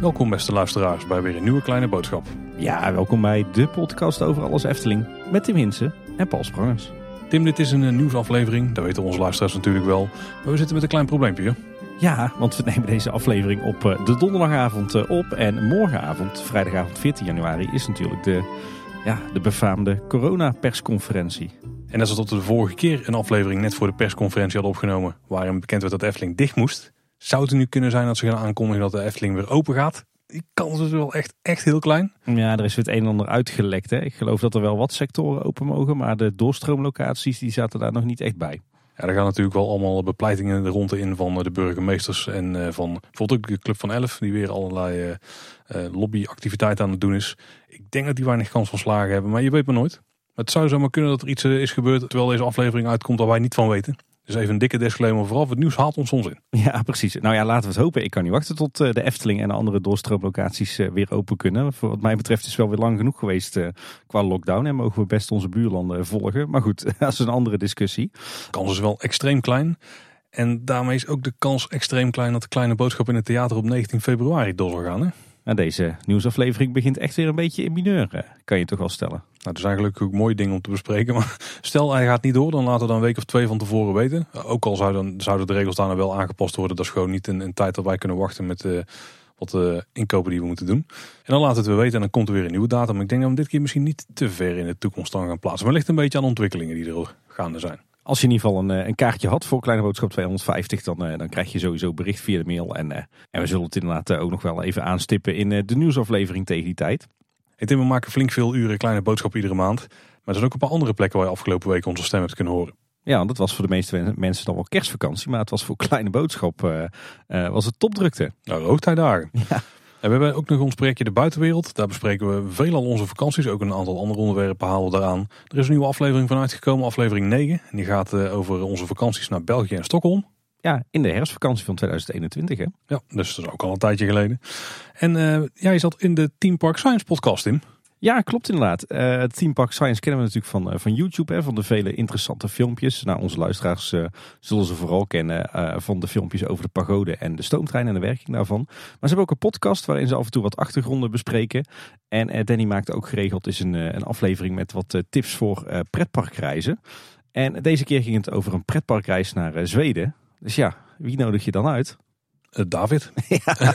Welkom beste luisteraars bij weer een nieuwe kleine boodschap. Ja, welkom bij de podcast over alles Efteling met Tim Hinsen en Paul Sprangers. Tim, dit is een eh, nieuwsaflevering, dat weten onze luisteraars natuurlijk wel. Maar we zitten met een klein probleempje. Ja, want we nemen deze aflevering op eh, de donderdagavond eh, op. En morgenavond, vrijdagavond 14 januari, is natuurlijk de, ja, de befaamde corona-persconferentie. En zoals we de vorige keer een aflevering net voor de persconferentie hadden opgenomen, waarin bekend werd dat de Efteling dicht moest, zou het nu kunnen zijn dat ze gaan aankondigen dat de Efteling weer open gaat. Die kans is wel echt, echt heel klein. Ja, er is weer het een en ander uitgelekt. Hè. Ik geloof dat er wel wat sectoren open mogen, maar de doorstroomlocaties die zaten daar nog niet echt bij. Ja, er gaan natuurlijk wel allemaal bepleitingen de ronde in van de burgemeesters en eh, van bijvoorbeeld ook de Club van Elf, die weer allerlei uh, uh, lobbyactiviteiten aan het doen is. Ik denk dat die weinig kans van slagen hebben, maar je weet maar nooit. Het zou zomaar kunnen dat er iets is gebeurd terwijl deze aflevering uitkomt waar wij niet van weten. Dus even een dikke disclaimer vooraf. Het nieuws haalt ons soms in. Ja, precies. Nou ja, laten we het hopen. Ik kan niet wachten tot de Efteling en de andere doorstroomlocaties weer open kunnen. Voor wat mij betreft is het wel weer lang genoeg geweest qua lockdown. En mogen we best onze buurlanden volgen. Maar goed, dat is een andere discussie. De kans is wel extreem klein. En daarmee is ook de kans extreem klein dat de kleine boodschap in het theater op 19 februari door zal gaan. Hè? Nou, deze nieuwsaflevering begint echt weer een beetje in mineur, kan je toch wel stellen. Nou, dat is eigenlijk ook mooie dingen om te bespreken. Maar stel hij gaat niet door, dan laten we dan een week of twee van tevoren weten. Ook al zouden, zouden de regels daarna wel aangepast worden. Dat is gewoon niet een, een tijd dat wij kunnen wachten met uh, wat uh, inkopen die we moeten doen. En dan laten we het weer weten en dan komt er weer een nieuwe datum. Ik denk dat we dit keer misschien niet te ver in de toekomst dan gaan plaatsen. Maar ligt een beetje aan ontwikkelingen die er gaande zijn. Als je in ieder geval een, een kaartje had voor Kleine Boodschap 250, dan, dan krijg je sowieso bericht via de mail. En, en we zullen het inderdaad ook nog wel even aanstippen in de nieuwsaflevering tegen die tijd. Hey Tim, we maken flink veel uren Kleine Boodschap iedere maand. Maar er zijn ook een paar andere plekken waar je afgelopen week onze stem hebt kunnen horen. Ja, dat was voor de meeste mensen dan wel kerstvakantie. Maar het was voor Kleine Boodschap uh, was het topdrukte. Nou, hoogtijdagen. Ja. En we hebben ook nog ons projectje De Buitenwereld. Daar bespreken we veelal onze vakanties. Ook een aantal andere onderwerpen halen we daaraan. Er is een nieuwe aflevering van uitgekomen, aflevering 9. En die gaat uh, over onze vakanties naar België en Stockholm. Ja, in de herfstvakantie van 2021 hè? Ja, dus dat is ook al een tijdje geleden. En uh, jij zat in de Team Park Science podcast in. Ja, klopt inderdaad. Uh, het Park Science kennen we natuurlijk van, uh, van YouTube, hè, van de vele interessante filmpjes. Nou, onze luisteraars uh, zullen ze vooral kennen van de filmpjes over de pagode en de stoomtrein en de werking daarvan. Maar ze hebben ook een podcast waarin ze af en toe wat achtergronden bespreken. En Danny maakt ook geregeld is een, een aflevering met wat tips voor pretparkreizen. En deze keer ging het over een pretparkreis naar Zweden. Dus ja, wie nodig je dan uit? Uh, David. Ja.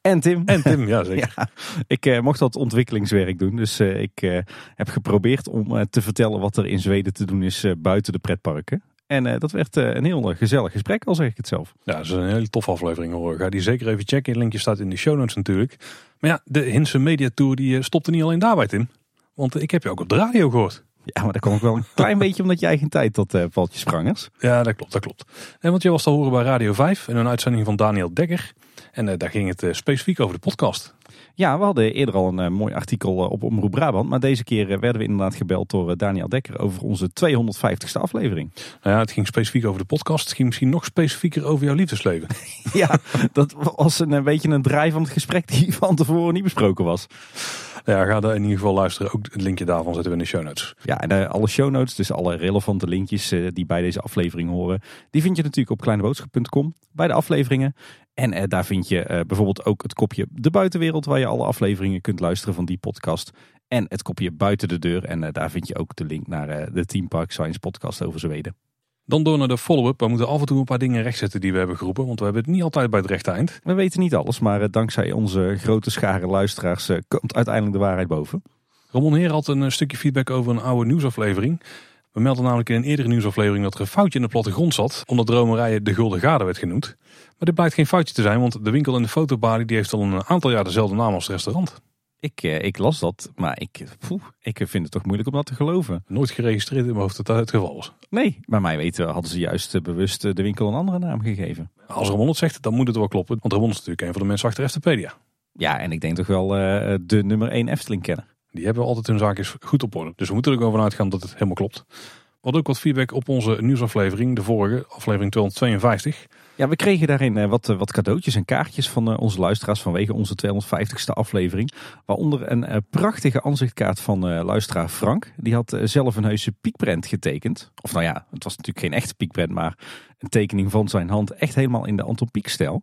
En Tim. En Tim, ja zeker. Ja. Ik uh, mocht dat ontwikkelingswerk doen. Dus uh, ik heb geprobeerd om te vertellen wat er in Zweden te doen is buiten de pretparken. En dat werd een heel gezellig gesprek, al zeg ik het zelf. Ja, dat is een hele toffe aflevering hoor. Ga die zeker even checken. Het linkje staat in de show notes natuurlijk. Maar ja, de Hinse Media Tour die stopte niet alleen daarbij Tim. Want ik heb je ook op de radio gehoord. Ja, maar dat kwam ook wel een klein beetje omdat je eigen tijd tot uh, Valtje Sprangers. Ja, dat klopt, dat klopt. En want je was te horen bij Radio 5 in een uitzending van Daniel Dekker. En uh, daar ging het uh, specifiek over de podcast. Ja, we hadden eerder al een mooi artikel op Omroep Brabant. Maar deze keer werden we inderdaad gebeld door Daniel Dekker over onze 250ste aflevering. Nou ja, het ging specifiek over de podcast. Het ging misschien nog specifieker over jouw liefdesleven. ja, dat was een, een beetje een draai van het gesprek die van tevoren niet besproken was. Ja, ga daar in ieder geval luisteren. Ook het linkje daarvan zetten we in de show notes. Ja, en alle show notes, dus alle relevante linkjes die bij deze aflevering horen, die vind je natuurlijk op kleineboodschap.com bij de afleveringen. En daar vind je bijvoorbeeld ook het kopje De Buitenwereld, waar je alle afleveringen kunt luisteren van die podcast. En het kopje Buiten de Deur. En daar vind je ook de link naar de Team Park Science podcast over Zweden. Dan door naar de follow-up. We moeten af en toe een paar dingen rechtzetten die we hebben geroepen. Want we hebben het niet altijd bij het rechte eind. We weten niet alles, maar dankzij onze grote schare luisteraars komt uiteindelijk de waarheid boven. Ramon Heer had een stukje feedback over een oude nieuwsaflevering. We melden namelijk in een eerdere nieuwsaflevering dat er een foutje in de plattegrond zat. Omdat dromerijen de Gulden Gade werd genoemd. Maar dit blijkt geen foutje te zijn, want de winkel in de fotobalie die heeft al een aantal jaar dezelfde naam als het restaurant. Ik, eh, ik las dat, maar ik, poeh, ik vind het toch moeilijk om dat te geloven. Nooit geregistreerd in mijn hoofd dat dat het geval was. Nee, maar mij weten hadden ze juist uh, bewust de winkel een andere naam gegeven. Als Ramon het zegt, dan moet het wel kloppen. Want Ramon is natuurlijk een van de mensen achter Eftepedia. Ja, en ik denk toch wel de nummer 1 Efteling kennen. Die hebben altijd hun zaakjes goed op orde. Dus we moeten er gewoon vanuit gaan dat het helemaal klopt. Wat ook wat feedback op onze nieuwsaflevering, de vorige, aflevering 252. Ja, we kregen daarin eh, wat, eh, wat cadeautjes en kaartjes van eh, onze luisteraars vanwege onze 250ste aflevering. Waaronder een prachtige aanzichtkaart van luisteraar Frank. Die had zelf een heuse piekprent getekend. Of nou ja, het was natuurlijk geen echte piekprent, maar een tekening van zijn hand. Echt helemaal in de Anton Pieck-stijl.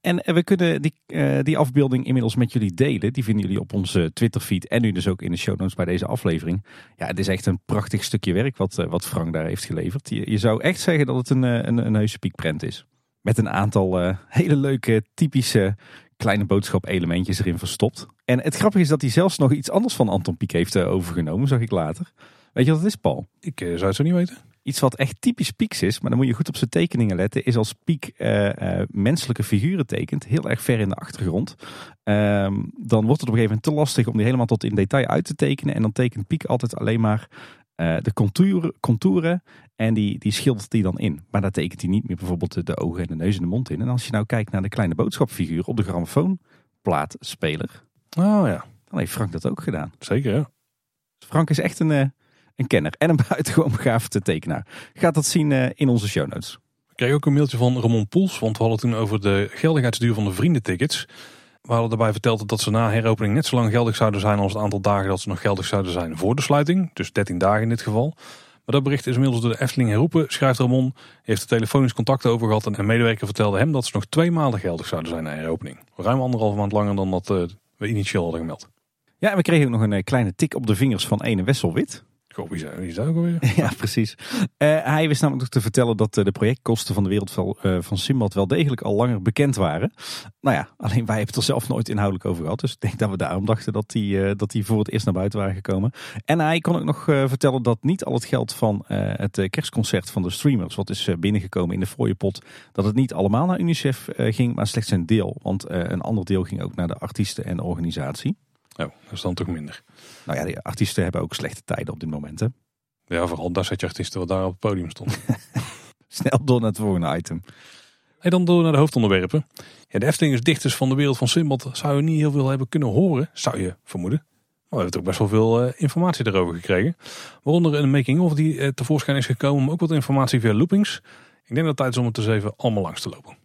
en we kunnen die, die afbeelding inmiddels met jullie delen. Die vinden jullie op onze Twitterfeed en nu dus ook in de show notes bij deze aflevering. Ja, het is echt een prachtig stukje werk wat, wat Frank daar heeft geleverd. Je, je zou echt zeggen dat het een, een, een heuse piekprent is. Met een aantal uh, hele leuke, typische kleine boodschap elementjes erin verstopt. En het grappige is dat hij zelfs nog iets anders van Anton Pieck heeft uh, overgenomen, zag ik later. Weet je wat het is, Paul? Ik uh, zou het zo niet weten. Iets wat echt typisch Pieks is, maar dan moet je goed op zijn tekeningen letten, is als Piek menselijke figuren tekent, heel erg ver in de achtergrond. Ehm, dan wordt het op een gegeven moment te lastig om die helemaal tot in detail uit te tekenen. En dan tekent Piek altijd alleen maar uh, de contouren, contouren en die, die schildert die dan in. Maar daar tekent hij niet meer bijvoorbeeld de ogen en de neus en de mond in. En als je nou kijkt naar de kleine boodschapfiguur op de grammofoonplaatspeler. Oh ja. Dan heeft Frank dat ook gedaan. Zeker ja. Dus Frank is echt een, uh, een kenner en een buitengewoon begaafde tekenaar. Gaat dat zien uh, in onze show notes. Ik kreeg ook een mailtje van Ramon Poels, want we hadden toen over de geldigheidsduur van de vriendentickets. We hadden daarbij verteld dat ze na heropening net zo lang geldig zouden zijn als het aantal dagen dat ze nog geldig zouden zijn voor de sluiting. Dus 13 dagen in dit geval. Maar dat bericht is inmiddels door de Efteling herroepen, schrijft Ramon. heeft er telefonisch contact over gehad en een medewerker vertelde hem dat ze nog twee maanden geldig zouden zijn na heropening. Ruim anderhalf maand langer dan dat uh, we initieel hadden gemeld. Ja, en we kregen ook nog een eh, kleine tik op de vingers van ene Wesselwit. Ook alweer? ja, precies. Uh, hij wist namelijk te vertellen dat uh, de projectkosten van de wereld uh, van Simbad wel degelijk al langer bekend waren. Nou ja, alleen wij hebben het er zelf nooit inhoudelijk over gehad. Dus ik denk dat we daarom dachten dat die, dat die voor het eerst naar buiten waren gekomen. En hij kon ook nog vertellen dat niet al het geld van het kerstconcert van de streamers, wat is binnengekomen in de fooiepot, dat het niet allemaal naar UNICEF ging, maar slechts een deel. Want een ander deel ging ook naar de artiesten en organisatie. Oh, dat is dan toch minder. Nou ja, die artiesten hebben ook slechte tijden op dit moment. Hè? Ja, vooral daar zet je artiesten wat daar op het podium stond. Snel door naar het volgende item. En dan door naar de hoofdonderwerpen. Ja, de Efteling is dichters van de wereld van Simbad. Zou je niet heel veel hebben kunnen horen, zou je vermoeden. Maar we hebben ook best wel veel uh, informatie erover gekregen. Waaronder een making-of die uh, tevoorschijn is gekomen. Maar ook wat informatie via loopings. Ik denk dat het tijd is om het eens even allemaal langs te lopen.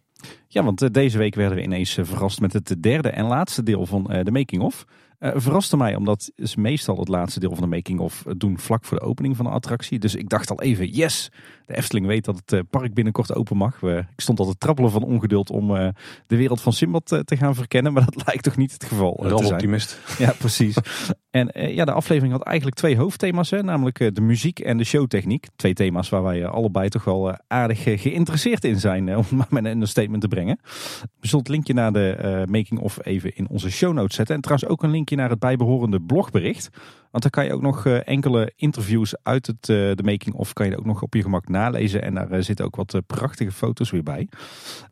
Ja, want uh, deze week werden we ineens verrast met het derde en laatste deel van de making-of. Uh, verraste mij, omdat ze meestal het laatste deel van de making-of doen vlak voor de opening van de attractie. Dus ik dacht al even, yes, de Efteling weet dat het eh, park binnenkort open mag. We, ik stond al te trappelen van ongeduld om uh, de wereld van Simbad te gaan verkennen. Maar dat lijkt toch niet het geval Een te zijn. optimist. Ja, precies. en ja, de aflevering had eigenlijk twee hoofdthema's. Hè, namelijk de muziek en de showtechniek. Twee thema's waar wij allebei toch wel aardig geïnteresseerd in zijn. om maar met een statement te brengen. We zullen het linkje naar de making-of even in onze show notes zetten. En trouwens ook een naar het bijbehorende blogbericht. Want dan kan je ook nog eh, enkele interviews uit het, eh, de making of kan je ook nog op je gemak nalezen. En daar eh, zitten ook wat prachtige foto's weer bij.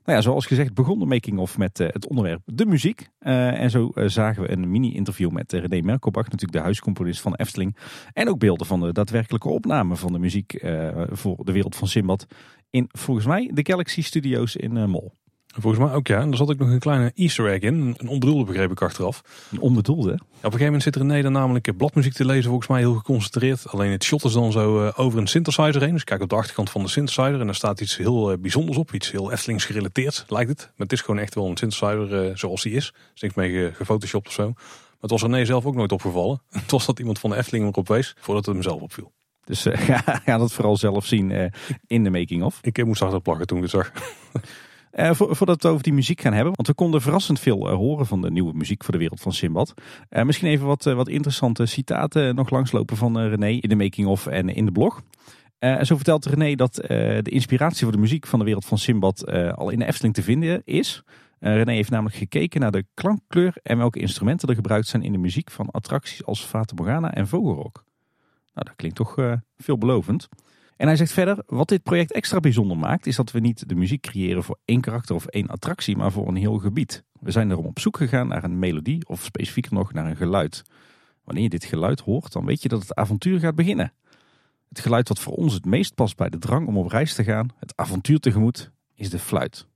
Nou ja, zoals gezegd begon de making of met het onderwerp de muziek. en zo zagen we een mini-interview met René Merkelbach, natuurlijk de huiscomponist van Efteling. En ook beelden van de daadwerkelijke opname van de muziek voor de wereld van Simbad. In volgens mij de Galaxy Studios in Mol. Volgens mij ook ja. En daar zat ook nog een kleine easter egg in. Een onbedoelde begreep ik achteraf. Een onbedoelde? op een gegeven moment zit er Neder namelijk bladmuziek te lezen. Volgens mij heel geconcentreerd. Alleen het shot is dan zo uh, over een synthesizer heen. Dus kijk op de achterkant van de synthesizer. En daar staat iets heel uh, bijzonders op. Iets heel Eftelings gerelateerd lijkt het. Maar het is gewoon echt wel een synthesizer uh, zoals die is. Er is niks mee gefotoshopt of zo. Maar het was René zelf ook nooit opgevallen. Het was dat iemand van de Efteling erop wees. Voordat het hem zelf opviel. Dus ga dat vooral zelf zien in de making-of. Ik moest hard plakken toen ik het zag. Uh, voordat we het over die muziek gaan hebben, want we konden verrassend veel uh, horen van de nieuwe muziek voor de wereld van Simbad. Uh, misschien even wat, wat interessante citaten nog langslopen van René in de making-of en in de blog. zo vertelt René dat de inspiratie voor de muziek van de wereld van Simbad al in de Efteling te vinden is. René heeft namelijk gekeken naar de klankkleur en welke instrumenten er gebruikt zijn in de muziek van attracties als Fata Morgana en Vogelrok. Nou, dat klinkt toch veelbelovend. En hij zegt verder, wat dit project extra bijzonder maakt, is dat we niet de muziek creëren voor één karakter of één attractie, maar voor een heel gebied. We zijn erom op zoek gegaan naar een melodie of specifieker nog naar een geluid. Wanneer je dit geluid hoort, dan weet je dat het avontuur gaat beginnen. Het geluid wat voor ons het meest past bij de drang om op reis te gaan, het avontuur tegemoet, is de fluit.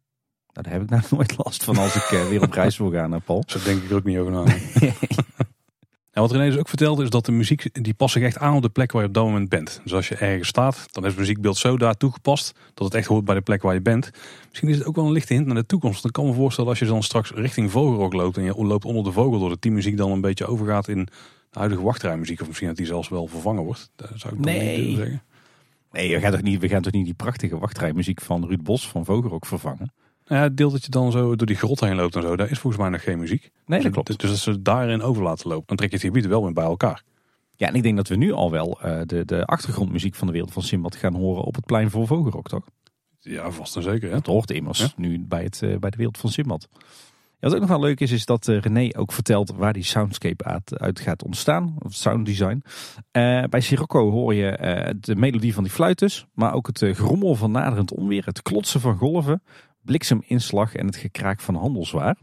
Nou, daar heb ik nou nooit last van als ik eh, weer op reis wil gaan, Paul. Zo denk ik er ook niet over na. Nou, wat René dus ook vertelde is dat de muziek die past zich echt aan op de plek waar je op dat moment bent. Dus als je ergens staat, dan is het muziekbeeld zo daar toegepast dat het echt hoort bij de plek waar je bent. Misschien is het ook wel een lichte hint naar de toekomst. Dan kan me voorstellen als je dan straks richting Vogelrok loopt en je loopt onder de vogel door dat die muziek dan een beetje overgaat in de huidige wachtrijmuziek. Of misschien dat die zelfs wel vervangen wordt. Dat zou ik Nee. niet zeggen. Nee, we gaan toch niet, we gaan toch niet die prachtige wachtrijmuziek van Ruud Bos van Vogelrok vervangen? Nou ja, het deel dat je dan zo door die grot heen loopt en zo, daar is volgens mij nog geen muziek. Nee, dat Dus- klopt. Dus als ze daarin over laten lopen, dan trek je het gebied wel weer bij elkaar. Ja, en ik denk dat we nu al wel eh, de, de achtergrondmuziek van de wereld van Simbad gaan horen op het plein voor Vogelrok, toch? Ja, vast en zeker. Hè? Dat hoort immers Ja. nu bij, het, eh, bij de wereld van Simbad. Ja, wat ook nog wel leuk is, is dat eh, René ook vertelt waar die soundscape uit, uit gaat ontstaan. Of sounddesign. Bij Sirocco hoor je de melodie van die fluiters. Maar ook het gerommel van naderend onweer. Het klotsen van golven. Blikseminslag en het gekraak van handelswaar.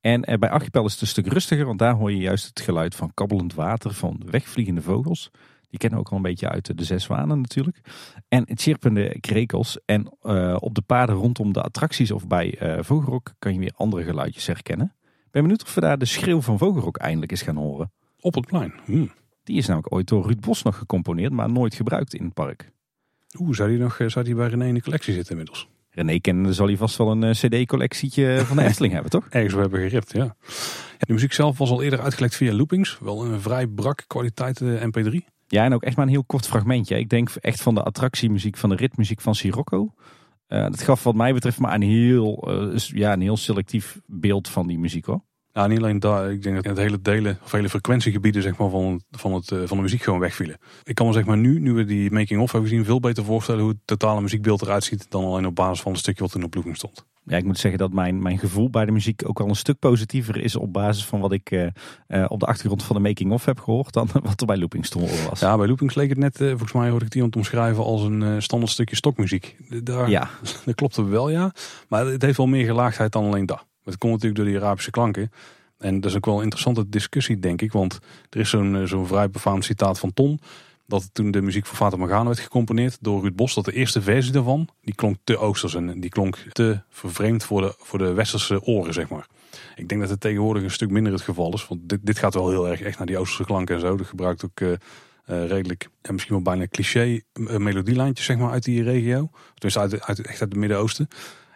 En eh, bij Archipel is het een stuk rustiger. Want daar hoor je juist het geluid van kabbelend water van wegvliegende vogels. Die kennen we ook al een beetje uit de Zes Zwanen natuurlijk. En chirpende krekels. En eh, op de paden rondom de attracties of bij eh Vogelrok kan je weer andere geluidjes herkennen. Ik ben benieuwd of we daar de schreeuw van Vogelrok eindelijk eens gaan horen. Op het plein. Hm. Die is namelijk ooit door Ruud Bos nog gecomponeerd, maar nooit gebruikt in het park. Oeh, zou die nog eh, zou die bij René in de collectie zitten inmiddels? René kennende zal hij vast wel een eh, cd-collectietje van de Efteling hebben, toch? Ergens we hebben geript, ja. De muziek zelf was al eerder uitgelekt via loopings. Wel een vrij brak kwaliteit eh, mp3. Ja, en ook echt maar een heel kort fragmentje. Ik denk echt van de attractiemuziek, van de ritmuziek van Sirocco. Eh, dat gaf wat mij betreft maar een heel, eh, ja, een heel selectief beeld van die muziek hoor. Nou, niet alleen daar. Ik denk dat het hele delen, of hele frequentiegebieden zeg maar, van, van, het, eh, van de muziek gewoon wegvielen. Ik kan me zeg maar nu, nu we die making-of hebben gezien, veel beter voorstellen hoe het totale muziekbeeld eruit ziet dan alleen op basis van een stukje wat toen op looping stond. Ja, ik moet zeggen dat mijn, mijn gevoel bij de muziek ook al een stuk positiever is op basis van wat ik eh, eh, op de achtergrond van de making-of heb gehoord dan wat er bij loopings te horen was. Ja, bij loopings leek het net, volgens mij hoorde ik het iemand omschrijven als een standaard stukje stokmuziek. Daar, ja. Dat klopt wel, ja. Maar het heeft wel meer gelaagdheid dan alleen dat. Het komt natuurlijk door die Arabische klanken. En dat is ook wel een interessante discussie, denk ik. Want er is zo'n eh, zo'n vrij befaamd citaat van Ton. Dat toen de muziek voor Fata Morgana werd gecomponeerd door Ruud Bos. Dat de eerste versie daarvan, die klonk te oosters. En die klonk te vervreemd voor de, voor de westerse oren, zeg maar. Ik denk dat het tegenwoordig een stuk minder het geval is. Want dit, dit gaat wel heel erg echt naar die oosterse klanken en zo. Dat gebruikt ook... eh, eh, redelijk, en misschien wel bijna cliché eh, melodielijntjes zeg maar, uit die regio. Dus uit, uit, echt uit het Midden-Oosten.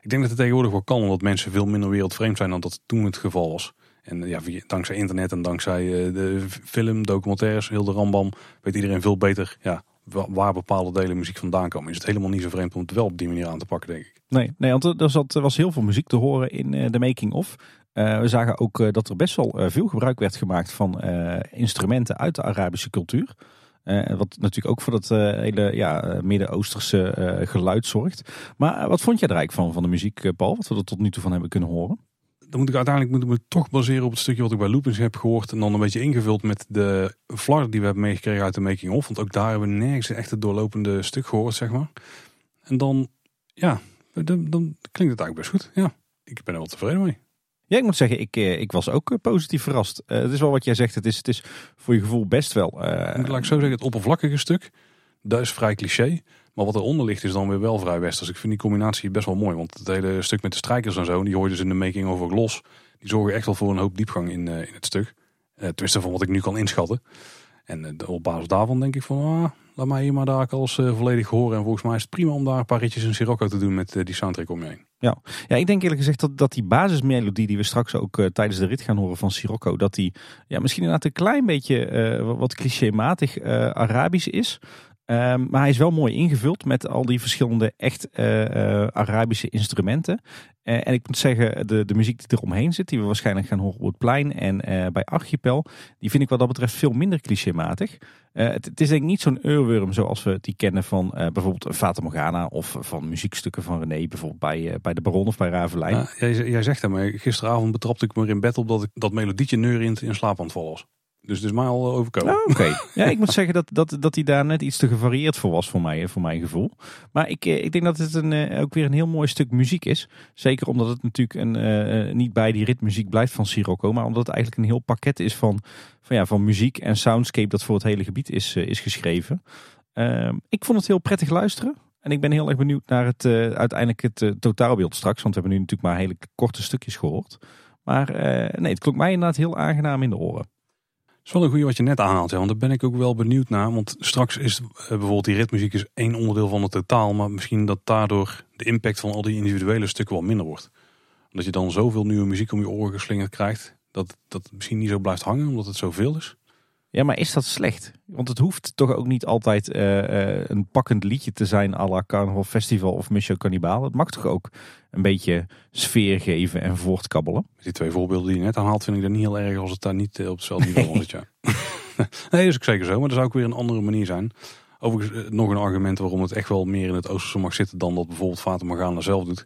Ik denk dat het tegenwoordig wel kan, omdat mensen veel minder wereldvreemd zijn dan dat toen het geval was. En eh, ja, dankzij internet en dankzij eh, de film, documentaires, heel de rambam, weet iedereen veel beter ja, wa- waar bepaalde delen muziek vandaan komen. Is het helemaal niet zo vreemd om het wel op die manier aan te pakken, denk ik. Nee, nee want er, er was heel veel muziek te horen in eh, de making-of. Eh, we zagen ook eh, dat er best wel eh, veel gebruik werd gemaakt van eh, instrumenten uit de Arabische cultuur. Eh, wat natuurlijk ook voor dat eh, hele ja, eh, Midden-Oosterse geluid zorgt. Maar wat vond jij er eigenlijk van, van de muziek, Paul? Wat we er tot nu toe van hebben kunnen horen? Dan moet ik uiteindelijk moet ik me toch baseren op het stukje wat ik bij Loopings heb gehoord. En dan een beetje ingevuld met de flar die we hebben meegekregen uit de making of. Want ook daar hebben we nergens echt het doorlopende stuk gehoord, zeg maar. En dan, ja, dan, dan klinkt het eigenlijk best goed. Ja, ik ben er wel tevreden mee. Ja, ik moet zeggen, ik, eh, ik was ook eh, positief verrast. Eh, het is wel wat jij zegt, het is, het is voor je gevoel best wel... En laat ik zo zeggen, het oppervlakkige stuk, dat is vrij cliché. Maar wat eronder ligt is dan weer wel vrij westers. Ik vind die combinatie best wel mooi. Want het hele stuk met de strijkers en zo, die hoor je dus in de making ook los. Die zorgen echt wel voor een hoop diepgang in, in het stuk. Tenminste van wat ik nu kan inschatten. En op basis daarvan denk ik van, ah, laat mij hier maar daar alles eh, volledig horen. En volgens mij is het prima om daar een paar ritjes in Sirocco te doen met eh, die soundtrack om je heen. Ja, ik denk eerlijk gezegd dat, dat die basismelodie die we straks ook eh, tijdens de rit gaan horen van Sirocco, dat die ja, misschien inderdaad een klein beetje wat- clichématig Arabisch is. Ehm, maar hij is wel mooi ingevuld met al die verschillende echt eh, eh, Arabische instrumenten. Eh, en ik moet zeggen, de, de muziek die er omheen zit, die we waarschijnlijk gaan horen op het plein en bij Archipel, die vind ik wat dat betreft veel minder clichématig. Het, het is denk ik niet zo'n eurwurm zoals we die kennen van bijvoorbeeld Fata Morgana of van muziekstukken van René, bijvoorbeeld bij, bij de Baron of bij Ravelijn. Jij, jij zegt dat, maar gisteravond betrapte ik me in bed op dat ik dat melodietje neuriënd in slaap aan was. Dus het is mij al overkomen. Oh, Oké. Ja, ik moet zeggen dat, dat, dat hij daar net iets te gevarieerd voor was voor mij, voor mijn gevoel. Maar ik, eh, ik denk dat het een, eh, ook weer een heel mooi stuk muziek is. Zeker omdat het natuurlijk een, eh, eh, niet bij die ritmuziek blijft van Sirocco. Maar omdat het eigenlijk een heel pakket is van, van, ja, van muziek en soundscape dat voor het hele gebied is, eh, is geschreven. Ehm, ik vond het heel prettig luisteren. En ik ben heel erg benieuwd naar het, eh, uiteindelijk het eh, totaalbeeld straks. Want we hebben nu natuurlijk maar hele korte stukjes gehoord. Maar eh, nee, het klonk mij inderdaad heel aangenaam in de oren. Is wel een goede wat je net aanhaalt, want daar ben ik ook wel benieuwd naar. Want straks is uh, bijvoorbeeld die ritmuziek is één onderdeel van het totaal, maar misschien dat daardoor de impact van al die individuele stukken wel minder wordt. Omdat je dan zoveel nieuwe muziek om je oren geslingerd krijgt, dat dat misschien niet zo blijft hangen, omdat het zoveel is. Ja, maar is dat slecht? Want het hoeft toch ook niet altijd uh, uh, een pakkend liedje te zijn à la Carnaval Festival of Mission Cannibal. Het mag toch ook een beetje sfeer geven en voortkabbelen? Die twee voorbeelden die je net aanhaalt vind ik dan niet heel erg als het daar niet op hetzelfde niveau is. Ja. nee, dat is ook zeker zo, maar dat zou ook weer een andere manier zijn. Overigens nog een argument waarom het echt wel meer in het oosterse mag zitten dan dat bijvoorbeeld Fata Morgana zelf doet.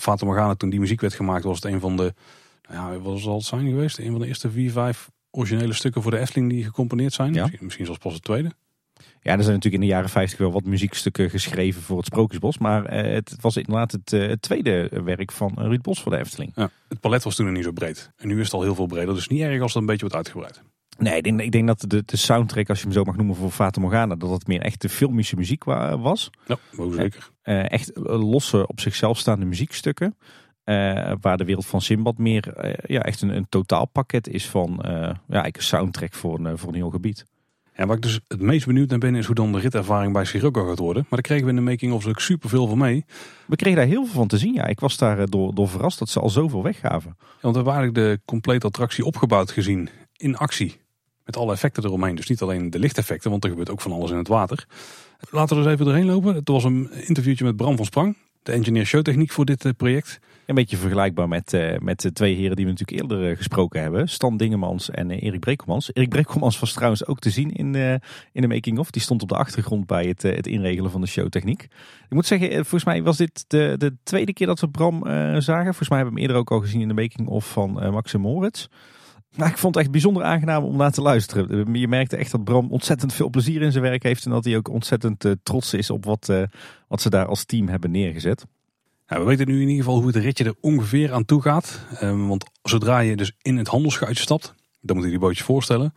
Fata Morgana toen die muziek werd gemaakt was het een van de, nou ja, wat zal het zijn geweest? Een van de eerste vier, vijf originele stukken voor de Efteling die gecomponeerd zijn. Ja. Misschien, misschien zelfs pas het tweede. Ja, er zijn natuurlijk in de jaren 50 wel wat muziekstukken geschreven voor het Sprookjesbos. Maar eh, het was inderdaad het, uh, het, tweede werk van Ruud Bos voor de Efteling. Ja, het palet was toen nog niet zo breed. En nu is het al heel veel breder. Dus niet erg als het een beetje wordt uitgebreid. Nee, ik denk, ik denk dat de, de soundtrack, als je hem zo mag noemen voor Fata Morgana, dat het meer echt de filmische muziek was. Ja, zeker. Uh, echt losse, op zichzelf staande muziekstukken. Uh, waar de wereld van Simbad meer uh, ja, echt een, een totaalpakket is van ja, eigenlijk een soundtrack voor een, voor een heel gebied. Ja, waar ik dus het meest benieuwd naar ben is hoe dan de ritervaring bij Sirocco gaat worden. Maar daar kregen we in de making-of ook superveel van mee. We kregen daar heel veel van te zien. Ja, ik was daar door, door verrast dat ze al zoveel weggaven. Ja, want we hebben eigenlijk de complete attractie opgebouwd gezien in actie. Met alle effecten eromheen. Dus niet alleen de lichteffecten, want er gebeurt ook van alles in het water. Laten we er eens even doorheen lopen. Het was een interviewtje met Bram van Sprang, de engineer showtechniek voor dit project. Een beetje vergelijkbaar met, uh, met de twee heren die we natuurlijk eerder uh, gesproken hebben. Stan Dingemans en uh, Erik Brekelmans. Erik Brekelmans was trouwens ook te zien in, in de making-of. Die stond op de achtergrond bij het, het inregelen van de showtechniek. Ik moet zeggen, volgens mij was dit de, de tweede keer dat we Bram zagen. Volgens mij hebben we hem eerder ook al gezien in de making-of van Max en Moritz. Maar ik vond het echt bijzonder aangenaam om naar te luisteren. Je merkte echt dat Bram ontzettend veel plezier in zijn werk heeft. En dat hij ook ontzettend trots is op wat, wat ze daar als team hebben neergezet. Nou, we weten nu in ieder geval hoe het ritje er ongeveer aan toe gaat. Um, want zodra je dus in het handelschuitje stapt, dan moet je die bootjes voorstellen.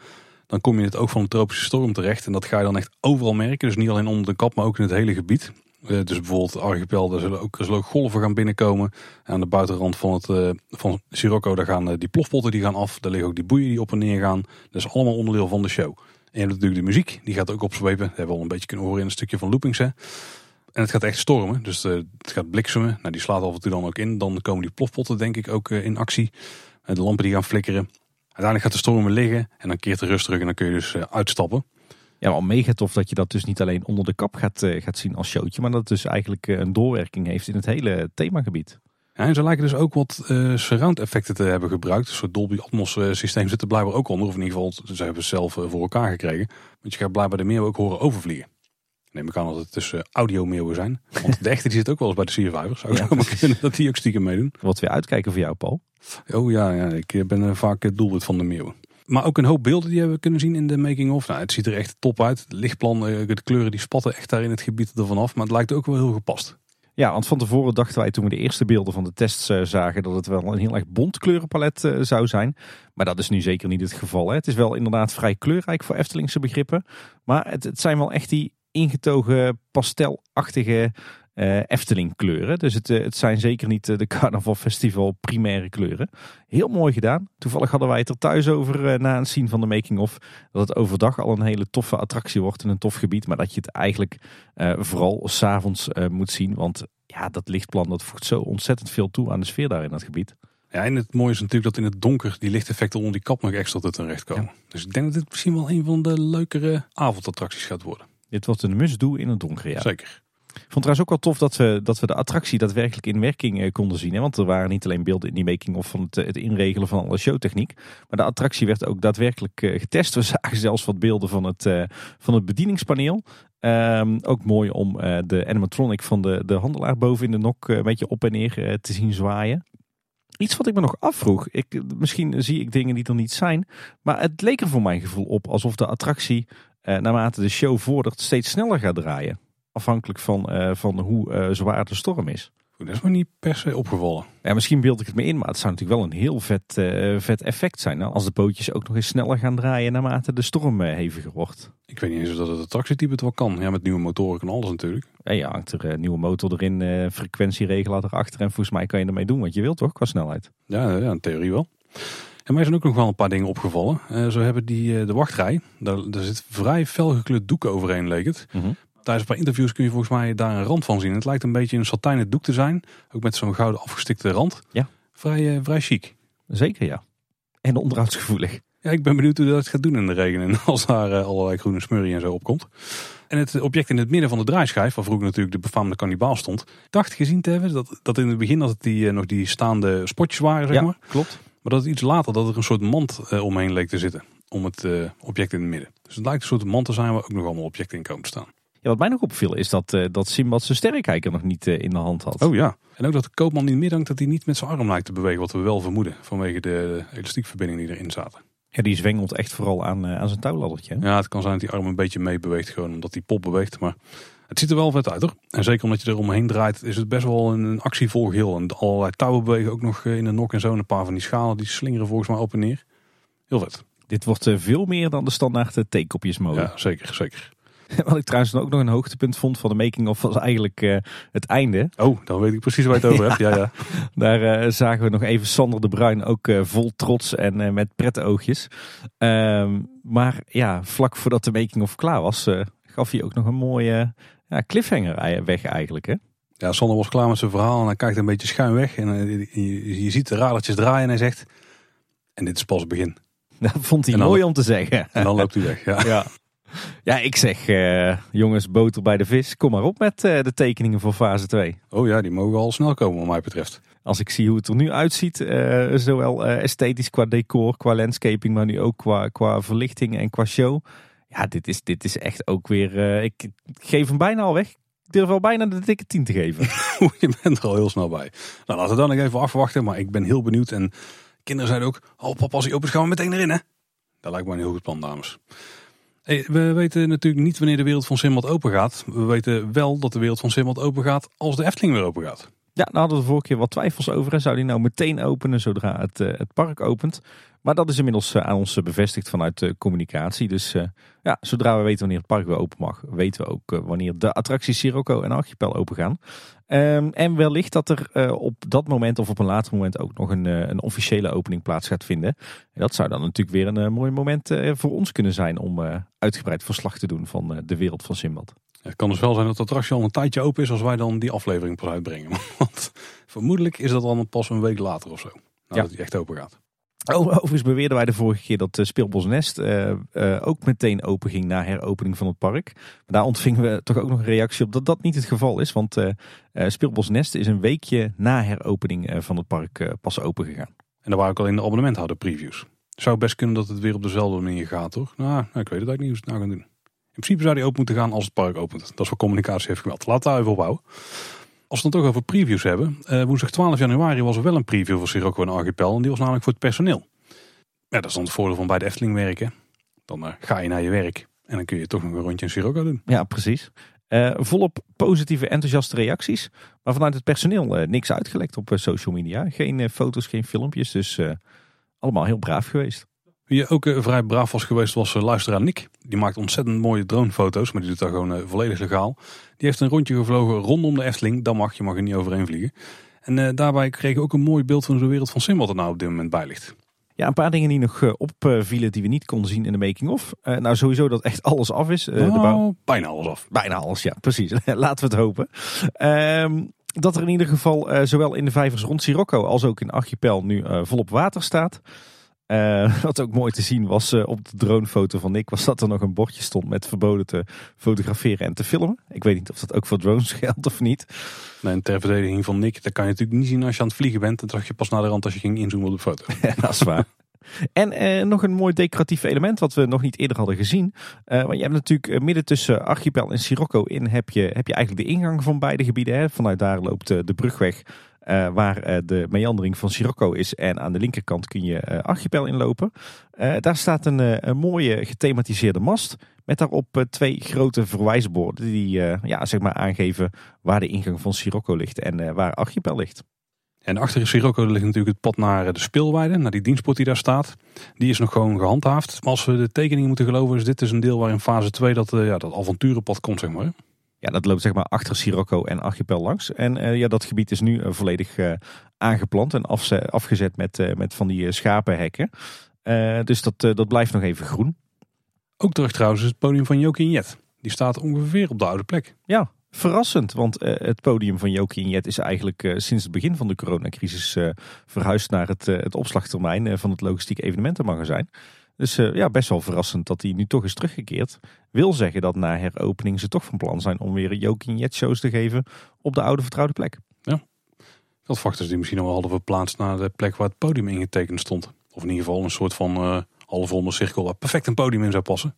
Dan kom je het oog van een tropische storm terecht. En dat ga je dan echt overal merken. Dus niet alleen onder de kap, maar ook in het hele gebied. Uh, dus bijvoorbeeld archipel, daar zullen ook, er zullen ook golven gaan binnenkomen. Aan de buitenrand van, het, uh, van Sirocco, daar gaan uh, die plofpotten die gaan af. Daar liggen ook die boeien die op en neer gaan. Dat is allemaal onderdeel van de show. En je hebt natuurlijk de muziek, die gaat ook opzwepen. Dat hebben we al een beetje kunnen horen in een stukje van Loopings. En het gaat echt stormen, dus uh, het gaat bliksemen. Nou, die slaat af en toe dan ook in. Dan komen die plofpotten denk ik ook uh, in actie. Uh, de lampen die gaan flikkeren. Uiteindelijk gaat de stormen liggen en dan keert de rust terug en dan kun je dus uitstappen. Ja, maar mega tof dat je dat dus niet alleen onder de kap gaat, gaat zien als showtje. Maar dat het dus eigenlijk een doorwerking heeft in het hele themagebied. Ja, en ze lijken dus ook wat surround effecten te hebben gebruikt. Een soort Dolby Atmos systeem zit er blijkbaar ook onder. Of in ieder geval, ze hebben het zelf voor elkaar gekregen. Want je gaat blijkbaar de meer ook horen overvliegen. Neem ik aan dat het tussen audio meeuwen zijn. Want de echte die zit ook wel eens bij de Survivor. Zou ja. maar kunnen dat die ook stiekem meedoen. Wat weer uitkijken voor jou, Paul. Oh ja, ja ik ben uh, vaak het doelwit van de meeuwen. Maar ook een hoop beelden die hebben we kunnen zien in de making-of. Nou, het ziet er echt top uit. Het lichtplan, de kleuren die spatten echt daar in het gebied ervan af. Maar het lijkt ook wel heel gepast. Ja, want van tevoren dachten wij toen we de eerste beelden van de tests uh, zagen dat het wel een heel erg bont kleurenpalet uh, zou zijn. Maar dat is nu zeker niet het geval. Hè. Het is wel inderdaad vrij kleurrijk voor Eftelingse begrippen. Maar het, het zijn wel echt die ingetogen pastelachtige uh, Efteling kleuren. Dus het, uh, het zijn zeker niet uh, de Carnaval Festival primaire kleuren. Heel mooi gedaan. Toevallig hadden wij het er thuis over na het zien van de making of. Dat het overdag al een hele toffe attractie wordt in een tof gebied. Maar dat je het eigenlijk vooral s'avonds moet zien. Want ja, dat lichtplan dat voegt zo ontzettend veel toe aan de sfeer daar in dat gebied. Ja, en het mooie is natuurlijk dat in het donker die lichteffecten onder die kap nog extra tot terecht komen. Ja. Dus ik denk dat dit misschien wel een van de leukere avondattracties gaat worden. Dit wordt een must-do in het donker, ja. Zeker. Ik vond trouwens ook wel tof dat we, dat we de attractie daadwerkelijk in werking eh, konden zien. Hè? Want er waren niet alleen beelden in die making of van het, het inregelen van alle showtechniek. Maar de attractie werd ook daadwerkelijk eh, getest. We zagen zelfs wat beelden van het, uh, van het bedieningspaneel. Um, ook mooi om uh, de animatronic van de, de handelaar boven in de nok een beetje op en neer te zien zwaaien. Iets wat ik me nog afvroeg. Ik, misschien zie ik dingen die er niet zijn. Maar het leek er voor mijn gevoel op alsof de attractie naarmate de show vordert steeds sneller gaat draaien. Afhankelijk van, uh, van hoe uh, zwaar de storm is. Dat is me niet per se opgevallen. Ja, misschien beeld ik het me in, maar het zou natuurlijk wel een heel vet, vet effect zijn. Als de bootjes ook nog eens sneller gaan draaien naarmate de storm heviger wordt. Ik weet niet eens of dat het attractietype het wel kan. Ja, met nieuwe motoren kan alles natuurlijk. Ja, je hangt er een nieuwe motor erin, frequentieregelaar erachter. En volgens mij kan je ermee doen wat je wilt toch, qua snelheid. Ja, ja in theorie wel. En mij zijn ook nog wel een paar dingen opgevallen. Uh, zo hebben die, de wachtrij, daar, daar zit vrij fel gekleurd doek overheen leek het. Mhm. Tijdens een paar interviews kun je volgens mij daar een rand van zien. Het lijkt een beetje een satijnen doek te zijn. Ook met zo'n gouden afgestikte rand. Ja. Vrij, vrij chic. Zeker ja. En onderhoudsgevoelig. Ja, ik ben benieuwd hoe dat gaat doen in de regen. En als daar allerlei groene smurrie en zo opkomt. En het object in het midden van de draaischijf, waar vroeger natuurlijk de befaamde kannibaal stond. dacht gezien te hebben dat, dat in het begin dat het die, nog die staande spotjes waren, zeg ja, maar. klopt. Maar dat het iets later dat er een soort mand uh, omheen leek te zitten. Om het object in het midden. Dus het lijkt een soort mand te zijn waar ook nog allemaal objecten in komen te staan. Ja, wat mij nog opviel is dat, uh, dat Simbad zijn sterrenkijker nog niet uh, in de hand had. Oh ja. En ook dat de koopman niet meer dankt dat hij niet met zijn arm lijkt te bewegen. Wat we wel vermoeden vanwege de elastiekverbindingen die erin zaten. Ja, die zwengelt echt vooral aan, uh, aan zijn touwladdertje. Ja, het kan zijn dat die arm een beetje mee beweegt. Gewoon omdat die pop beweegt. Maar het ziet er wel vet uit hoor. En zeker omdat je er omheen draait is het best wel een, actievol geheel. En allerlei touwen bewegen ook nog in de nok en zo. En een paar van die schalen die slingeren volgens mij op en neer. Heel vet. Dit wordt veel meer dan de standaard theekopjesmodus. Ja, zeker, zeker. Wat ik trouwens ook nog een hoogtepunt vond van de making-of was eigenlijk uh, het einde. Oh, dan weet ik precies waar je het over hebt. Ja, ja. Daar uh, zagen we nog even Sander de Bruin ook uh, vol trots en met oogjes. Ehm, maar ja, vlak voordat de making-of klaar was, gaf hij ook nog een mooie ja, cliffhanger weg eigenlijk. Hè? Ja, Sander was klaar met zijn verhaal en hij kijkt een beetje schuin weg. En je, je ziet de radertjes draaien en hij zegt, en dit is pas het begin. Dat vond hij dan, mooi om te zeggen. En dan loopt hij weg, ja. ja. Ja, ik zeg uh, jongens, boter bij de vis. Kom maar op met uh, de tekeningen voor fase 2. Oh ja, die mogen al snel komen wat mij betreft. Als ik zie hoe het er nu uitziet, uh, zowel esthetisch qua decor, qua landscaping, maar nu ook qua, qua verlichting en qua show. Ja, dit is, dit is echt ook weer... ik geef hem bijna al weg. Ik durf wel bijna de dikke 10 te geven. Je bent er al heel snel bij. Nou, laten we dan nog even afwachten. Maar ik ben heel benieuwd. En kinderen zeiden ook, oh papa, als hij open gaan we meteen erin hè. Dat lijkt me een heel goed plan, dames. Hey, we weten natuurlijk niet wanneer de wereld van Simbad open gaat. We weten wel dat de wereld van Simbad open gaat als de Efteling weer open gaat. Ja, daar hadden we de vorige keer wat twijfels over. Zou die nou meteen openen zodra het, uh, het park opent? Maar dat is inmiddels uh, aan ons bevestigd vanuit de communicatie. Dus ja, zodra we weten wanneer het park weer open mag, weten we ook wanneer de attracties Sirocco en Archipel open gaan. Um, en wellicht dat er op dat moment of op een later moment ook nog een, een officiële opening plaats gaat vinden. En dat zou dan natuurlijk weer een mooi moment voor ons kunnen zijn om uitgebreid verslag te doen van de wereld van Simbad. Het kan dus wel zijn dat het attractie al een tijdje open is als wij dan die aflevering pas uitbrengen. Want vermoedelijk is dat dan pas een week later of zo. Nadat ja. hij echt open gaat. Overigens beweerden wij de vorige keer dat Speelbos Nest uh, uh, ook meteen open ging na heropening van het park. Maar daar ontvingen we toch ook nog een reactie op dat dat niet het geval is. Want uh, Speelbos Nest is een weekje na heropening van het park pas open gegaan. En daar waren ook al in de abonnementhouder previews. Zou best kunnen dat het weer op dezelfde manier gaat, toch? Nou, nou ik weet het eigenlijk niet hoe ze het nou gaan doen. In principe zou die open moeten gaan als het park opent. Dat is wat communicatie heeft gemeld. Laat daar even opbouwen. Als we het dan toch over previews hebben. Uh, woensdag 12 januari was er wel een preview voor Sirocco en Archipel. En die was namelijk voor het personeel. Ja, dat is dan het voordeel van bij de Efteling werken. Dan uh, ga je naar je werk. En dan kun je toch nog een rondje in Sirocco doen. Ja, precies. Uh, volop positieve, enthousiaste reacties. Maar vanuit het personeel niks uitgelekt op social media. Geen foto's, geen filmpjes. Dus allemaal heel braaf geweest. Wie ook uh, vrij braaf was geweest was uh, luisteraar Nick. Die maakt ontzettend mooie dronefoto's, maar die doet dat gewoon uh, volledig legaal. Die heeft een rondje gevlogen rondom de Efteling. Dat mag, je mag er niet overheen vliegen. En daarbij kreeg ik ook een mooi beeld van de wereld van Simbad er nou op dit moment bij ligt. Ja, een paar dingen die nog opvielen die we niet konden zien in de making-of. nou, sowieso dat echt alles af is. de bouw... Bijna alles af. Bijna alles, ja, precies. Laten we het hopen. Ehm, dat er in ieder geval zowel in de vijvers rond Sirocco als ook in Archipel nu volop water staat. Uh, wat ook mooi te zien was uh, op de dronefoto van Nick, was dat er nog een bordje stond met verboden te fotograferen en te filmen. Ik weet niet of dat ook voor drones geldt of niet. Nee, ter verdediging van Nick, dat kan je natuurlijk niet zien als je aan het vliegen bent. Dat zag je pas naar de rand als je ging inzoomen op de foto. dat is waar. En uh, nog een mooi decoratief element wat we nog niet eerder hadden gezien. want je hebt natuurlijk midden tussen Archipel en Sirocco in heb je, heb je eigenlijk de ingang van beide gebieden. Hè. Vanuit daar loopt de brugweg uh, waar uh, de meandering van Sirocco is. En aan de linkerkant kun je uh, Archipel inlopen. daar staat een, mooie gethematiseerde mast. Met daarop twee grote verwijsborden die ja, zeg maar aangeven waar de ingang van Sirocco ligt en waar Archipel ligt. En achter Sirocco ligt natuurlijk het pad naar de speelweide, naar die dienstpoort die daar staat. Die is nog gewoon gehandhaafd. Als we de tekening moeten geloven, is dit dus een deel waar in fase 2 dat, ja, dat avonturenpad komt, zeg maar. Ja, dat loopt zeg maar achter Sirocco en Archipel langs. En ja, dat gebied is nu volledig aangeplant en afgezet met, met van die schapenhekken. dus dat, dat blijft nog even groen. Ook terug trouwens het podium van Jokin Jet. Die staat ongeveer op de oude plek. Ja, verrassend. Want het podium van Jokin Jet is eigenlijk sinds het begin van de coronacrisis verhuisd naar het, het opslagtermijn van het logistiek evenementenmagazijn. Dus uh, ja, best wel verrassend dat hij nu toch is teruggekeerd. Wil zeggen dat na heropening ze toch van plan zijn om weer Jokin Jet shows te geven op de oude vertrouwde plek. Ja, dat wachten ze die misschien al hadden verplaatst naar de plek waar het podium ingetekend stond. Of in ieder geval een soort van uh, halve ronde cirkel waar perfect een podium in zou passen.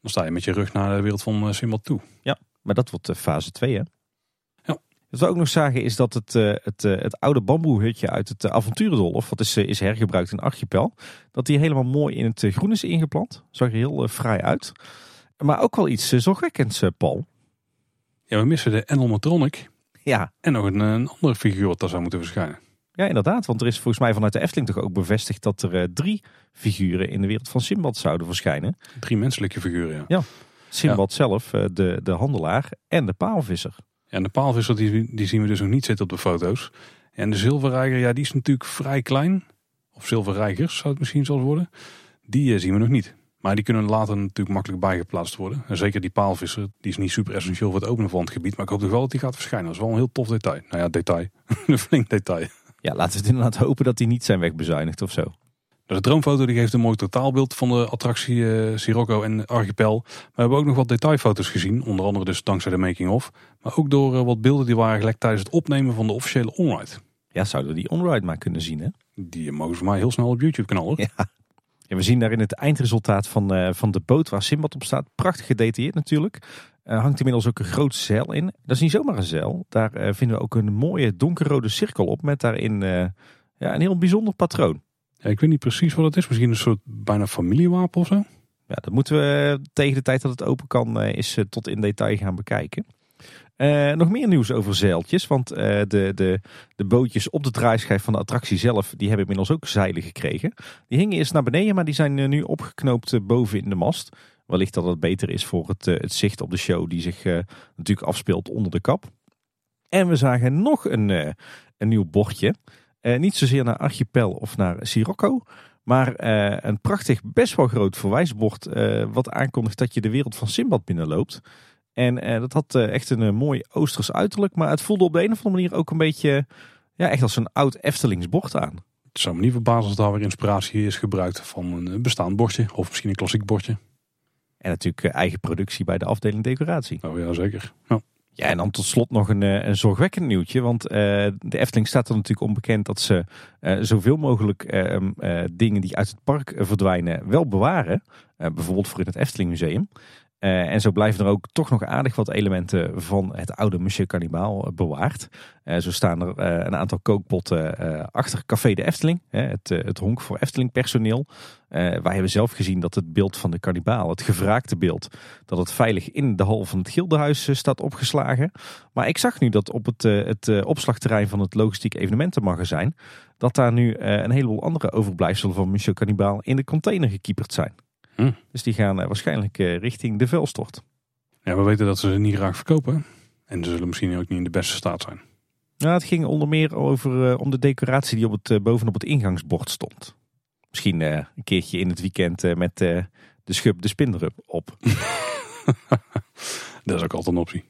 Dan sta je met je rug naar de wereld van uh, Simbad toe. Ja, maar dat wordt fase 2 hè? Wat we ook nog zagen is dat het, uh, het, uh, het oude bamboehutje uit het uh, avonturendolf, wat is, is hergebruikt in Archipel, dat die helemaal mooi in het groen is ingeplant. Zag er heel fraai uit. Maar ook wel iets zorgwekkends, Paul. Ja, we missen de Animatronic. Ja. En nog een, een andere figuur wat daar zou moeten verschijnen. Ja, inderdaad. Want er is volgens mij vanuit de Efteling toch ook bevestigd dat er drie figuren in de wereld van Simbad zouden verschijnen. Drie menselijke figuren, ja. Ja. Simbad zelf, de, de handelaar en de paalvisser. En de paalvisser die, die zien we dus nog niet zitten op de foto's. En de zilverreiger, ja, die is natuurlijk vrij klein. Of zilverreigers zou het misschien zelfs worden. Die uh, zien we nog niet. Maar die kunnen later natuurlijk makkelijk bijgeplaatst worden. En zeker die paalvisser, die is niet super essentieel voor het openen van het gebied. Maar ik hoop toch wel dat die gaat verschijnen. Dat is wel een heel tof detail. Nou ja, detail. een flink detail. Ja, laten we het inderdaad hopen dat die niet zijn wegbezuinigd of zo. De droomfoto die geeft een mooi totaalbeeld van de attractie uh, Sirocco en Archipel. We hebben ook nog wat detailfoto's gezien, onder andere dus dankzij de making-of. Maar ook door uh, wat beelden die waren gelekt tijdens het opnemen van de officiële onride. Ja, zouden we die onride maar kunnen zien hè? Die mogen ze maar heel snel op YouTube kanaal. Ja. ja. we zien daarin het eindresultaat van, uh, van de boot waar Simbad op staat. Prachtig gedetailleerd natuurlijk. hangt inmiddels ook een groot zeil in. Dat is niet zomaar een zeil. Daar vinden we ook een mooie donkerrode cirkel op met daarin ja, een heel bijzonder patroon. Ja, ik weet niet precies wat het is. Misschien een soort bijna familiewapen of zo. Ja, dat moeten we tegen de tijd dat het open kan uh, is uh, tot in detail gaan bekijken. Uh, nog meer nieuws over zeiltjes. Want de, de, de bootjes op de draaischijf van de attractie zelf, die hebben inmiddels ook zeilen gekregen. Die hingen eerst naar beneden, maar die zijn nu opgeknoopt boven in de mast. Wellicht dat het beter is voor het, het zicht op de show die zich natuurlijk afspeelt onder de kap. En we zagen nog een, een nieuw bordje. Uh, niet zozeer naar Archipel of naar Sirocco. Maar uh, een prachtig, best wel groot verwijsbord. Uh, wat aankondigt dat je de wereld van Simbad binnenloopt. En dat had echt een mooi Oosters uiterlijk. Maar het voelde op de een of andere manier ook een beetje. Ja, echt als een oud Eftelingsbord aan. Het zou me niet verbazen als daar weer inspiratie is gebruikt van een bestaand bordje. Of misschien een klassiek bordje. En natuurlijk eigen productie bij de afdeling decoratie. Oh ja, zeker. Ja. Ja, en dan tot slot nog een, een zorgwekkend nieuwtje. Want uh, de Efteling staat er natuurlijk onbekend dat ze uh, zoveel mogelijk dingen die uit het park verdwijnen wel bewaren. bijvoorbeeld voor in het Efteling Museum. Uh, en zo blijven er ook toch nog aardig wat elementen van het oude Monsieur Cannibal bewaard. Uh, zo staan er een aantal kookpotten achter Café de Efteling, het, het honk voor Efteling personeel. wij hebben zelf gezien dat het beeld van de kannibaal, het gevraagde beeld, dat het veilig in de hal van het Gildenhuis staat opgeslagen. Maar ik zag nu dat op het, het opslagterrein van het logistiek evenementenmagazijn, dat daar nu een heleboel andere overblijfselen van Monsieur Cannibal in de container gekieperd zijn. Hm. Dus die gaan waarschijnlijk richting de vuilstort. Ja, we weten dat ze ze niet graag verkopen. En ze zullen misschien ook niet in de beste staat zijn. Nou, het ging onder meer over, om de decoratie die op het, bovenop het ingangsbord stond. Misschien een keertje in het weekend met de schub de spinderup op. dat is ook altijd een optie.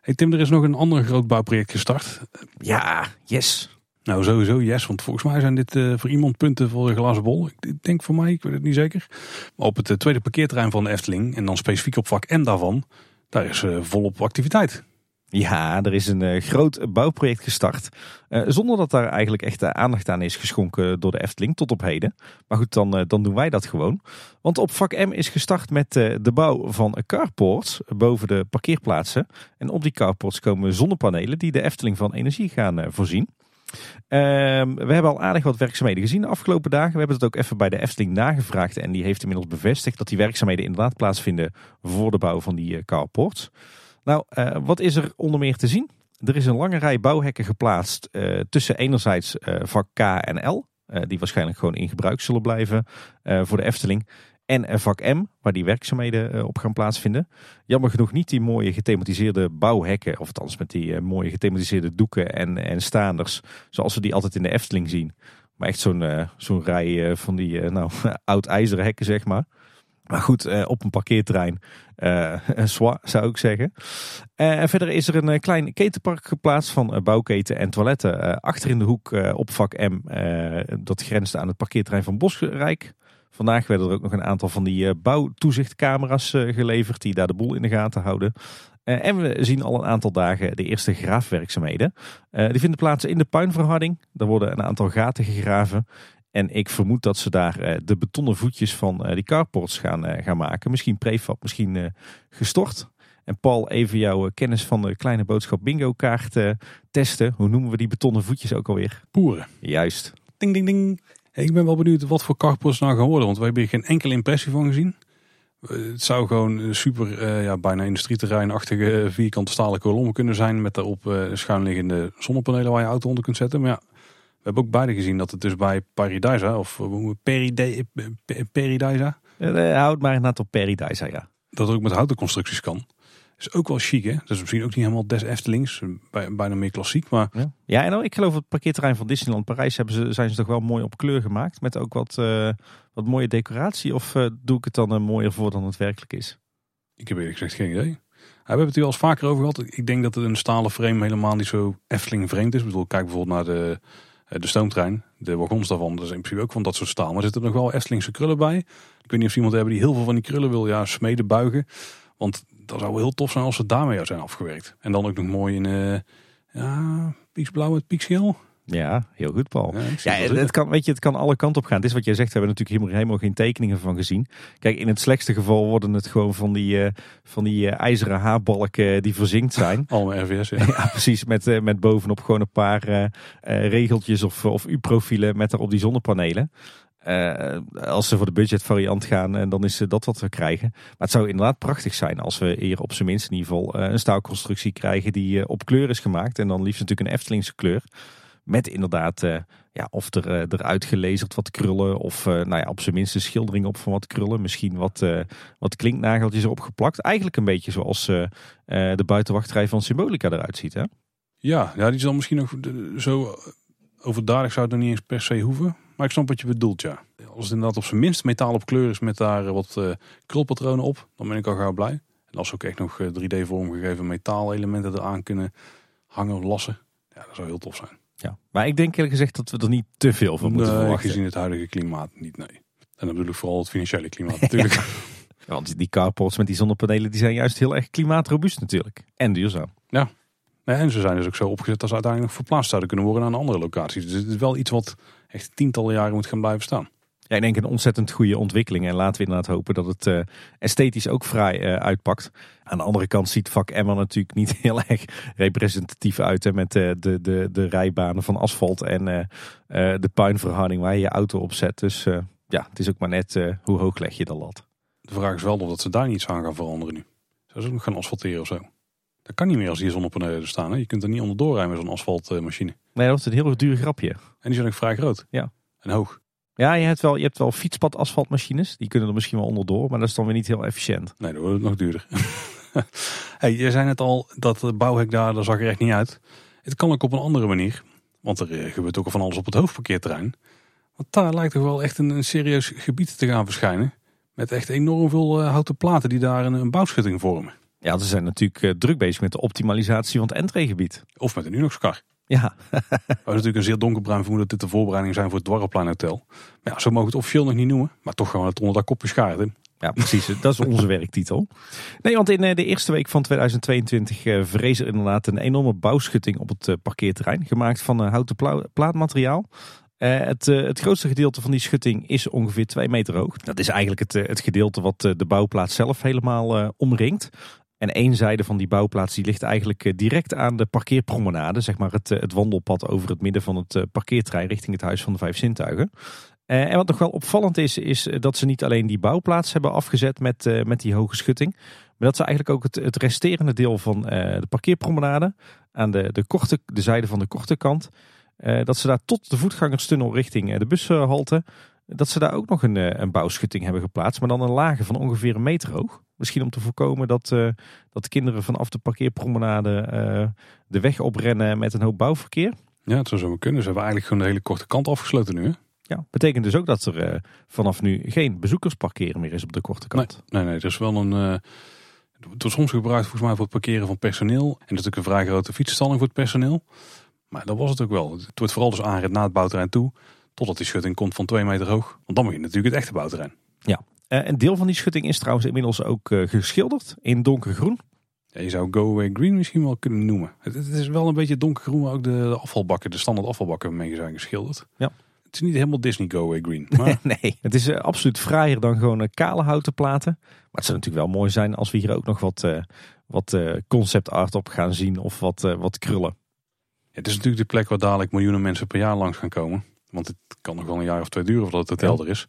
Hey Tim, er is nog een ander groot bouwproject gestart. Ja, yes. Nou, sowieso yes, want volgens mij zijn dit uh, voor iemand punten voor de glazen bol. Ik denk voor mij, ik weet het niet zeker. Maar op het uh, tweede parkeerterrein van de Efteling, en dan specifiek op vak M daarvan, daar is uh, volop activiteit. Ja, er is een groot bouwproject gestart. zonder dat daar eigenlijk echt aandacht aan is geschonken door de Efteling tot op heden. Maar goed, dan, dan doen wij dat gewoon. Want op vak M is gestart met de bouw van carports boven de parkeerplaatsen. En op die carports komen zonnepanelen die de Efteling van energie gaan voorzien. Um, we hebben al aardig wat werkzaamheden gezien de afgelopen dagen. We hebben het ook even bij de Efteling nagevraagd. En die heeft inmiddels bevestigd dat die werkzaamheden inderdaad plaatsvinden voor de bouw van die uh, carports. Nou, uh, wat is er onder meer te zien? Er is een lange rij bouwhekken geplaatst uh, tussen enerzijds vak K en L. die waarschijnlijk gewoon in gebruik zullen blijven voor de Efteling. En vak M, waar die werkzaamheden op gaan plaatsvinden. Jammer genoeg niet die mooie gethematiseerde bouwhekken, of althans met die mooie gethematiseerde doeken en, en staanders, zoals we die altijd in de Efteling zien. Maar echt zo'n zo'n rij van die nou, oud ijzeren hekken, zeg maar. Maar goed, eh, op een parkeerterrein, uh, een zou ik zeggen. En verder is er een klein ketenpark geplaatst van bouwketen en toiletten achter in de hoek op vak M. dat grenst aan het parkeerterrein van Bosrijk. Vandaag werden er ook nog een aantal van die bouwtoezichtcamera's geleverd die daar de boel in de gaten houden. en we zien al een aantal dagen de eerste graafwerkzaamheden. die vinden plaats in de puinverharding. Er worden een aantal gaten gegraven. En ik vermoed dat ze daar eh, de betonnen voetjes van eh, die carports gaan, eh, gaan maken. Misschien prefab, misschien gestort. En Paul, even jouw kennis van de kleine boodschap bingo kaart testen. Hoe noemen we die betonnen voetjes ook alweer? Poeren. Juist. Ding, ding, ding. Ik ben wel benieuwd wat voor carports nou gaan worden. Want we hebben hier geen enkele impressie van gezien. Het zou gewoon super, ja, bijna industrieterreinachtige vierkante stalen kolommen kunnen zijn. Met daarop uh, schuinliggende zonnepanelen waar je auto onder kunt zetten. Maar ja, we hebben ook beide gezien dat het dus bij Paradisa of Peride, Paradisa. Uh, houd maar inderdaad op Paradisa, ja. Dat het ook met houten constructies kan. Is ook wel chic, hè? Dat is misschien ook niet helemaal des Eftelings, bijna meer klassiek, maar... Ja, ja en ik geloof het parkeerterrein van Disneyland Parijs hebben ze, zijn ze toch wel mooi op kleur gemaakt. Met ook wat, uh, wat mooie decoratie. Of uh, doe ik het dan uh, mooier voor dan het werkelijk is? Ik heb eerlijk gezegd geen idee. we hebben het hier al eens vaker over gehad. Ik denk dat het een stalen frame helemaal niet zo Efteling vreemd is. Ik bedoel, kijk bijvoorbeeld naar de eh, de stoomtrein, de wagons daarvan, dat is in principe ook van dat soort staal. Maar er zitten nog wel Estlingse krullen bij. Ik weet niet of iemand hebben die heel veel van die krullen wil ja, smeden, buigen. Want dat zou heel tof zijn als ze daarmee zijn afgewerkt. En dan ook nog mooi in uh, ja, pieksblauw met pieksgeel. Ja, heel goed, Paul. Ja, het, kan, weet je, het kan alle kanten op gaan. Dit is wat jij zegt, we hebben natuurlijk helemaal, helemaal geen tekeningen van gezien. Kijk, in het slechtste geval worden het gewoon van die, uh, van die uh, ijzeren haarbalken die verzinkt zijn. Allemaal RVS, ja. ja precies. Met, met bovenop gewoon een paar regeltjes of, of U-profielen met daarop die zonnepanelen. Als ze voor de budgetvariant gaan, dan is dat wat we krijgen. Maar het zou inderdaad prachtig zijn als we hier op zijn minst geval een staalconstructie krijgen die op kleur is gemaakt. En dan liefst natuurlijk een Eftelingse kleur. Met inderdaad, ja, of er, uh, eruit wat krullen. Of uh, nou ja, op zijn minst een schildering op van wat krullen. Misschien wat, wat klinknageltjes erop geplakt. Eigenlijk een beetje zoals de buitenwachtrij van Symbolica eruit ziet. Hè? Ja, ja, die zal misschien nog zo overdadig zou het nog niet eens per se hoeven. Maar ik snap wat je bedoelt, ja. Als het inderdaad op zijn minst metaal op kleur is met daar wat krulpatronen op, dan ben ik al gauw blij. En als ze ook echt nog 3D vormgegeven metaalelementen eraan kunnen hangen of lassen, ja, dat zou heel tof zijn. Ja. Maar ik denk eerlijk gezegd dat we er niet te veel van moeten nee, verwachten. gezien het huidige klimaat niet, nee. En dan bedoel ik vooral het financiële klimaat natuurlijk. Want die carports met die zonnepanelen die zijn juist heel erg klimaatrobuust natuurlijk. En duurzaam. Ja. En ze zijn dus ook zo opgezet dat ze uiteindelijk nog verplaatst zouden kunnen worden naar andere locaties. Dus het is wel iets wat echt tientallen jaren moet gaan blijven staan. Ja, ik denk een ontzettend goede ontwikkeling. En laten we inderdaad hopen dat het uh, esthetisch ook vrij uh, uitpakt. Aan de andere kant ziet vak Emma natuurlijk niet heel erg representatief uit. Hè, met uh, de, de, de rijbanen van asfalt en de puinverharding waar je je auto op zet. Dus ja, het is ook maar net hoe hoog leg je de lat. De vraag is wel of dat ze daar niets aan gaan veranderen nu. Zou ze ook nog gaan asfalteren of zo? Dat kan niet meer als hier zonnepanelen staan. Hè? Je kunt er niet onderdoor rijden met zo'n asfaltmachine. Nee, dat is een heel duur grapje. En die zijn ook vrij groot. Ja. En hoog. Ja, je hebt wel, je hebt wel fietspad asfaltmachines. Die kunnen er misschien wel onderdoor, maar dat is dan weer niet heel efficiënt. Nee, dan wordt het nog duurder. hey, je zei net al dat bouwhek daar, daar zag er echt niet uit. Het kan ook op een andere manier. Want er eh, gebeurt ook al van alles op het hoofdparkeerterrein. Want daar lijkt toch wel echt een, een serieus gebied te gaan verschijnen. Met echt enorm veel uh, houten platen die daar een, een bouwschutting vormen. Ja, ze zijn natuurlijk uh, druk bezig met de optimalisatie van het entreegebied. Of met een Unox-kar. Ja. We natuurlijk een zeer donkerbruin vermoeden dat dit de voorbereidingen zijn voor het Dwarrelplein Hotel. Maar ja, zo mogen we het officieel nog niet noemen. Maar toch gewoon het onder dat kopje schaart Ja, precies. Dat is onze werktitel. Nee, want in eh, de eerste week van 2022 eh, vrees er inderdaad een enorme bouwschutting op het eh, parkeerterrein. Gemaakt van houten plaatmateriaal. het, het, grootste gedeelte van die schutting is ongeveer 2 meter hoog. Dat is eigenlijk het, het gedeelte wat de bouwplaats zelf helemaal omringt. En één zijde van die bouwplaats die ligt eigenlijk eh, direct aan de parkeerpromenade. Zeg maar het, eh, het wandelpad over het midden van het eh, parkeerterrein richting het Huis van de Vijf Zintuigen. En wat nog wel opvallend is, is dat ze niet alleen die bouwplaats hebben afgezet met, met die hoge schutting. Maar dat ze eigenlijk ook het, het resterende deel van de parkeerpromenade aan de, de, korte, de zijde van de korte kant. Dat ze daar tot de voetgangerstunnel richting de bushalte dat ze daar ook nog een, een bouwschutting hebben geplaatst. Maar dan een lage van ongeveer een meter hoog. Misschien om te voorkomen dat, dat kinderen vanaf de parkeerpromenade de weg oprennen met een hoop bouwverkeer. Ja, het zou zo kunnen. Ze hebben eigenlijk gewoon de hele korte kant afgesloten nu. Hè? Ja, betekent dus ook dat er vanaf nu geen bezoekersparkeren meer is op de korte kant. Nee, nee, nee er is wel een het wordt soms gebruikt volgens mij voor het parkeren van personeel. En natuurlijk een vrij grote fietsstalling voor het personeel. Maar dat was het ook wel. Het wordt vooral dus aanrit naar het bouwterrein toe. Totdat die schutting komt van twee meter hoog. Want dan moet je natuurlijk het echte bouwterrein. Ja, uh, een deel van die schutting is trouwens inmiddels ook uh, geschilderd in donkergroen. Ja, je zou Go Away Green misschien wel kunnen noemen. Het, het is wel een beetje donkergroen, maar ook de, de, afvalbakken, de standaard afvalbakken mee zijn geschilderd. Ja. Het is niet helemaal Disney Go Away Green. Maar... nee, het is uh, absoluut fraaier dan gewoon kale houten platen. Maar het zou natuurlijk wel mooi zijn als we hier ook nog wat, wat concept art op gaan zien of wat, wat krullen. Ja, het is natuurlijk de plek waar dadelijk miljoenen mensen per jaar langs gaan komen. Want het kan nog wel een jaar of twee duren voordat het hotel ja. er is.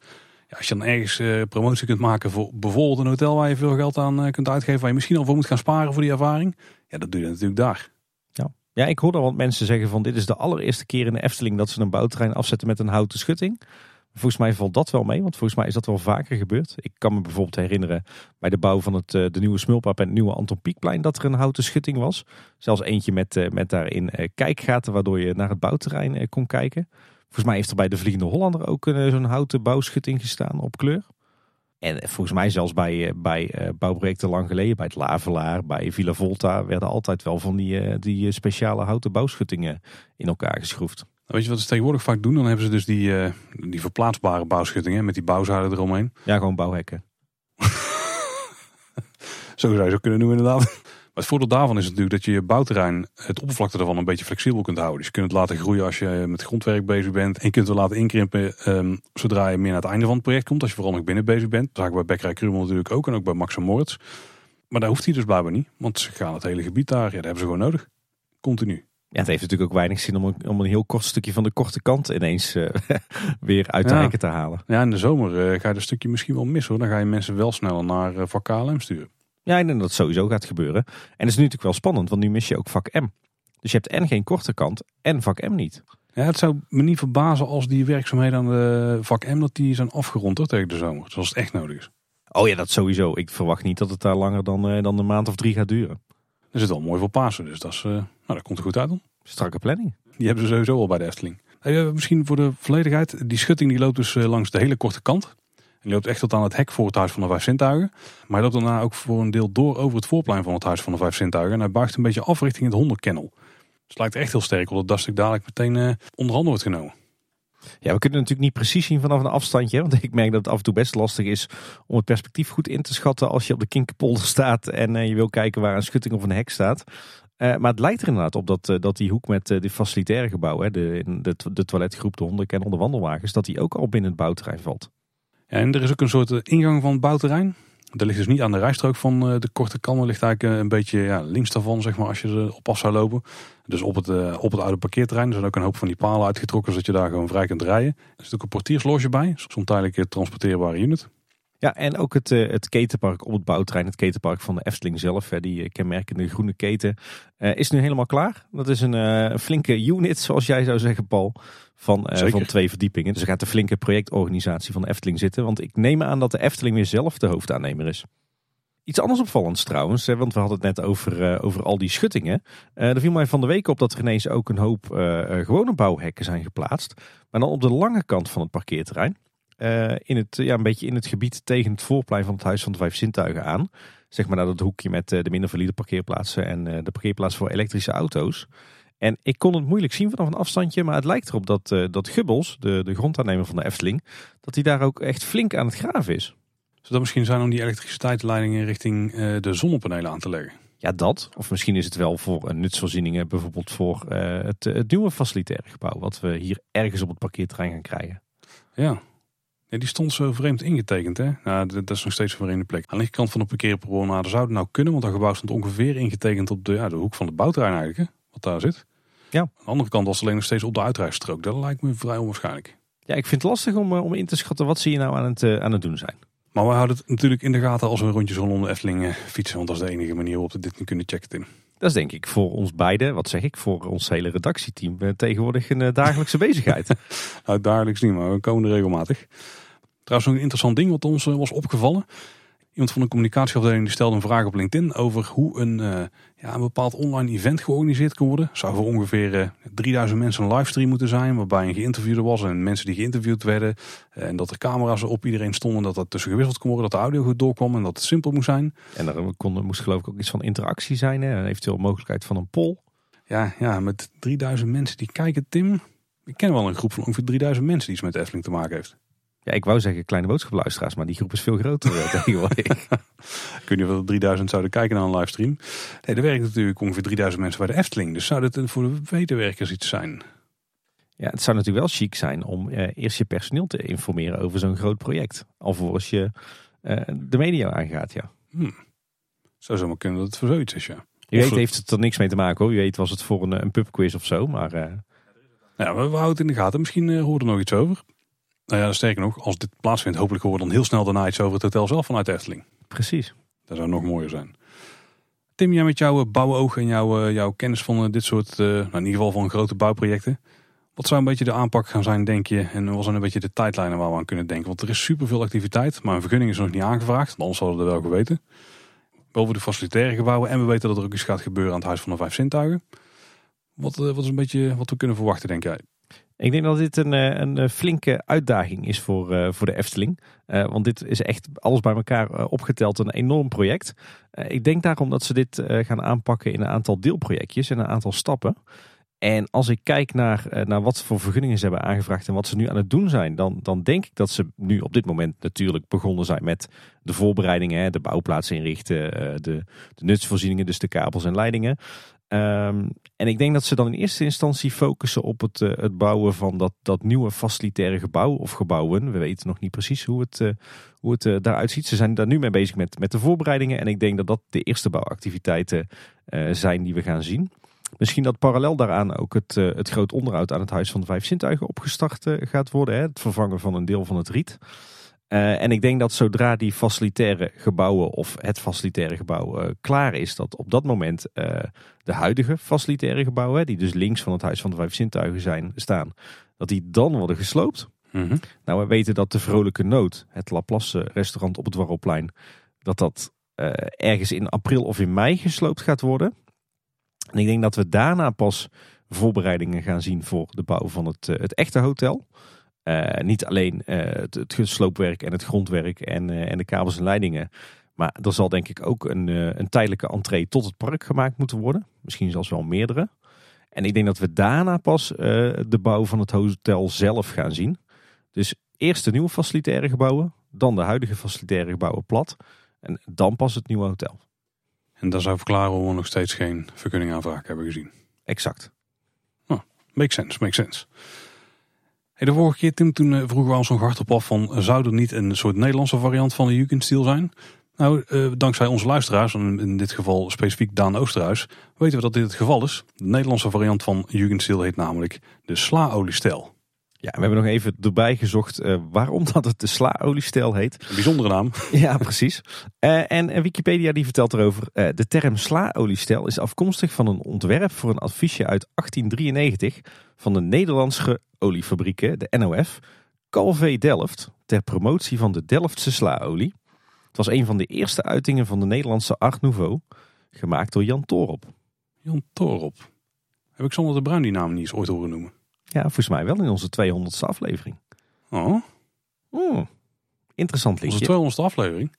Ja, als je dan ergens promotie kunt maken voor bijvoorbeeld een hotel waar je veel geld aan kunt uitgeven. Waar je misschien al voor moet gaan sparen voor die ervaring. Ja, dat doe je natuurlijk daar. Ja. Ja, ik hoor dan wat mensen zeggen van dit is de allereerste keer in de Efteling dat ze een bouwterrein afzetten met een houten schutting. Volgens mij valt dat wel mee, want volgens mij is dat wel vaker gebeurd. Ik kan me bijvoorbeeld herinneren bij de bouw van het, de nieuwe Smulpap en het nieuwe Anton Pieckplein dat er een houten schutting was. Zelfs eentje met, met daarin kijkgaten waardoor je naar het bouwterrein kon kijken. Volgens mij heeft er bij de Vliegende Hollander ook zo'n houten bouwschutting gestaan op kleur. En volgens mij zelfs bij, bij bouwprojecten lang geleden, bij het Lavelaar, bij Villa Volta, werden altijd wel van die, die speciale houten bouwschuttingen in elkaar geschroefd. Weet je wat ze tegenwoordig vaak doen? Dan hebben ze dus die, uh, die verplaatsbare bouwschuttingen met die bouwzuilen eromheen. Ja, gewoon bouwhekken. zo zou je zo kunnen noemen inderdaad. Maar het voordeel daarvan is natuurlijk dat je je bouwterrein, het oppervlakte ervan een beetje flexibel kunt houden. Dus je kunt het laten groeien als je met grondwerk bezig bent. En je kunt het laten inkrimpen um, zodra je meer naar het einde van het project komt. Als je vooral nog binnen bezig bent. Dat zagen we bij Bekkerij Krumel natuurlijk ook en ook bij Max Moritz. Maar daar hoeft hij dus blijkbaar niet. Want ze gaan het hele gebied daar, ja, dat hebben ze gewoon nodig. Continu. Ja, het heeft natuurlijk ook weinig zin om een, om een heel kort stukje van de korte kant ineens uh, weer uit de ja. te halen. Ja, in de zomer uh, ga je dat stukje misschien wel missen hoor. Dan ga je mensen wel sneller naar uh, KLM sturen. Ja, ik denk dat het sowieso gaat gebeuren. En het is nu natuurlijk wel spannend, want nu mis je ook vak M. Dus je hebt en geen korte kant en vak M niet. Ja, het zou me niet verbazen als die werkzaamheden aan de vak M dat die zijn afgerond hoor, tegen de zomer. Zoals het echt nodig is. Oh ja, dat sowieso. Ik verwacht niet dat het daar langer dan, dan een maand of drie gaat duren. Dat is wel mooi voor Pasen, dus dat, is, nou, dat komt er goed uit dan. Strakke planning. Die hebben ze sowieso al bij de Efteling. misschien voor de volledigheid. Die schutting die loopt dus langs de hele korte kant. Die loopt echt tot aan het hek voor het Huis van de Vijf Zintuigen. Maar hij loopt daarna ook voor een deel door over het voorplein van het Huis van de Vijf Zintuigen. En hij buigt een beetje af richting het honderkennel. Dus het lijkt echt heel sterk op dat dat dadelijk meteen uh, onder handen wordt genomen. Ja, we kunnen natuurlijk niet precies zien vanaf een afstandje. Want ik merk dat het af en toe best lastig is om het perspectief goed in te schatten als je op de Kinkerpolder staat en uh, je wil kijken waar een schutting of een hek staat. Uh, maar het lijkt er inderdaad op dat, dat die hoek met de facilitaire gebouwen, de, de, de toiletgroep, de hondenkennel, de wandelwagens, dat die ook al binnen het bouwterrein valt. En er is ook een soort ingang van het bouwterrein. Dat ligt dus niet aan de rijstrook van de korte kan, ligt eigenlijk een beetje ja, links daarvan, zeg maar, als je er op af zou lopen. Dus op het, op het oude parkeerterrein. Er zijn ook een hoop van die palen uitgetrokken, zodat je daar gewoon vrij kunt rijden. Er zit ook een portiersloge bij, soms tijdelijk transporteerbare unit. Ja, en ook het, het ketenpark op het bouwterrein, het ketenpark van de Efteling zelf, die kenmerkende groene keten, is nu helemaal klaar. Dat is een uh, flinke unit, zoals jij zou zeggen, Paul, van, van twee verdiepingen. Dus er gaat een flinke projectorganisatie van de Efteling zitten, want ik neem aan dat de Efteling weer zelf de hoofdaannemer is. Iets anders opvallends trouwens, hè, want we hadden het net over, over al die schuttingen. er viel mij van de week op dat er ineens ook een hoop gewone bouwhekken zijn geplaatst, maar dan op de lange kant van het parkeerterrein. In het, ja, een beetje in het gebied tegen het voorplein van het Huis van de Vijf Zintuigen aan. Zeg maar naar dat hoekje met de minder valide parkeerplaatsen en de parkeerplaats voor elektrische auto's. En ik kon het moeilijk zien vanaf een afstandje, maar het lijkt erop dat, dat Gubbels, de, de grondaannemer van de Efteling, dat hij daar ook echt flink aan het graven is. Zou dat misschien zijn om die elektriciteitsleidingen richting de zonnepanelen aan te leggen? Ja, dat. Of misschien is het wel voor nutsvoorzieningen, bijvoorbeeld voor het, het nieuwe facilitaire gebouw, wat we hier ergens op het parkeerterrein gaan krijgen. Ja, ja, die stond zo vreemd ingetekend. Hè? Nou, dat is nog steeds voor in de plek. Aan de linkerkant van de parkeerpromenade zou het nou kunnen, want dat gebouw stond ongeveer ingetekend op de, ja, de hoek van het bouwterrein eigenlijk, hè? wat daar zit. Ja. Aan de andere kant was het alleen nog steeds op de uitrijstrook. Dat lijkt me vrij onwaarschijnlijk. Ja, ik vind het lastig om, om in te schatten wat ze hier nou aan het, uh, aan het doen zijn. Maar we houden het natuurlijk in de gaten als we rondjes rondom de Efteling uh, fietsen, want dat is de enige manier waarop we dit kunnen checken, Tim. Dat is denk ik voor ons beiden, wat zeg ik, voor ons hele redactieteam eh, tegenwoordig een eh, dagelijkse bezigheid. Nou, dagelijks niet, maar we komen er regelmatig. Trouwens, nog een interessant ding wat ons eh, was opgevallen. Iemand van de communicatieafdeling die stelde een vraag op LinkedIn over hoe een, eh, ja, een bepaald online event georganiseerd kan worden. Zou voor ongeveer eh, 3000 mensen een livestream moeten zijn, waarbij een geïnterviewde was en mensen die geïnterviewd werden. Eh, en dat er camera's op iedereen stonden, dat dat tussen gewisseld kon worden, dat de audio goed doorkwam en dat het simpel moest zijn. En kon, moest geloof ik ook iets van interactie zijn, hè? en eventueel mogelijkheid van een poll. Ja, ja, met 3000 mensen die kijken, Tim. Ik ken wel een groep van ongeveer 3000 mensen die iets met Efteling te maken heeft. Ja, ik wou zeggen kleine boodschapluisteraars, maar die groep is veel groter eh, tegenwoordig. Ik weet niet of er 3000 zouden kijken naar een livestream. Nee, er werken natuurlijk ongeveer 3000 mensen bij de Efteling. Dus zou dit een voor de wederwerkers iets zijn? Ja, het zou natuurlijk wel chic zijn om eh, eerst je personeel te informeren over zo'n groot project. Alvorens je eh, de media aangaat, ja. Zou zomaar kunnen dat het voor zoiets is, ja. Je weet heeft het er niks mee te maken hoor. Je weet was het voor een, een pubquiz of zo. Maar eh, Ja, we, houden het in de gaten. Misschien uh, hoort er nog iets over. Nou ja, sterker nog, als dit plaatsvindt, hopelijk horen we dan heel snel daarna iets over het hotel zelf vanuit Efteling. precies. Dat zou nog mooier zijn. Tim, jij met jouw eh, bouwoog en jouw, eh, jouw kennis van eh, dit soort, nou in ieder geval van grote bouwprojecten. Wat zou een beetje de aanpak gaan zijn, denk je? En wat zijn een beetje de tijdlijnen waar we aan kunnen denken? Want er is superveel activiteit, maar een vergunning is nog niet aangevraagd. Anders hadden we er wel geweten. Boven de facilitaire gebouwen. En we weten dat er ook iets gaat gebeuren aan het Huis van de Vijf Zintuigen. Wat, wat is een beetje wat we kunnen verwachten, denk jij? Ik denk dat dit een, eh, een eh, flinke uitdaging is voor, eh, voor de Efteling. Want dit is echt alles bij elkaar opgeteld een enorm project. Ik denk daarom dat ze dit gaan aanpakken in een aantal deelprojectjes en een aantal stappen. En als ik kijk naar, naar wat voor vergunningen ze hebben aangevraagd en wat ze nu aan het doen zijn, dan, dan denk ik dat ze nu op dit moment natuurlijk begonnen zijn met de voorbereidingen, de bouwplaatsen inrichten, de, de nutsvoorzieningen, dus de kabels en leidingen. Ehm, en ik denk dat ze dan in eerste instantie focussen op het, eh, het bouwen van dat, dat nieuwe facilitaire gebouw of gebouwen. We weten nog niet precies hoe het, eh, hoe het eh, daaruit ziet. Ze zijn daar nu mee bezig met, met de voorbereidingen. En ik denk dat dat de eerste bouwactiviteiten eh, zijn die we gaan zien. Misschien dat parallel daaraan ook het, eh, het groot onderhoud aan het Huis van de Vijf Zintuigen opgestart eh, gaat worden. Hè? Het vervangen van een deel van het riet. Eh, en ik denk dat zodra die facilitaire gebouwen of het facilitaire gebouw eh, klaar is, dat op dat moment eh, de huidige facilitaire gebouwen, die dus links van het Huis van de Vijf Zintuigen zijn, staan, dat die dan worden gesloopt. Mhm. Nou, we weten dat de Vrolijke Noot, het Laplace restaurant op het Warrelplein, dat dat ergens in april of in mei gesloopt gaat worden. En ik denk dat we daarna pas voorbereidingen gaan zien voor de bouw van het, het echte hotel. Eh, niet alleen eh, het, het sloopwerk en het grondwerk en, eh, en de kabels en leidingen. Maar er zal denk ik ook een, een tijdelijke entree tot het park gemaakt moeten worden. Misschien zelfs wel meerdere. En ik denk dat we daarna pas de bouw van het hotel zelf gaan zien. Dus eerst de nieuwe facilitaire gebouwen, dan de huidige facilitaire gebouwen plat. En dan pas het nieuwe hotel. En dat zou verklaren waarom we nog steeds geen vergunningaanvraag hebben gezien. Exact. Makes sense, makes sense. Hey, de vorige keer, Tim, toen eh, vroegen we ons nog hardop af van... eh, zou er niet een soort Nederlandse variant van de Jugendstil zijn? Nou, eh, dankzij onze luisteraars, en in dit geval specifiek Daan Oosterhuis... weten we dat dit het geval is. De Nederlandse variant van Jugendstil heet namelijk de slaoliestijl. Ja, we hebben nog even erbij gezocht eh, waarom dat het de slaoliestijl heet. Een bijzondere naam. Ja, precies. Eh, en Wikipedia die vertelt erover. eh, de term slaoliestel is afkomstig van een ontwerp voor een affiche uit 1893 van de Nederlandse oliefabrieken, de NOF, Calvé Delft, ter promotie van de Delftse slaolie. Het was een van de eerste uitingen van de Nederlandse Art Nouveau, gemaakt door Jan Torop. Jan Torop. Heb ik zonder de Bruin die naam niet eens ooit horen noemen? Ja, volgens mij wel in onze 200ste aflevering. Oh, Hmm, interessant onze linkje. 200ste aflevering.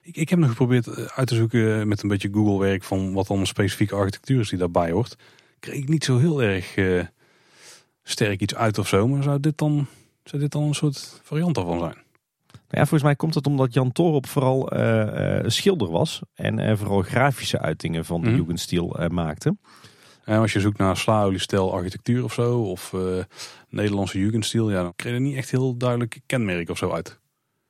Ik, ik heb nog geprobeerd eh, uit te zoeken met een beetje Google werk... van wat dan een specifieke architectuur is die daarbij hoort. Kreeg ik niet zo heel erg eh, sterk iets uit of zo. Maar zou dit dan, zou dit dan een soort variant daarvan zijn? Ja, volgens mij komt het omdat Jan Torop vooral eh, schilder was. En vooral grafische uitingen van de. Jugendstil eh, maakte. En als je zoekt naar slaoliestijl architectuur of zo... of eh, Nederlandse Jugendstil... Ja, dan je er niet echt heel duidelijk kenmerk of zo uit.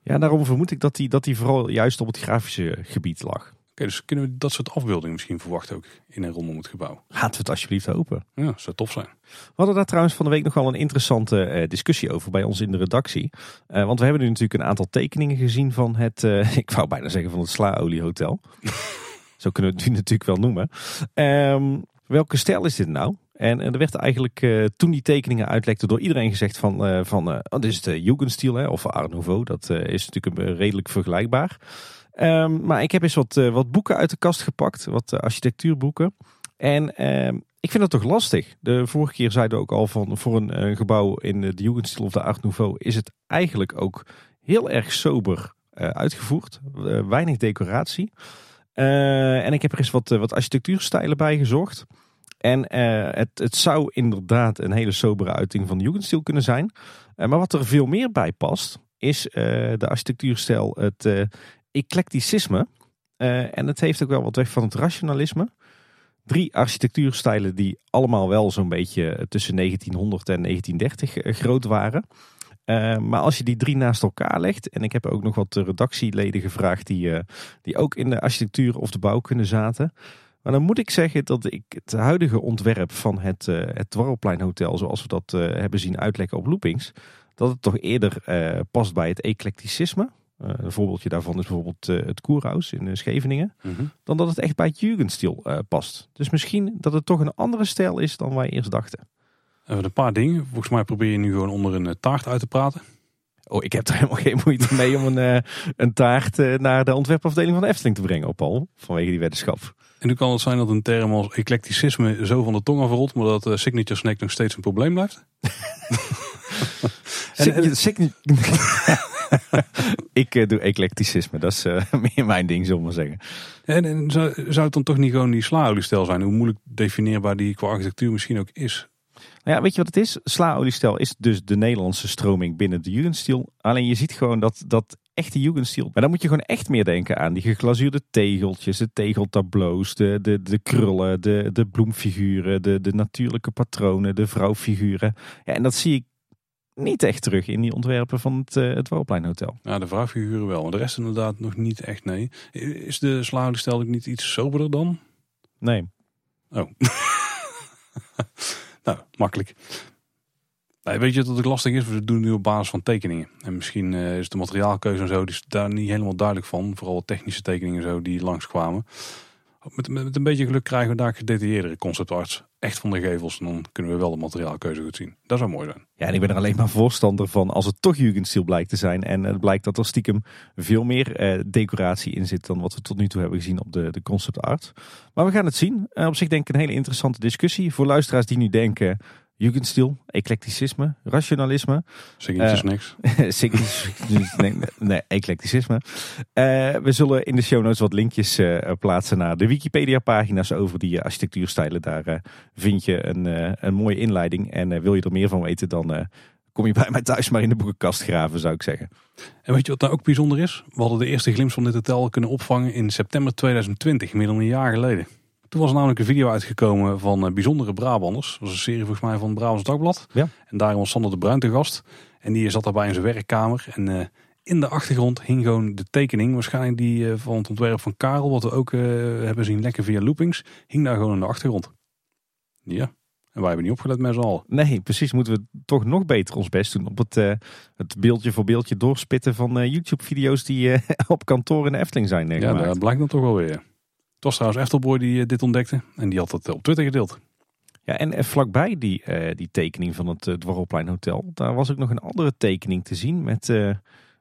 Ja, daarom vermoed ik dat hij dat die vooral juist op het grafische gebied lag. Oké, dus kunnen we dat soort afbeeldingen misschien verwachten ook in en rondom het gebouw? Laten we het alsjeblieft hopen. Ja, zou tof zijn. We hadden daar trouwens van de week nog wel een interessante eh, discussie over bij ons in de redactie. Eh, want we hebben nu natuurlijk een aantal tekeningen gezien van het, ik wou bijna zeggen van het Slaoliehotel. Zo kunnen we het nu natuurlijk wel noemen. Ehm, welke stijl is dit nou? En er werd eigenlijk uh, toen die tekeningen uitlekten door iedereen gezegd van, uh, van uh, oh, dit is de Jugendstil hè, of Art Nouveau. Dat is natuurlijk redelijk vergelijkbaar. Um, maar ik heb eens wat, wat boeken uit de kast gepakt, wat architectuurboeken. En ehm, ik vind dat toch lastig. De vorige keer zeiden we ook al van voor een gebouw in de Jugendstil of de Art Nouveau is het eigenlijk ook heel erg sober uitgevoerd. weinig decoratie. En ik heb er eens wat, wat architectuurstijlen bij gezocht. En uh, het, het zou inderdaad een hele sobere uiting van de Jugendstil kunnen zijn. Maar wat er veel meer bij past, is de architectuurstijl het eclecticisme. en het heeft ook wel wat weg van het rationalisme. Drie architectuurstijlen die allemaal wel zo'n beetje tussen 1900 en 1930 groot waren. Maar als je die drie naast elkaar legt, en ik heb ook nog wat redactieleden gevraagd die, die ook in de architectuur of de bouwkunde zaten, maar dan moet ik zeggen dat ik het huidige ontwerp van het, uh, het Dwarrelplein Hotel, zoals we dat hebben zien uitlekken op Loopings, dat het toch eerder past bij het eclecticisme. een voorbeeldje daarvan is bijvoorbeeld het Koerhuis in Scheveningen. Mm -hmm. Dan dat het echt bij het Jugendstil past. Dus misschien dat het toch een andere stijl is dan wij eerst dachten. Een paar dingen. Volgens mij probeer je nu gewoon onder een taart uit te praten. Oh, ik heb er helemaal geen moeite mee om een, een taart naar de ontwerpafdeling van de Efteling te brengen op al. Vanwege die weddenschap. En nu kan het zijn dat een term als eclecticisme zo van de tong afrolt, maar dat signature snack nog steeds een probleem blijft. ik uh, doe eclecticisme, dat is uh, meer mijn ding, zullen we maar zeggen. En, en zou, zou, het dan toch niet gewoon die slaoliestel zijn? Hoe moeilijk definieerbaar die qua architectuur misschien ook is? Nou ja, weet je wat het is? Slaoliestel is dus de Nederlandse stroming binnen de Jugendstil. Alleen je ziet gewoon dat, dat echte Jugendstil. Maar dan moet je gewoon echt meer denken aan die geglazuurde tegeltjes, de tegeltableaus, de, de, de krullen, de, de bloemfiguren, de, de natuurlijke patronen, de vrouwfiguren. Ja, en dat zie ik niet echt terug in die ontwerpen van het, uh, het. Ja, de vrouwfiguren wel, maar de rest inderdaad nog niet echt, nee. Is de Slaoliestel niet iets soberder dan? Nee. Oh. nou, makkelijk. Weet je dat het lastig is? We doen nu op basis van tekeningen. En misschien uh, is de materiaalkeuze en zo is daar niet helemaal duidelijk van. Vooral technische tekeningen zo die langskwamen. Met, met, met een beetje geluk krijgen we daar gedetailleerdere conceptarts. Echt van de gevels. En dan kunnen we wel de materiaalkeuze goed zien. Dat zou mooi zijn. Ja, en ik ben er alleen maar voorstander van als het toch Jugendstil blijkt te zijn. En het blijkt dat er stiekem veel meer eh, decoratie in zit dan wat we tot nu toe hebben gezien op de, de concept art. Maar we gaan het zien. Uh, op zich denk ik een hele interessante discussie. Voor luisteraars die nu denken, Jugendstil, eclecticisme, rationalisme. Signature niks. nee, nee, eclecticisme. Uh, we zullen in de show notes wat linkjes uh, plaatsen naar de Wikipedia pagina's over die architectuurstijlen. Daar uh, vind je een, een mooie inleiding. En wil je er meer van weten, dan kom je bij mij thuis maar in de boekenkast graven, zou ik zeggen. En weet je wat nou ook bijzonder is? We hadden de eerste glimp van dit hotel kunnen opvangen in september 2020, meer dan een jaar geleden. Toen was er namelijk een video uitgekomen van uh, Bijzondere Brabanders. Dat was een serie volgens mij van het Brabants Dagblad. Ja. En daarin was Sander de Bruin te gast. En die zat daarbij in zijn werkkamer. En uh, in de achtergrond hing gewoon de tekening. Waarschijnlijk die uh, van het ontwerp van Karel. Wat we ook hebben zien lekker via loopings. Hing daar gewoon in de achtergrond. Ja. En wij hebben niet opgelet met z'n allen. Nee, precies. Moeten we toch nog beter ons best doen op het, het beeldje voor beeldje doorspitten van YouTube-video's die op kantoor in de Efteling zijn. ja, dat blijkt dan toch wel weer. Het was trouwens Eftelboy die eh, dit ontdekte. En die had het op Twitter gedeeld. Ja, en eh, vlakbij die, uh, die tekening van het uh, Dwarrelplein Hotel, daar was ook nog een andere tekening te zien met uh,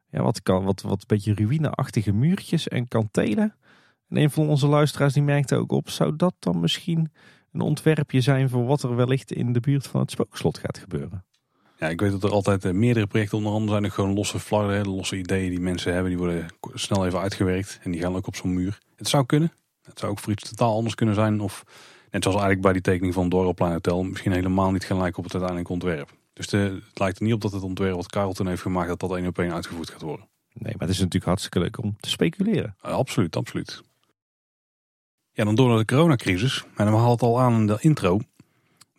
ja, wat, kan, wat, wat beetje ruïneachtige muurtjes en kantelen. En een van onze luisteraars die merkte ook op, zou dat dan misschien een ontwerpje zijn voor wat er wellicht in de buurt van het spookslot gaat gebeuren? Ja, ik weet dat er altijd meerdere projecten onder andere zijn er gewoon losse flarden, losse ideeën die mensen hebben, die worden snel even uitgewerkt en die gaan ook op zo'n muur. Het zou kunnen. Het zou ook voor iets totaal anders kunnen zijn. Of net zoals eigenlijk bij die tekening van Dorplein Hotel. Misschien helemaal niet gelijk op het uiteindelijke ontwerp. Dus de, het lijkt er niet op dat het ontwerp wat Carlton heeft gemaakt. Dat dat één op één uitgevoerd gaat worden. Nee, maar het is natuurlijk hartstikke leuk om te speculeren. absoluut, absoluut. Ja, dan door naar de coronacrisis. En we hadden het al aan in de intro.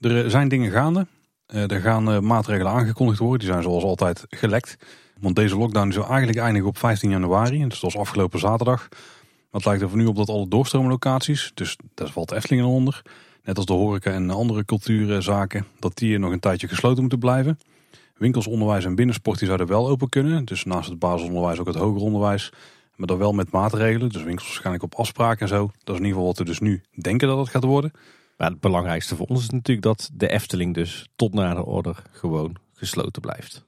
Er zijn dingen gaande. Eh, er gaan eh, maatregelen aangekondigd worden. Die zijn zoals altijd gelekt. Want deze lockdown zou eigenlijk eindigen op 15 januari. Dus dat was afgelopen zaterdag. Het lijkt er nu op dat alle doorstroomlocaties, dus daar valt Efteling onder, net als de horeca en andere cultuurzaken, dat die nog een tijdje gesloten moeten blijven. Winkels, onderwijs en binnensport die zouden wel open kunnen. Dus naast het basisonderwijs ook het hoger onderwijs. Maar dan wel met maatregelen. Dus winkels waarschijnlijk op afspraak en zo. Dat is in ieder geval wat we dus nu denken dat het gaat worden. Maar het belangrijkste voor ons is natuurlijk dat de Efteling dus tot na de order gewoon gesloten blijft.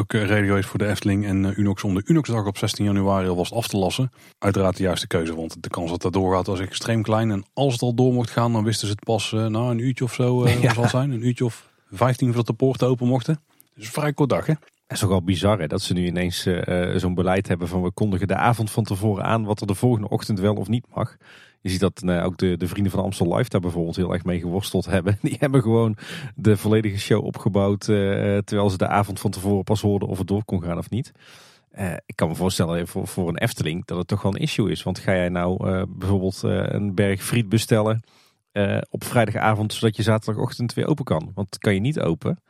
Ook uh, reden is voor de Efteling en uh, Unox om de Unox-dag op 16 januari alvast af te lassen. Uiteraard de juiste keuze, want de kans dat dat doorgaat was extreem klein. En als het al door mocht gaan, dan wisten ze het pas uh, nou, een uurtje of zo ja. zal zijn. Een uurtje of 15 voordat de poorten open mochten. Dus een vrij kort dag, hè? Het is ook wel bizar hè, dat ze nu ineens uh, zo'n beleid hebben van we kondigen de avond van tevoren aan wat er de volgende ochtend wel of niet mag. Je ziet dat nou, ook de, de vrienden van Amstel Live daar bijvoorbeeld heel erg mee geworsteld hebben. Die hebben gewoon de volledige show opgebouwd uh, terwijl ze de avond van tevoren pas hoorden of het door kon gaan of niet. Uh, ik kan me voorstellen voor, een Efteling dat het toch wel een issue is. Want ga jij nou bijvoorbeeld een berg friet bestellen op vrijdagavond zodat je zaterdagochtend weer open kan? Want kan je niet open,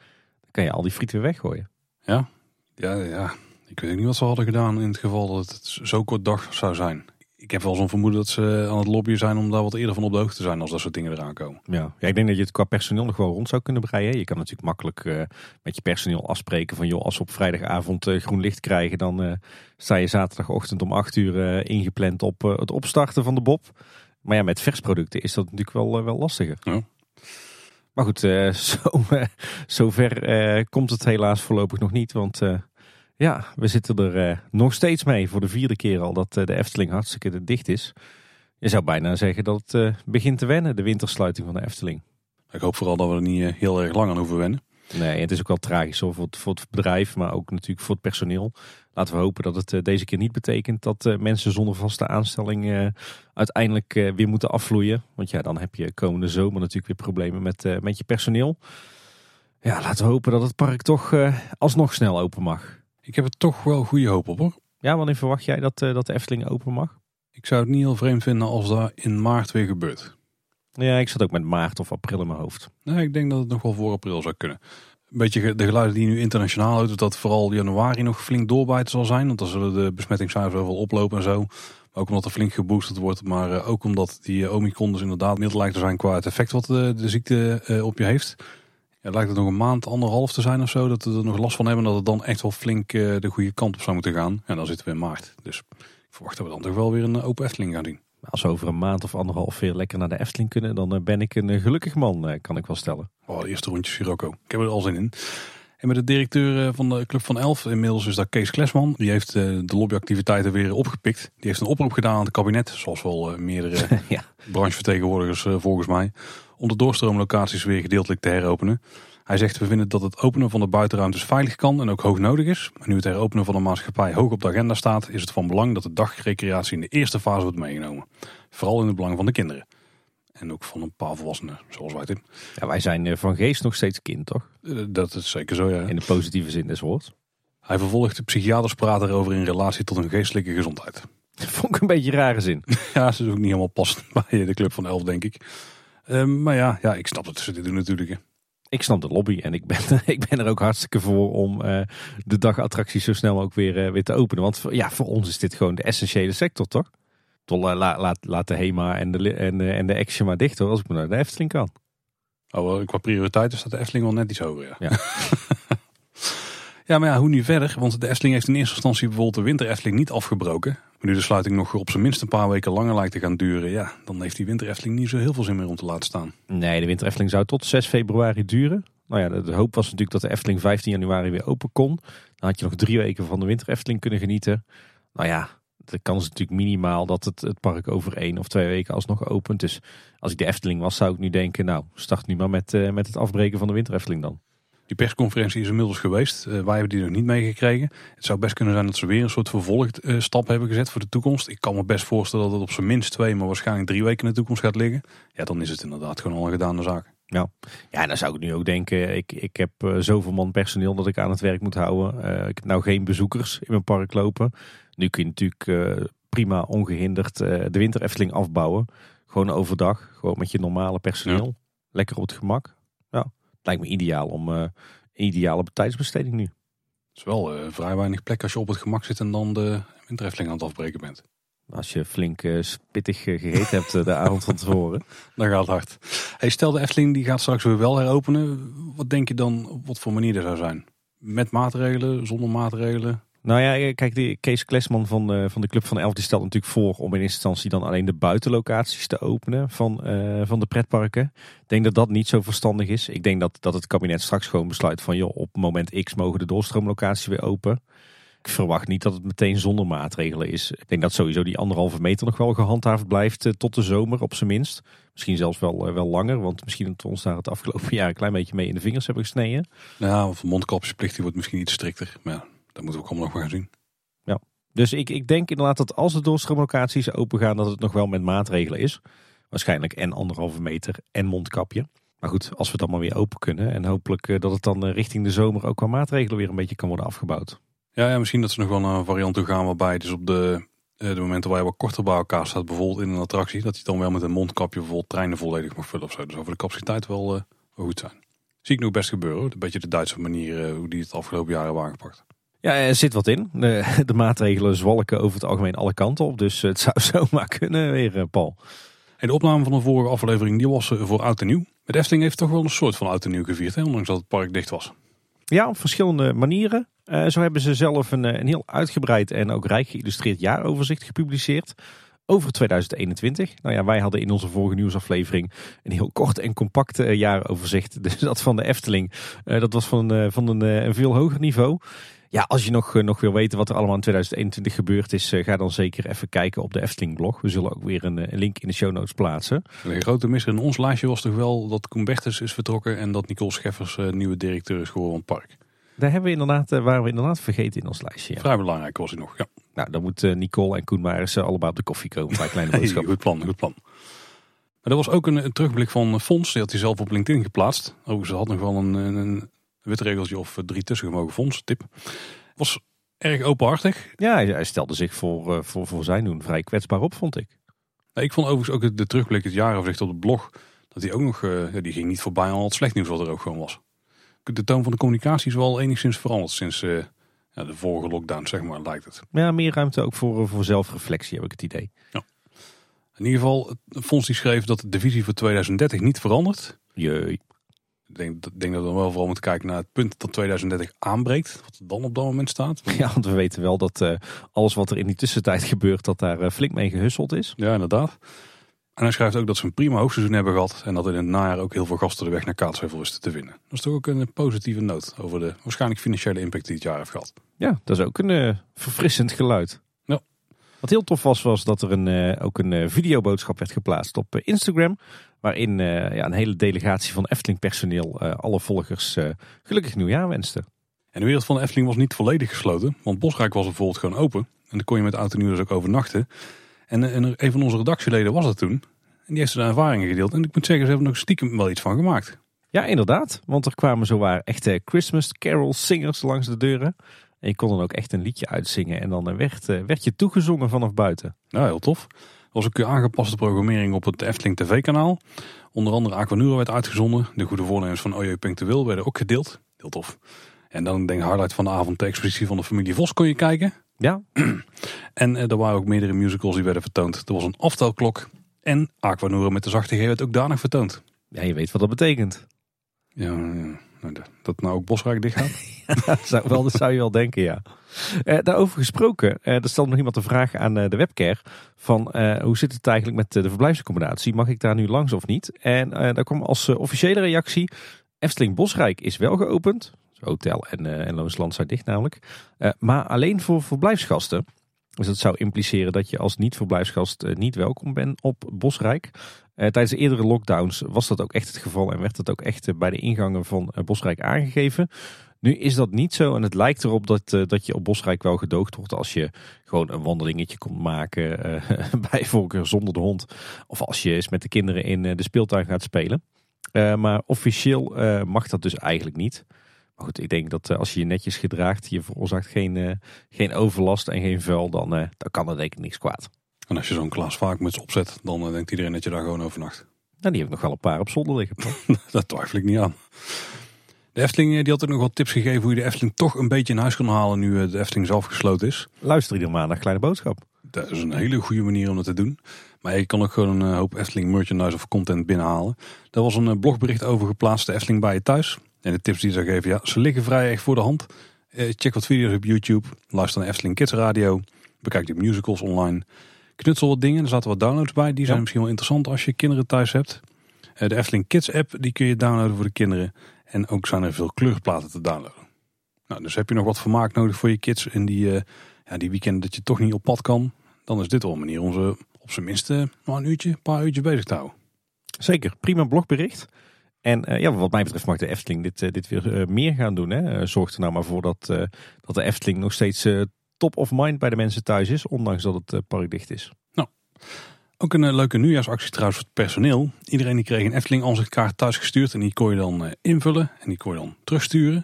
dan kan je al die friet weer weggooien. Ja, ja, ja. Ik weet niet wat ze hadden gedaan in het geval dat het zo kort dag zou zijn. Ik heb wel zo'n vermoeden dat ze aan het lobbyen zijn om daar wat eerder van op de hoogte te zijn als dat soort dingen eraan komen. Ja, ja ik denk dat je het qua personeel nog wel rond zou kunnen breien. Je kan natuurlijk makkelijk uh, met je personeel afspreken van joh, als we op vrijdagavond uh, groen licht krijgen, dan uh, sta je zaterdagochtend om 8 uur ingepland op het opstarten van de Bob. Maar ja, met versproducten is dat natuurlijk wel, wel lastiger. Ja. Maar goed, zo, zover komt het helaas voorlopig nog niet, want ja, we zitten er uh, nog steeds mee voor de vierde keer al dat uh, de Efteling hartstikke dicht is. Je zou bijna zeggen dat het uh, begint te wennen, de wintersluiting van de Efteling. Ik hoop vooral dat we er niet heel erg lang aan hoeven wennen. Nee, het is ook wel tragisch voor het, voor het bedrijf, maar ook natuurlijk voor het personeel. Laten we hopen dat het deze keer niet betekent dat mensen zonder vaste aanstelling uiteindelijk weer moeten afvloeien. Want ja, dan heb je komende zomer natuurlijk weer problemen met, met je personeel. Ja, laten we hopen dat het park toch alsnog snel open mag. Ik heb er toch wel goede hoop op hoor. Ja, wanneer verwacht jij dat, uh, dat de Efteling open mag? Ik zou het niet heel vreemd vinden als dat in maart weer gebeurt. Ja, ik zat ook met maart of april in mijn hoofd. Nee, ik denk dat het nog wel voor april zou kunnen. Een beetje de geluiden die nu internationaal houden, dat vooral januari nog flink doorbijten zal zijn. Want dan zullen de besmettingscijfers wel oplopen en zo. Maar ook omdat er flink geboosterd wordt. Maar uh, ook omdat die uh, Omicron dus inderdaad mild lijkt te zijn qua het effect wat de, de ziekte op je heeft. Ja, lijkt het nog een maand, anderhalf te zijn of zo. Dat we er nog last van hebben. Dat het dan echt wel flink uh, de goede kant op zou moeten gaan. En dan zitten we in maart. Dus ik verwacht dat we dan toch wel weer een eh, open Efteling gaan zien. Als we over een maand of anderhalf weer lekker naar de Efteling kunnen, dan eh, ben ik een gelukkig man, kan ik wel stellen. Oh, de eerste rondje Sirocco. Ik heb er al zin in. En met de directeur van de Club van Elf, inmiddels is dat Kees Klesman. Die heeft de lobbyactiviteiten weer opgepikt. Die heeft een oproep gedaan aan het kabinet, zoals wel meerdere ja. branchevertegenwoordigers volgens mij om de doorstroomlocaties weer gedeeltelijk te heropenen. Hij zegt we vinden dat het openen van de buitenruimtes veilig kan en ook hoog nodig is. Maar nu het heropenen van de maatschappij hoog op de agenda staat, is het van belang dat de dagrecreatie in de eerste fase wordt meegenomen. Vooral in het belang van de kinderen. En ook van een paar volwassenen, zoals wij Tim. Ja, wij zijn eh, van geest nog steeds kind, toch? Eh, dat is zeker zo, ja. In de positieve zin des woords. Hij vervolgt de psychiaters praten erover in relatie tot hun geestelijke gezondheid. Vond ik een beetje een rare zin. ja, ze is ook niet helemaal passend bij de Club van Elf, denk ik. Ehm, maar ja, ja, ik snap dat ze dit doen natuurlijk. Hè. Ik snap de lobby en ik ben, ik ben er ook hartstikke voor om uh, de dagattracties zo snel ook weer, uh, weer te openen. Want ja, voor ons is dit gewoon de essentiële sector, toch? Tot, uh, laat, laat de HEMA en de, en, en de Action maar dicht hoor, als ik me naar de Efteling kan. Oh, qua prioriteiten staat de Efteling wel net iets hoger, ja. ja. Ja, maar ja, hoe nu verder? Want de Efteling heeft in eerste instantie bijvoorbeeld de winter Efteling niet afgebroken. Maar nu de sluiting nog op zijn minst een paar weken langer lijkt te gaan duren, ja, dan heeft die winter Efteling niet zo heel veel zin meer om te laten staan. Nee, de winter Efteling zou tot 6 februari duren. Nou ja, de, hoop was natuurlijk dat de Efteling 15 januari weer open kon. Dan had je nog drie weken van de winter Efteling kunnen genieten. Nou ja, de kans is natuurlijk minimaal dat het, het park over één of twee weken alsnog opent. Dus als ik de Efteling was, zou ik nu denken, nou, start nu maar met, uh, met het afbreken van de winter Efteling dan. Die persconferentie is inmiddels geweest. Uh, wij hebben die nog niet meegekregen. Het zou best kunnen zijn dat ze weer een soort vervolgstap uh, hebben gezet voor de toekomst. Ik kan me best voorstellen dat het op zijn minst twee, maar waarschijnlijk drie weken in de toekomst gaat liggen. Ja, dan is het inderdaad gewoon al een gedane zaak. Ja. ja, dan zou ik nu ook denken, ik, ik heb uh, zoveel man personeel dat ik aan het werk moet houden. ik heb nou geen bezoekers in mijn park lopen. Nu kun je natuurlijk prima ongehinderd de winter Efteling afbouwen. Gewoon overdag, gewoon met je normale personeel. Lekker op het gemak. Lijkt me ideaal om uh, ideale tijdsbesteding nu. Het is wel uh, vrij weinig plek als je op het gemak zit en dan de winterefteling aan het afbreken bent. Als je flink uh, spittig gegeten hebt de avond van tevoren. Dan gaat het hard. Hey, stel de Efteling die gaat straks weer wel heropenen. Wat denk je dan op wat voor manier er zou zijn? Met maatregelen, zonder maatregelen? Nou ja, kijk, die Kees Klesman van, uh, van de Club van Elf die stelt natuurlijk voor om in instantie dan alleen de buitenlocaties te openen van, uh, van de pretparken. Ik denk dat dat niet zo verstandig is. Ik denk dat, dat het kabinet straks gewoon besluit van joh, op moment X mogen de doorstroomlocaties weer open. Ik verwacht niet dat het meteen zonder maatregelen is. Ik denk dat sowieso die anderhalve meter nog wel gehandhaafd blijft tot de zomer op zijn minst. Misschien zelfs wel, wel langer, want misschien dat we ons daar het afgelopen jaar een klein beetje mee in de vingers hebben gesneden. Ja, of de mondkapjesplicht die wordt misschien iets strikter. Maar ja. Dat moeten we ook allemaal nog gaan zien. Ja, dus ik, ik denk inderdaad dat als de doorstroomlocaties open gaan, dat het nog wel met maatregelen is. Waarschijnlijk en anderhalve meter en mondkapje. Maar goed, als we dan maar weer open kunnen. En hopelijk eh, dat het dan eh, richting de zomer ook qua maatregelen weer een beetje kan worden afgebouwd. Ja, ja misschien dat ze nog wel een variant toe gaan waarbij dus op de, eh, de momenten waar je wat korter bij elkaar staat, bijvoorbeeld in een attractie, dat je dan wel met een mondkapje bijvoorbeeld treinen volledig mag vullen of zo. Dus over de capaciteit wel, wel goed zijn. Zie ik nog best gebeuren. Een beetje de Duitse manier hoe die het afgelopen jaren hebben aangepakt. Ja, er zit wat in. De, de, maatregelen zwalken over het algemeen alle kanten op. Dus het zou zomaar kunnen weer, eh, Paul. de opname van de vorige aflevering die was eh, voor Oud en Nieuw. Het Efteling heeft toch wel een soort van Oud en Nieuw gevierd, hè? ondanks dat het park dicht was. Ja, op verschillende manieren. Uh, zo hebben ze zelf een, een heel uitgebreid en ook rijk geïllustreerd jaaroverzicht gepubliceerd over 2021. Nou ja, wij hadden in onze vorige nieuwsaflevering een heel kort en compact jaaroverzicht. Dus dat van de Efteling, dat was van, van een, een veel hoger niveau. Ja, als je nog, eh, nog wil weten wat er allemaal in 2021 gebeurd is, eh, ga dan zeker even kijken op de Efteling blog. We zullen ook weer een, eh, een link in de show notes plaatsen. Een grote misser in ons lijstje was toch wel dat Koen Bertens is vertrokken en dat Nicole Scheffers nieuwe directeur is geworden van het park. Daar hebben we inderdaad, waren we inderdaad vergeten in ons lijstje. Ja. Vrij belangrijk was hij nog, ja. Nou, dan moeten Nicole en Koen maar eens allebei op de koffie komen bij Kleine Boodschap. goed plan, goed plan. Maar er was ook een, een, terugblik van Fons, die had hij zelf op LinkedIn geplaatst. Oh, ze had nog wel een, een, wit regeltje of drie tussen gemogen Fons, tip was erg openhartig. Ja, hij stelde zich voor, uh, voor, voor zijn doen vrij kwetsbaar op, vond ik. ik vond overigens ook de, terugblik het jaaroverzicht op het blog, dat hij ook nog, ja, die ging niet voorbij aan al het slecht nieuws wat er ook gewoon was. De toon van de communicatie is wel enigszins veranderd sinds uh, ja, de vorige lockdown, zeg maar, lijkt het. Ja, meer ruimte ook voor, voor zelfreflectie, heb ik het idee. Ja. In ieder geval, Fons die schreef dat de visie voor 2030 niet verandert. Jee. Ik denk, denk dat we dan wel vooral moeten kijken naar het punt dat 2030 aanbreekt. Wat er dan op dat moment staat. Ja, want we weten wel dat uh, alles wat er in die tussentijd gebeurt, dat daar uh, flink mee gehusseld is. Ja, inderdaad. En hij schrijft ook dat ze een prima hoogseizoen hebben gehad. En dat in het najaar ook heel veel gasten de weg naar Kaatsheuvel is te vinden. Dat is toch ook een positieve noot over de waarschijnlijk financiële impact die het jaar heeft gehad. Ja, dat is ook een uh, verfrissend geluid. Ja. Wat heel tof was, was dat er een, ook een videoboodschap werd geplaatst op Instagram. Waarin uh, ja, een hele delegatie van Efteling personeel uh, alle volgers uh, gelukkig nieuwjaar wenste. En de wereld van de Efteling was niet volledig gesloten. Want Bosrijk was bijvoorbeeld gewoon open. En dan kon je met oud en nieuw dus ook overnachten. En, en een van onze redactieleden was dat toen. En die heeft zijn ervaringen gedeeld. En ik moet zeggen, ze hebben er nog stiekem wel iets van gemaakt. Ja, inderdaad. Want er kwamen zowaar echte Christmas carol singers langs de deuren. En je kon dan ook echt een liedje uitzingen. En dan werd, werd je toegezongen vanaf buiten. Nou, heel tof was ook aangepaste programmering op het Efteling TV-kanaal. Onder andere Aquanura werd uitgezonden. De goede voornemens van Oje Wil werden ook gedeeld. Heel tof. En dan denk ik highlight van de avond de expositie van de familie Vos kon je kijken. Ja. en eh, er waren ook meerdere musicals die werden vertoond. Er was een aftelklok. En Aquanura met de zachte G werd ook daarna vertoond. Ja, je weet wat dat betekent. Ja, ja. Nou, dat nou ook Bosrijk dicht gaat? dat, zou wel, dat zou je wel denken, ja. Uh, daarover gesproken, uh, er stelt nog iemand een vraag aan uh, de webcare. Van hoe zit het eigenlijk met de verblijfsaccommodatie? Mag ik daar nu langs of niet? En daar kwam als officiële reactie... Efteling Bosrijk is wel geopend. Hotel en, en Loonsland zijn dicht namelijk. maar alleen voor verblijfsgasten. Dus dat zou impliceren dat je als niet-verblijfsgast niet welkom bent op Bosrijk. tijdens de eerdere lockdowns was dat ook echt het geval en werd dat ook echt bij de ingangen van Bosrijk aangegeven. Nu is dat niet zo en het lijkt erop dat, uh, dat je op Bosrijk wel gedoogd wordt als je gewoon een wandelingetje komt maken. Uh, bij voorkeur zonder de hond. Of als je eens met de kinderen in uh, de speeltuin gaat spelen. maar officieel mag dat dus eigenlijk niet. Maar goed, ik denk dat als je je netjes gedraagt, je veroorzaakt geen, geen overlast en geen vuil, dan, dan kan er denk ik niks kwaad. En als je zo'n Klaas Vaakmuts opzet, dan denkt iedereen dat je daar gewoon overnacht. Nou, die heb ik nog wel een paar op zolder liggen. dat twijfel ik niet aan. De Efteling eh, die had ook nog wat tips gegeven hoe je de Efteling toch een beetje in huis kan halen nu eh, de Efteling zelf gesloten is. Luister ieder maandag Kleine Boodschap. Dat is een hele goede manier om dat te doen. Maar je kan ook gewoon een eh, hoop Efteling merchandise of content binnenhalen. Daar was een blogbericht over geplaatst, de Efteling bij je thuis. En de tips die ze geven, ja, ze liggen vrij erg voor de hand. Check wat video's op YouTube. Luister naar Efteling Kids Radio. Bekijk de musicals online. Knutsel wat dingen. Er zaten wat downloads bij. Die zijn Ja. misschien wel interessant als je kinderen thuis hebt. De Efteling Kids app die kun je downloaden voor de kinderen. En ook zijn er veel kleurplaten te downloaden. Nou, dus heb je nog wat vermaak nodig voor je kids in die, eh, ja, die weekenden dat je toch niet op pad kan. Dan is dit wel een manier om ze op zijn minst eh, maar een uurtje, een paar uurtjes bezig te houden. Zeker, prima blogbericht. En eh, ja, wat mij betreft mag de Efteling dit, dit weer meer gaan doen. Hè. Zorg er nou maar voor dat, dat de Efteling nog steeds top of mind bij de mensen thuis is. Ondanks dat het park dicht is. Ook een eh, leuke nieuwjaarsactie trouwens voor het personeel. Iedereen die kreeg een Efteling ansichtkaart thuis gestuurd en die kon je dan eh, invullen en die kon je dan terugsturen.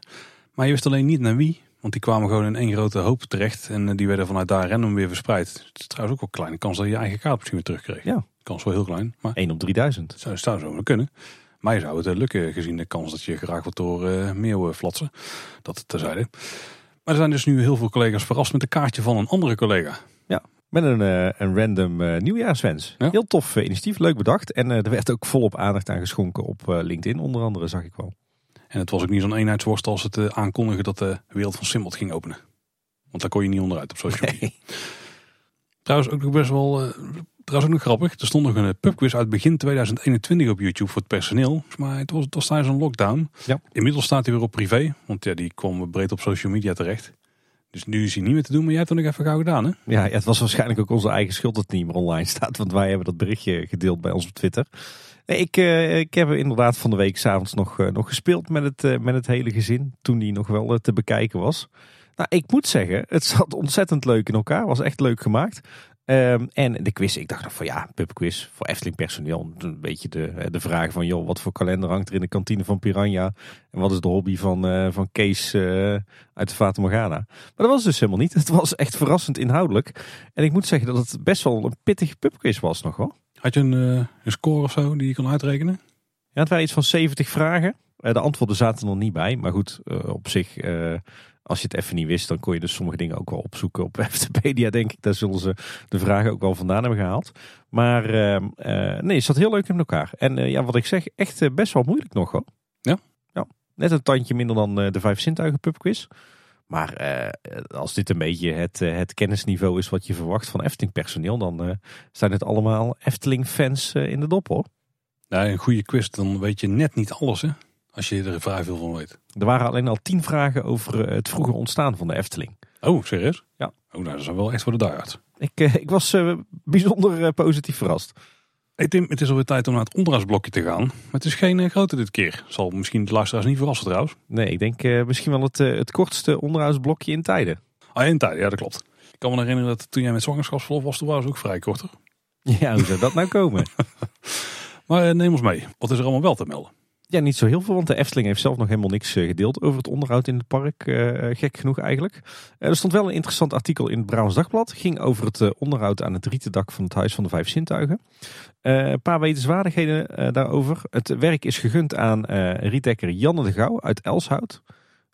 Maar je wist alleen niet naar wie, want die kwamen gewoon in één grote hoop terecht en eh, die werden vanuit daar random weer verspreid. Het is trouwens ook wel een kleine kans dat je je eigen kaart misschien weer terugkreeg. Ja. Kans wel heel klein, maar 1 op 3000. het zou, zou zo kunnen. Maar je zou het lukken gezien de kans dat je geraakt wordt door eh meeuwen flatsen. Dat terzijde. Maar er zijn dus nu heel veel collega's verrast met een kaartje van een andere collega. Met een, eh, een random eh, nieuwjaarswens. Ja. Heel tof eh, initiatief, leuk bedacht. En er werd ook volop aandacht aan geschonken op LinkedIn onder andere, zag ik wel. En het was ook niet zo'n eenheidsworst als het aankondigen dat de wereld van Simbad ging openen. Want daar kon je niet onderuit op social media. Trouwens ook nog best wel, eh, trouwens ook nog grappig. Er stond nog een pubquiz uit begin 2021 op YouTube voor het personeel. Maar het was, het was tijdens een lockdown. Ja. Inmiddels staat hij weer op privé. Want ja, die kwam breed op social media terecht. Dus nu is hij niet meer te doen. Maar jij hebt het nog even gauw gedaan hè? Ja, het was waarschijnlijk ook onze eigen schuld dat het niet meer online staat. Want wij hebben dat berichtje gedeeld bij ons op Twitter. Ik, eh, ik heb inderdaad van de week s'avonds nog, eh, nog gespeeld met het, eh, met het hele gezin. Toen die nog wel te bekijken was. Nou, ik moet zeggen, het zat ontzettend leuk in elkaar. Was echt leuk gemaakt. Ehm, en de quiz, ik dacht nog van ja, pubquiz voor Efteling personeel. Een beetje de, de vraag van joh, wat voor kalender hangt er in de kantine van Piranha? En wat is de hobby van, eh, van Kees eh, uit de Fata Morgana? Maar dat was dus helemaal niet. Het was echt verrassend inhoudelijk. En ik moet zeggen dat het best wel een pittige pubquiz was nog hoor. Had je een, eh, een score of zo die je kon uitrekenen? Ja, het waren iets van 70 vragen. De antwoorden zaten er niet bij. Maar goed, op zich, als je het even niet wist, dan kon je dus sommige dingen ook wel opzoeken op Wikipedia, denk ik. Daar zullen ze de vragen ook wel vandaan hebben gehaald. Maar ehm, eh, nee, het zat heel leuk in elkaar. En eh, ja, wat ik zeg, echt eh, best wel moeilijk nog hoor. Ja? Ja, net een tandje minder dan de Vijf Zintuigen pubquiz. Maar als dit een beetje het, het kennisniveau is wat je verwacht van Efteling personeel, dan zijn het allemaal Efteling fans in de dop hoor. Ja, een goede quiz, dan weet je net niet alles hè. Als je er vrij veel van weet. Er waren alleen al tien vragen over eh, het vroege ontstaan van de Efteling. Oh, serieus? Ja. Oh, nou, dat is wel echt voor de diehards. Ik, eh, ik was eh, bijzonder positief verrast. Hey Tim, het is alweer tijd om naar het onderhoudsblokje te gaan. Maar het is geen grote dit keer. Zal misschien de luisteraars niet verrassen trouwens. Nee, ik denk misschien wel het, het kortste onderhoudsblokje in tijden. Ah, in tijden, ja dat klopt. Ik kan me herinneren dat toen jij met zwangerschapsverlof was, toen was het ook vrij korter. Ja, hoe zou dat nou komen? Maar neem ons mee. Wat is er allemaal wel te melden? Ja, niet zo heel veel, want de Efteling heeft zelf nog helemaal niks eh, gedeeld over het onderhoud in het park. Eh, gek genoeg eigenlijk. Eh, er stond wel een interessant artikel in het Brabants Dagblad. Ging over het onderhoud aan het rieten dak van het Huis van de Vijf Zintuigen. Een paar wetenswaardigheden daarover. Het werk is gegund aan rietdekker Janne de Gouw uit Elshout.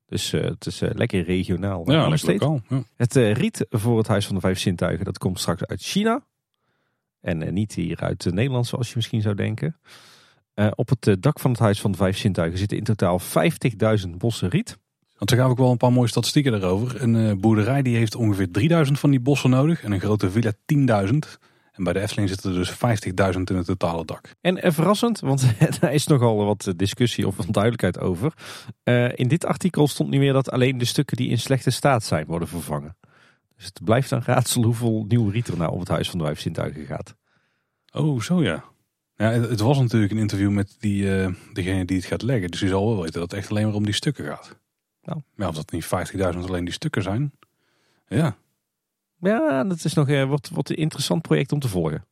Dus het is lekker regionaal. Ja, lekker lokaal. Ja. Het riet voor het Huis van de Vijf Zintuigen, dat komt straks uit China. En niet hier uit Nederland, zoals je misschien zou denken. Eh, op het eh, dak van het Huis van de Vijf Zintuigen zitten in totaal 50.000 bossen riet. Want ze gaven ook wel een paar mooie statistieken daarover. Een eh, boerderij die heeft ongeveer 3000 van die bossen nodig. En een grote villa 10.000. En bij de Efteling zitten er dus 50.000 in het totale dak. En verrassend, want daar is nogal wat discussie of onduidelijkheid over. In dit artikel stond nu weer dat alleen de stukken die in slechte staat zijn worden vervangen. Dus het blijft een raadsel hoeveel nieuw riet er nou op het Huis van de Vijf Zintuigen gaat. Oh, zo ja. Ja, het was natuurlijk een interview met die, eh, degene die het gaat leggen. Dus die zal wel weten dat het echt alleen maar om die stukken gaat. Nou. Ja, of dat niet 50.000 alleen die stukken zijn. Ja, Ja, dat is nog eh, wat, wat een interessant project om te volgen.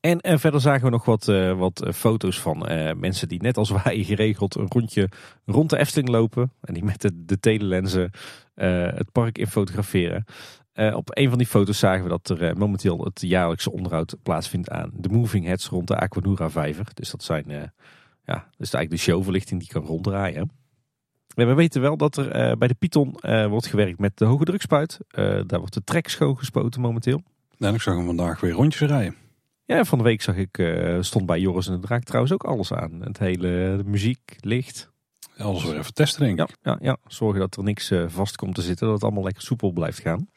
En verder zagen we nog wat, eh, wat foto's van mensen die net als wij geregeld een rondje rond de Efteling lopen. En die met de, de telelensen het park in fotograferen. Eh, op een van die foto's zagen we dat er eh, momenteel het jaarlijkse onderhoud plaatsvindt aan de moving heads rond de Aquanura vijver. Dus dat zijn, eh, ja, dat is eigenlijk de showverlichting die kan ronddraaien. En we weten wel dat er bij de Python wordt gewerkt met de hoge drukspuit. Daar wordt de trek schoongespoten momenteel. en ik zag hem vandaag weer rondjes rijden. Ja, van de week zag ik, stond bij Joris en de Draak trouwens ook alles aan. Het hele de muziek, licht. Alles weer even testen, denk ik. Ja, ja, ja. zorgen dat er niks uh, vast komt te zitten. Dat het allemaal lekker soepel blijft gaan.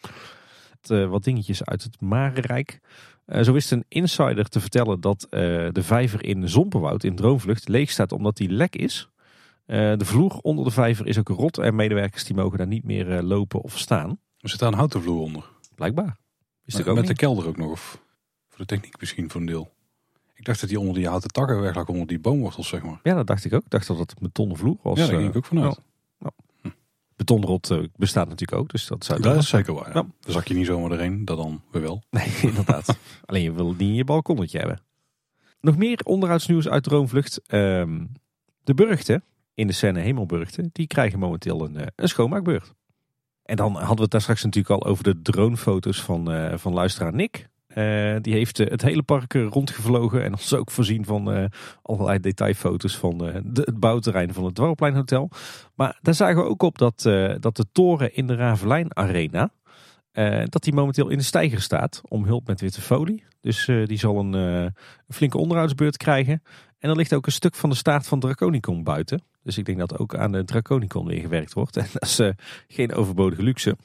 Uh, wat dingetjes uit het Marenrijk. Uh, zo wist een insider te vertellen dat de vijver in Zomperwoud in Droomvlucht leeg staat omdat die lek is. de vloer onder de vijver is ook rot en medewerkers die mogen daar niet meer lopen of staan. Er zit daar een houten vloer onder. Blijkbaar. Is met, ook met de kelder ook nog? Of voor de techniek misschien voor een deel? Ik dacht dat die onder die houten takken weg lag, onder die boomwortels, zeg maar. Ja, dat dacht ik ook. Ik dacht dat het een betonnen vloer was. Ja, daar ging ik ook vanuit. Ja. Hm. Betonrot uh, bestaat natuurlijk ook, dus dat zou Dat is zeker waar, ja. Daar zak je niet zomaar erin, dat dan weer wel. Nee, inderdaad. Alleen je wil het niet in je balkonnetje hebben. Nog meer onderhoudsnieuws uit Droomvlucht. Um, de burchten in de Senne Hemelburgten, die krijgen momenteel een, uh, een schoonmaakbeurt. En dan hadden we het daar straks natuurlijk al over de dronefoto's van, uh, van luisteraar Nick. Uh, die heeft uh, het hele park rondgevlogen en ons ook voorzien van allerlei detailfoto's van het bouwterrein van het Dwarrelplein Hotel. Maar daar zagen we ook op dat, dat de toren in de Ravelijn Arena, dat die momenteel in de stijger staat, omhuld met witte folie. Dus die zal een, een, flinke onderhoudsbeurt krijgen. En er ligt ook een stuk van de staart van Draconicon buiten. Dus ik denk dat ook aan de Draconicon weer gewerkt wordt. En dat is geen overbodige luxe.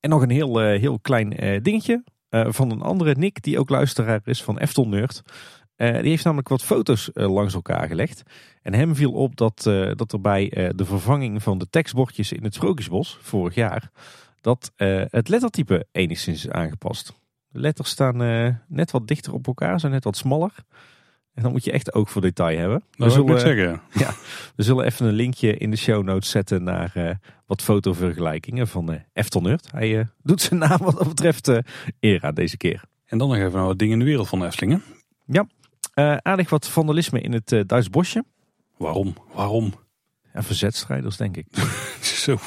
En nog een heel, heel klein dingetje. Uh, van een andere Nick, die ook luisteraar is van Eftel Nerd. Uh, die heeft namelijk wat foto's uh, langs elkaar gelegd. En hem viel op dat, dat er bij de vervanging van de tekstbordjes in het Sprookjesbos vorig jaar, dat het lettertype enigszins is aangepast. De letters staan net wat dichter op elkaar, zijn net wat smaller. En dan moet je echt oog voor detail hebben. Dat wil ik zeggen. Ja, we zullen even een linkje in de show notes zetten naar uh, wat fotovergelijkingen van uh, Nerd. Hij uh, doet zijn naam wat dat betreft aan deze keer. En dan nog even naar wat dingen in de wereld van de Eftelingen. Ja, aardig wat vandalisme in het Duits bosje. Waarom? Waarom? Ja, verzetstrijders denk ik. Zo,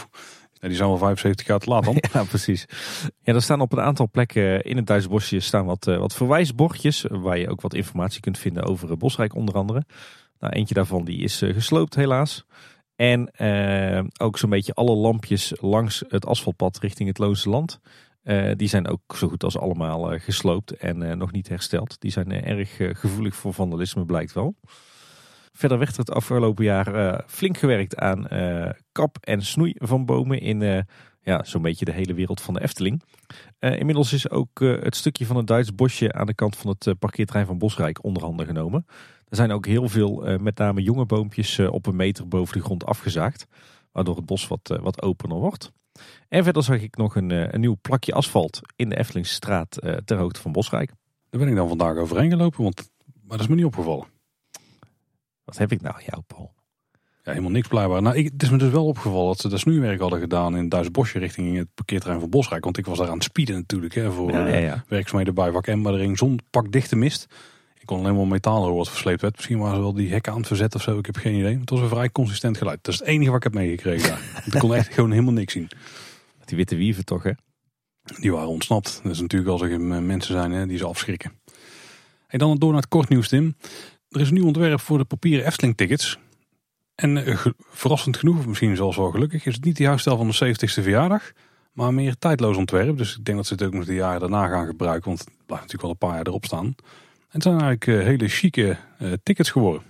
die zijn wel 75 jaar te laat dan. ja, precies. Ja, er staan op een aantal plekken in het Duitse bosje staan wat, uh, wat verwijsbordjes. Waar je ook wat informatie kunt vinden over uh, Bosrijk onder andere. Nou, eentje daarvan die is gesloopt helaas. En ook zo'n beetje alle lampjes langs het asfaltpad richting het Loonse Land. die zijn ook zo goed als allemaal gesloopt en nog niet hersteld. Die zijn erg gevoelig voor vandalisme blijkt wel. Verder werd er het afgelopen jaar uh, flink gewerkt aan uh, kap en snoei van bomen in uh, ja, zo'n beetje de hele wereld van de Efteling. inmiddels is ook het stukje van het Duits bosje aan de kant van het parkeerterrein van Bosrijk onderhanden genomen. Er zijn ook heel veel, met name jonge boompjes, op een meter boven de grond afgezaagd. Waardoor het bos wat, wat opener wordt. En verder zag ik nog een, een nieuw plakje asfalt in de Eftelingstraat ter hoogte van Bosrijk. Daar ben ik dan vandaag overheen gelopen, want, maar dat is me niet opgevallen. Wat heb ik nou jou, Paul? Ja, helemaal niks blijkbaar. Nou, ik, het is me dus wel opgevallen dat ze dat snoeiwerk hadden gedaan in Duits Bosje richting het parkeerterrein van Bosrijk. Want ik was daar aan het speeden natuurlijk hè, voor ja, ja, ja. Uh, werkzaamheden bij Wak Emmerdering. Zon pak dichte mist. Ik kon alleen maar metaal horen wat versleept werd. Misschien waren ze wel die hekken aan het verzetten of zo. Ik heb geen idee. Het was een vrij consistent geluid. Dat is het enige wat ik heb meegekregen daar. ik kon echt gewoon helemaal niks zien. Die witte wieven toch hè? Die waren ontsnapt. Dat is natuurlijk als er mensen zijn hè, die ze afschrikken. En dan door naar het kort nieuws Tim. Er is een nieuw ontwerp voor de papieren Efteling tickets. En uh, verrassend genoeg, misschien zelfs wel gelukkig, is het niet de huisstijl van de 70ste verjaardag. Maar meer tijdloos ontwerp. Dus ik denk dat ze het ook nog de jaren daarna gaan gebruiken. Want het blijft natuurlijk wel een paar jaar erop staan. En het zijn eigenlijk uh, hele chique uh, tickets geworden.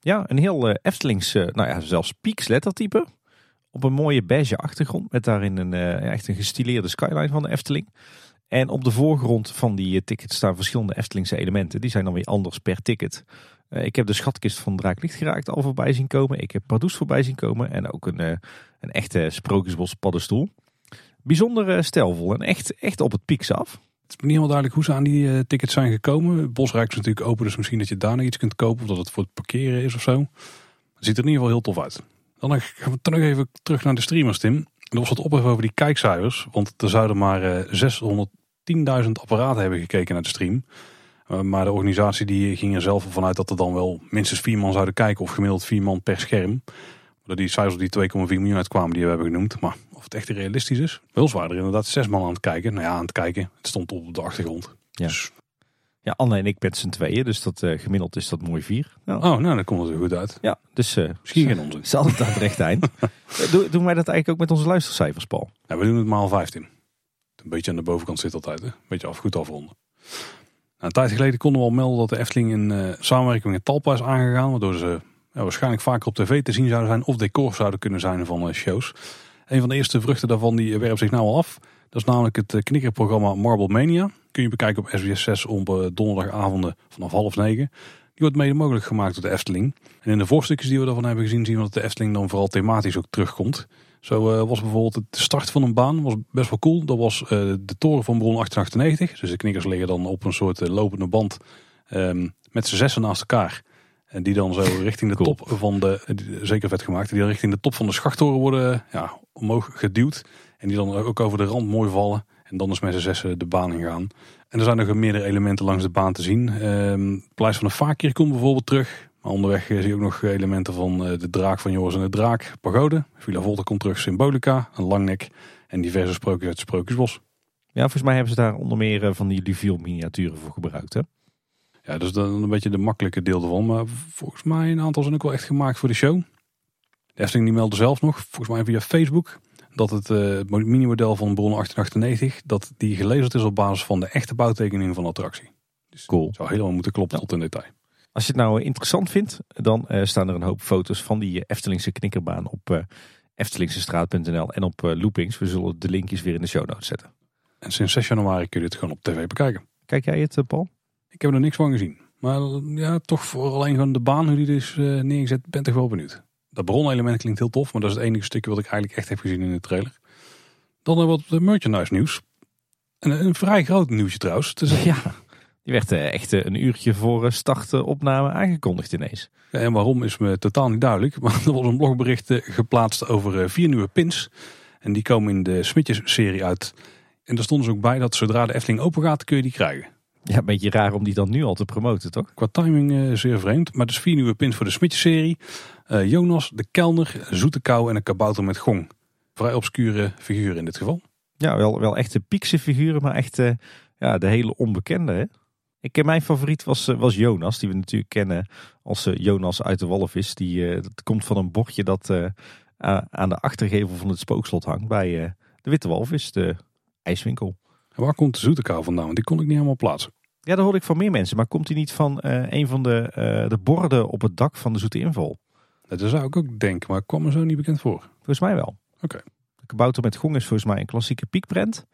Ja, een heel Eftelings, nou ja, zelfs Pieks lettertype. Op een mooie beige achtergrond. Met daarin een, echt een gestileerde skyline van de Efteling. En op de voorgrond van die tickets staan verschillende Eftelingse elementen. Die zijn dan weer anders per ticket. Eh, ik heb de schatkist van Draaklicht geraakt al voorbij zien komen. Ik heb Pardoes voorbij zien komen. En ook een, uh, een echte Sprookjesbos paddenstoel. Bijzonder stijlvol en echt, echt op het pieks af. Het is niet helemaal duidelijk hoe ze aan die tickets zijn gekomen. Bosrijk is natuurlijk open, dus misschien dat je daar nog iets kunt kopen. Of dat het voor het parkeren is of zo. Ziet er in ieder geval heel tof uit. Dan gaan we nog even terug naar de streamers, Tim. Er was wat ophef over die kijkcijfers. Want er zouden maar 610.000 apparaten hebben gekeken naar de stream. Eh, maar de organisatie die ging er zelf vanuit dat er dan wel minstens vier man zouden kijken. Of gemiddeld vier man per scherm. Dat die cijfers die 2,4 miljoen uitkwamen die we hebben genoemd. Maar of het echt realistisch is. Wel zwaar er inderdaad zes man aan het kijken. Nou ja, aan het kijken. Het stond op de achtergrond. Ja. Dus... Ja, Anne en ik met z'n tweeën, dus dat uh, gemiddeld is dat mooi vier. Nou. Oh, nou, dan komt het er goed uit. Ja, dus uh, misschien geen onze. Zal het daar recht eind. Do, doen wij dat eigenlijk ook met onze luistercijfers, Paul? Ja, we doen het maal 15. Beetje aan de bovenkant zit altijd, hè? Een beetje af, goed afronden. Nou, een tijd geleden konden we al melden dat de Efteling een uh, samenwerking met Talpa is aangegaan. Waardoor ze waarschijnlijk vaker op tv te zien zouden zijn of decor zouden kunnen zijn van eh, shows. Een van de eerste vruchten daarvan die werpt zich nou al af. Dat is namelijk het knikkerprogramma Marble Mania. Kun je bekijken op SBS 6 op donderdagavonden vanaf half negen. Die wordt mede mogelijk gemaakt door de Efteling. En in de voorstukjes die we daarvan hebben gezien zien we dat de Efteling dan vooral thematisch ook terugkomt. Zo uh, was bijvoorbeeld de start van een baan was best wel cool. Dat was uh, de toren van Bron 1898. Dus de knikkers liggen dan op een soort uh, lopende band um, met z'n zessen naast elkaar. En die dan zo richting de cool. top van de, zeker vet gemaakt, die dan richting de top van de schachttoren worden ja, omhoog geduwd. En die dan ook over de rand mooi vallen. En dan is met z'n zessen de baan ingaan. En er zijn nog meerdere elementen langs de baan te zien. Um, Pleis van de Fakir komt bijvoorbeeld terug. Maar onderweg zie je ook nog elementen van eh, de draak van Joris en de Draak, pagode. Villa Volta komt terug, symbolica, een langnek en diverse sprookjes uit het Sprookjesbos. Ja, volgens mij hebben ze daar onder meer eh, van die Luviel miniaturen voor gebruikt hè? Ja, dus dan een beetje de makkelijke deel ervan. Maar volgens mij een aantal zijn ook wel echt gemaakt voor de show. De Efteling die meldde zelf nog, volgens mij via Facebook, dat het uh, minimodel van Bron 1898, dat die gelezerd is op basis van de echte bouwtekening van de attractie. Dus cool. zou helemaal moeten kloppen tot in detail. Als je het nou interessant vindt, dan uh, staan er een hoop foto's van die Eftelingse knikkerbaan op uh, eftelingsestraat.nl en op uh, Loopings. We zullen de linkjes weer in de show notes zetten. En sinds 6 januari kun je dit gewoon op tv bekijken. Kijk jij het, Paul? Ik heb er niks van gezien. Maar ja, toch voor alleen gewoon de baan, hoe die dus neergezet, ben toch wel benieuwd. Dat bronelement klinkt heel tof, maar dat is het enige stukje wat ik eigenlijk echt heb gezien in de trailer. Dan wat merchandise nieuws. En een vrij groot nieuwsje trouwens. Dus, ja. Die werd eh, echt eh, een uurtje voor eh, start opname aangekondigd ineens. Ja, en waarom is me totaal niet duidelijk. Maar er was een blogbericht geplaatst over vier nieuwe pins. En die komen in de Smitjes-serie uit. En daar stonden ze ook bij dat zodra de Efteling open gaat, kun je die krijgen. Ja, een beetje raar om die dan nu al te promoten, toch? Qua timing zeer vreemd. Maar dus vier nieuwe pins voor de Smitjes-serie. Jonas, de Kelner, Zoete Kou en een kabouter met gong. Vrij obscure figuren in dit geval. Ja, wel, wel echte piekse figuren, maar echt ja, de hele onbekende, hè? Ik, mijn favoriet was, eh, was Jonas, die we natuurlijk kennen als eh, Jonas uit de Walvis. Die, eh, dat komt van een bordje dat aan de achtergevel van het spookslot hangt bij de Witte Walvis, de ijswinkel. En waar komt de zoete vandaan? Want die kon ik niet helemaal plaatsen. Ja, dat hoorde ik van meer mensen. Maar komt hij niet van een van de, de borden op het dak van de zoete inval? Dat zou ik ook denken, maar ik kwam me zo niet bekend voor. Volgens mij wel. Oké. De kabouter met gong is volgens mij een klassieke piekprent.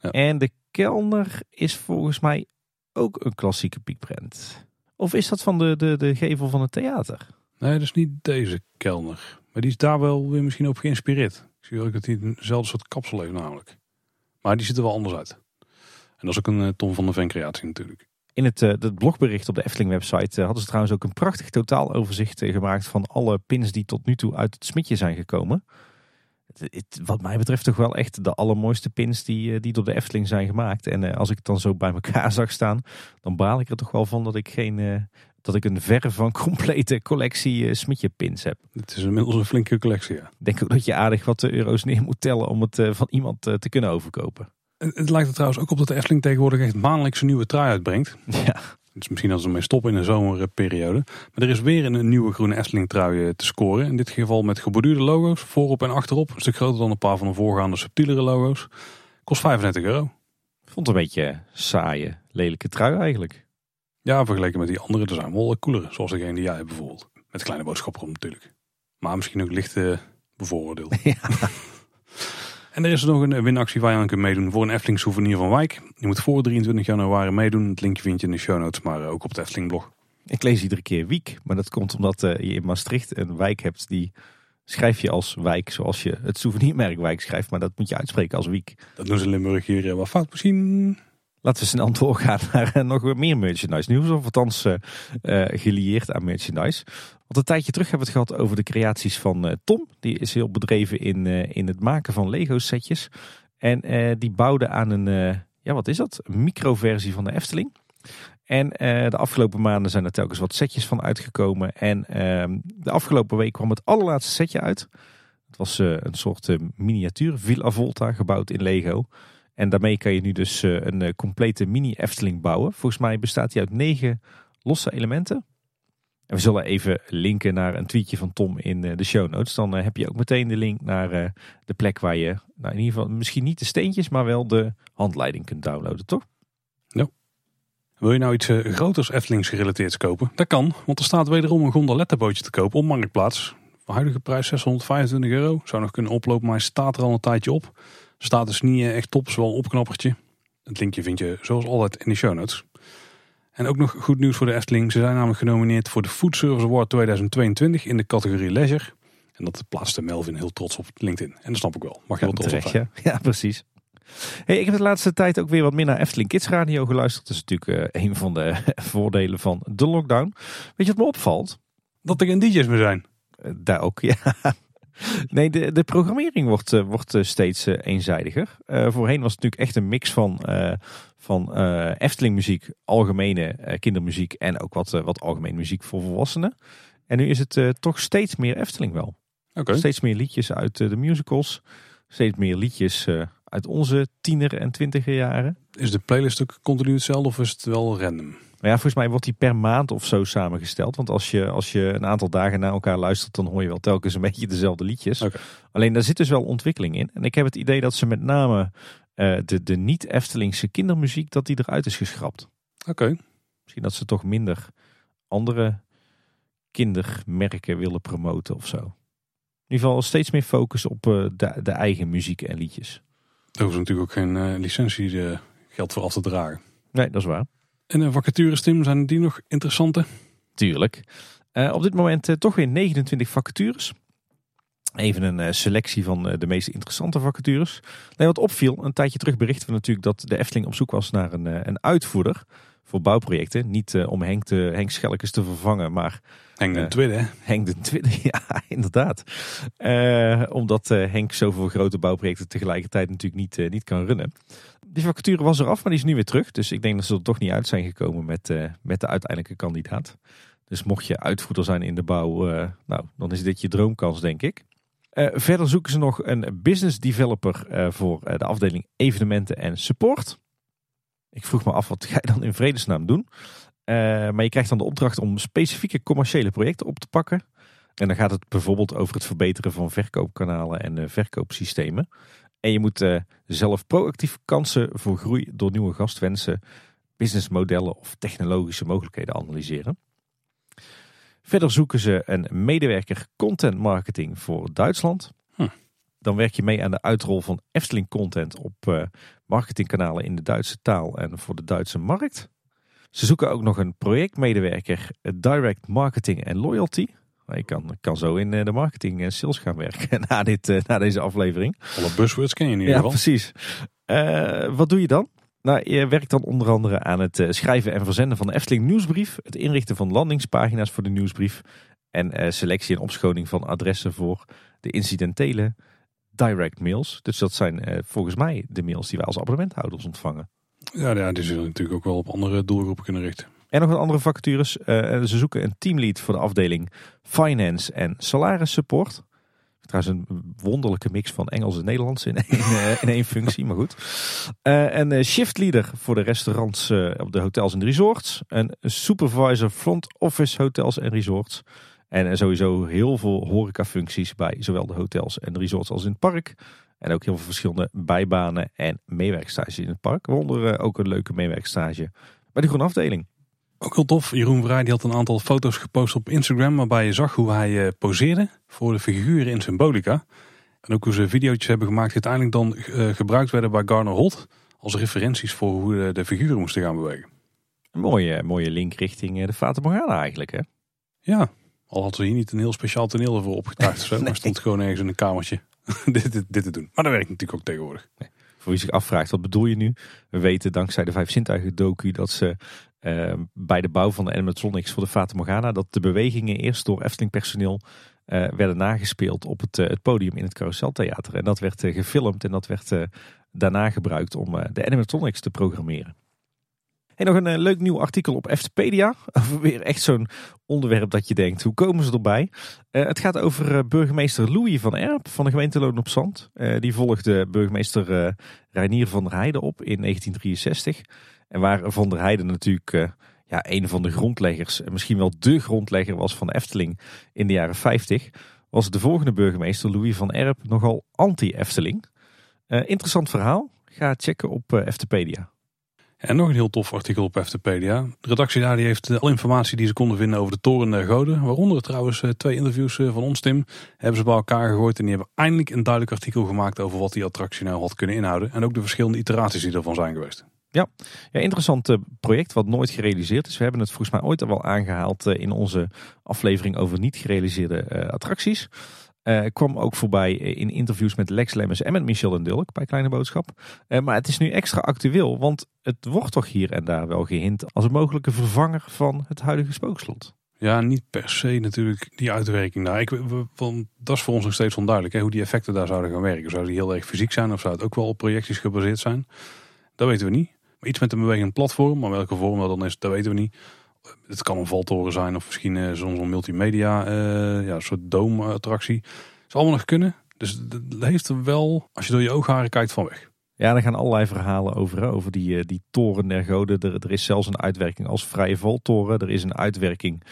Ja. En de kelner is volgens mij ook een klassieke piekprent? Of is dat van de, de, de gevel van het theater? Nee, dat is niet deze kelner. Maar die is daar wel weer misschien op geïnspireerd. Ik zie ook dat hij eenzelfde soort kapsel heeft namelijk. Maar die ziet er wel anders uit. En dat is ook een uh, Tom van de Ven creatie natuurlijk. In het, uh, het blogbericht op de Efteling website uh, hadden ze trouwens ook een prachtig totaaloverzicht gemaakt van alle pins die tot nu toe uit het smitje zijn gekomen het, wat mij betreft toch wel echt de allermooiste pins die, eh, die door de Efteling zijn gemaakt. En uh, als ik het dan zo bij elkaar zag staan, dan baal ik er toch wel van dat ik geen... Uh, dat ik een verre van complete collectie uh, Smitje pins heb. Het is inmiddels een flinke collectie, ja. Ik denk ook dat je aardig wat euro's neer moet tellen om het van iemand te kunnen overkopen. Het lijkt er trouwens ook op dat de Efteling tegenwoordig echt maandelijks een nieuwe trui uitbrengt. Ja. Dus misschien als ze ermee stoppen in de zomerperiode. Maar er is weer een nieuwe groene Efteling trui eh, te scoren. In dit geval met geborduurde logo's, voorop en achterop. Een stuk groter dan een paar van de voorgaande subtielere logo's. Kost 35 euro. Vond het een beetje saaie, lelijke trui eigenlijk. Ja, vergeleken met die andere. Er zijn wel coolere, zoals degene die jij hebt bijvoorbeeld. Met kleine boodschappen op natuurlijk. Maar misschien ook licht uh, bevooroordeeld. Ja. En er is nog een winactie waar je aan kunt meedoen voor een Efteling souvenir van Wijk. Je moet voor 23 januari meedoen. Het linkje vind je in de show notes, maar ook op de Efteling blog. Ik lees iedere keer Wiek, maar dat komt omdat eh, je in Maastricht een wijk hebt die schrijf je als wijk zoals je het souvenirmerk wijk schrijft, maar dat moet je uitspreken als Wiek. Dat doen ze in Limburg hier eh, wat fout misschien. Laten we snel doorgaan naar uh, nog meer merchandise nieuws. Of althans uh, gelieerd aan merchandise. Want een tijdje terug hebben we het gehad over de creaties van Tom. Die is heel bedreven in, in het maken van Lego setjes. En die bouwde aan een, ja wat is dat? Een microversie van de Efteling. En de afgelopen maanden zijn er telkens wat setjes van uitgekomen. En ehm, de afgelopen week kwam het allerlaatste setje uit. Het was een soort miniatuur Villa Volta gebouwd in Lego. En daarmee kan je nu dus eh, een eh, complete mini Efteling bouwen. Volgens mij bestaat die uit negen losse elementen. En we zullen even linken naar een tweetje van Tom in eh, de show notes. Dan heb je ook meteen de link naar de plek waar je, nou in ieder geval misschien niet de steentjes, maar wel de handleiding kunt downloaden, toch? Ja. Wil je nou iets groters Eftelings gerelateerd kopen? Dat kan, want er staat wederom een gondolettenbootje te kopen op Marktplaats. De huidige prijs 625 euro. Zou nog kunnen oplopen, maar hij staat er al een tijdje op. Staat dus niet echt top, wel een opknappertje. Het linkje vind je zoals altijd in de show notes. En ook nog goed nieuws voor de Efteling. Ze zijn namelijk genomineerd voor de Food Service Award 2022 in de categorie Leisure. En dat plaatste Melvin heel trots op LinkedIn. En dat snap ik wel. Mag je wel trots op zijn. Ja, precies. Hey, ik heb de laatste tijd ook weer wat meer naar Efteling Kids Radio geluisterd. Dat is natuurlijk uh, een van de voordelen van de lockdown. Weet je wat me opvalt? Dat er geen DJ's meer zijn. Uh, daar ook, ja. Nee, de, de programmering wordt, uh, wordt steeds eenzijdiger. voorheen was het natuurlijk echt een mix van, van Efteling muziek, algemene kindermuziek en ook wat, wat algemene muziek voor volwassenen. En nu is het toch steeds meer Efteling wel. Okay. Steeds meer liedjes uit de musicals. Steeds meer liedjes uit onze tiener- en twintiger jaren. Is de playlist ook continu hetzelfde of is het wel random? Nou ja, volgens mij wordt die per maand of zo samengesteld. Want als je, als je een aantal dagen naar elkaar luistert, dan hoor je wel telkens een beetje dezelfde liedjes. Okay. Alleen daar zit dus wel ontwikkeling in. En ik heb het idee dat ze met name uh, de, de niet-Eftelingse kindermuziek, dat die eruit is geschrapt. Oké. Okay. Misschien dat ze toch minder andere kindermerken willen promoten of zo. In ieder geval steeds meer focus op uh, de, de eigen muziek en liedjes. Daar hoeft natuurlijk ook geen uh, licentie geld voor af te dragen. Nee, dat is waar. En de vacatures, Tim, zijn die nog interessante? Tuurlijk. Uh, op dit moment toch weer 29 vacatures. Even een selectie van de meest interessante vacatures. Nee, wat opviel, een tijdje terug berichten we natuurlijk dat de Efteling op zoek was naar een, een uitvoerder voor bouwprojecten. Niet om Henk, te, Henk Schelkes te vervangen, maar... Henk de Tweede. Henk de Tweede, ja, inderdaad. Omdat Henk zoveel grote bouwprojecten tegelijkertijd natuurlijk niet, niet kan runnen. Die vacature was eraf, maar die is nu weer terug. Dus ik denk dat ze er toch niet uit zijn gekomen met, met de uiteindelijke kandidaat. Dus mocht je uitvoerder zijn in de bouw, nou, dan is dit je droomkans, denk ik. verder zoeken ze nog een business developer voor de afdeling evenementen en support. Ik vroeg me af, wat ga je dan in vredesnaam doen? Maar je krijgt dan de opdracht om specifieke commerciële projecten op te pakken. En dan gaat het bijvoorbeeld over het verbeteren van verkoopkanalen en verkoopsystemen. En je moet uh, zelf proactief kansen voor groei door nieuwe gastwensen, businessmodellen of technologische mogelijkheden analyseren. Verder zoeken ze een medewerker content marketing voor Duitsland. Hm. Dan werk je mee aan de uitrol van Efteling content op uh, marketingkanalen in de Duitse taal en voor de Duitse markt. Ze zoeken ook nog een projectmedewerker Direct Marketing en Loyalty. Ik kan, kan zo in de marketing en sales gaan werken na, dit, na deze aflevering. Alle buzzwords ken je in ieder ja, geval. precies. Uh, wat doe je dan? Nou, je werkt dan onder andere aan het schrijven en verzenden van de Efteling nieuwsbrief. Het inrichten van landingspagina's voor de nieuwsbrief. En uh, selectie en opschoning van adressen voor de incidentele direct mails. Dus dat zijn uh, volgens mij de mails die wij als abonnementhouders ontvangen. Ja, ja, die zullen natuurlijk ook wel op andere doelgroepen kunnen richten. En nog wat andere vacatures. Uh, ze zoeken een teamlead voor de afdeling Finance en Salaris Support. Trouwens een wonderlijke mix van Engels en Nederlands in één, uh, in één functie, maar goed. Uh, een shiftleader voor de restaurants op de hotels en resorts. Een supervisor front office hotels en resorts. En sowieso heel veel horecafuncties bij zowel de hotels en resorts als in het park. En ook heel veel verschillende bijbanen en meewerkstages in het park. Waaronder ook een leuke meewerkstage bij de groene afdeling. Ook heel tof. Jeroen Vrij die had een aantal foto's gepost op Instagram. Waarbij je zag hoe hij poseerde voor de figuren in Symbolica. En ook hoe ze video's hebben gemaakt die uiteindelijk dan uh, gebruikt werden bij Garner Holt. Als referenties voor hoe de, de figuren moesten gaan bewegen. Een mooie, mooie link richting de Fata Morgana eigenlijk hè? Ja, al hadden ze hier niet een heel speciaal toneel ervoor opgetuigd of zo. nee. Maar stond gewoon ergens in een kamertje dit, dit, dit, te doen. Maar dat werkt natuurlijk ook tegenwoordig. Nee. Voor wie zich afvraagt, wat bedoel je nu? We weten dankzij de Vijf Zintuigen docu dat ze uh, bij de bouw van de animatronics voor de Fata Morgana... dat de bewegingen eerst door Efteling personeel uh, werden nagespeeld op het, uh, het podium in het Carouseltheater. En dat werd gefilmd en dat werd daarna gebruikt om de animatronics te programmeren. En nog een uh, leuk nieuw artikel op Eftepedia. Over weer echt zo'n onderwerp dat je denkt, hoe komen ze erbij? Uh, het gaat over uh, burgemeester Louis van Erp van de gemeente Loon op Zand. die volgde burgemeester Reinier van der Heijden op in 1963. En waar Van der Heijden natuurlijk ja, een van de grondleggers, misschien wel de grondlegger was van Efteling in de jaren 50, was de volgende burgemeester Louis van Erp nogal anti-Efteling. interessant verhaal. Ga checken op Eftepedia. En nog een heel tof artikel op FTpedia. De redactie daar die heeft alle informatie die ze konden vinden over de toren der goden. Waaronder trouwens twee interviews van ons Tim. Hebben ze bij elkaar gegooid en die hebben eindelijk een duidelijk artikel gemaakt over wat die attractie nou had kunnen inhouden. En ook de verschillende iteraties die ervan zijn geweest. Ja, ja interessant eh, project wat nooit gerealiseerd is. We hebben het volgens mij ooit al wel aangehaald eh, in onze aflevering over niet gerealiseerde eh, attracties. Uh, kwam ook voorbij in interviews met Lex Lemmens en met Michel Dulk bij Kleine Boodschap. maar het is nu extra actueel, want het wordt toch hier en daar wel gehint als een mogelijke vervanger van het huidige spookslot. Ja, niet per se natuurlijk die uitwerking daar. Ik, want dat is voor ons nog steeds onduidelijk hè, hoe die effecten daar zouden gaan werken. Zou die heel erg fysiek zijn of zou het ook wel op projecties gebaseerd zijn? Dat weten we niet. Iets met een bewegend platform, maar welke vorm dat dan is, dat weten we niet. Het kan een valtoren zijn of misschien uh, zo'n multimedia, uh, ja, soort doomattractie. Zou allemaal nog kunnen. Dus het heeft er wel, als je door je oogharen kijkt, van weg. Ja, er gaan allerlei verhalen over, over die, eh, die toren der goden. Er, is zelfs een uitwerking als vrije valtoren. Er is een uitwerking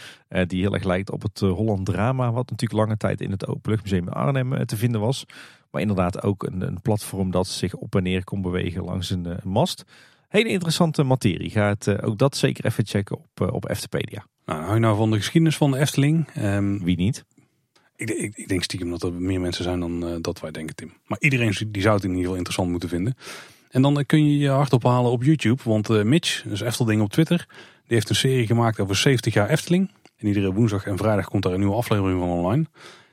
die heel erg lijkt op het Holland Drama, wat natuurlijk lange tijd in het Openluchtmuseum in Arnhem te vinden was. Maar inderdaad ook een, een platform dat zich op en neer kon bewegen langs een, een mast. Hele interessante materie. Ga het, uh, ook dat zeker even checken op, uh, op Eftepedia. Nou, hou je nou van de geschiedenis van de Efteling? Um, Wie niet? Ik, ik, ik, denk stiekem dat er meer mensen zijn dan uh, dat wij denken, Tim. Maar iedereen die zou het in ieder geval interessant moeten vinden. En dan kun je je hart ophalen op YouTube. Want Mitch, dus Eftelding op Twitter, die heeft een serie gemaakt over 70 jaar Efteling. En iedere woensdag en vrijdag komt daar een nieuwe aflevering van online.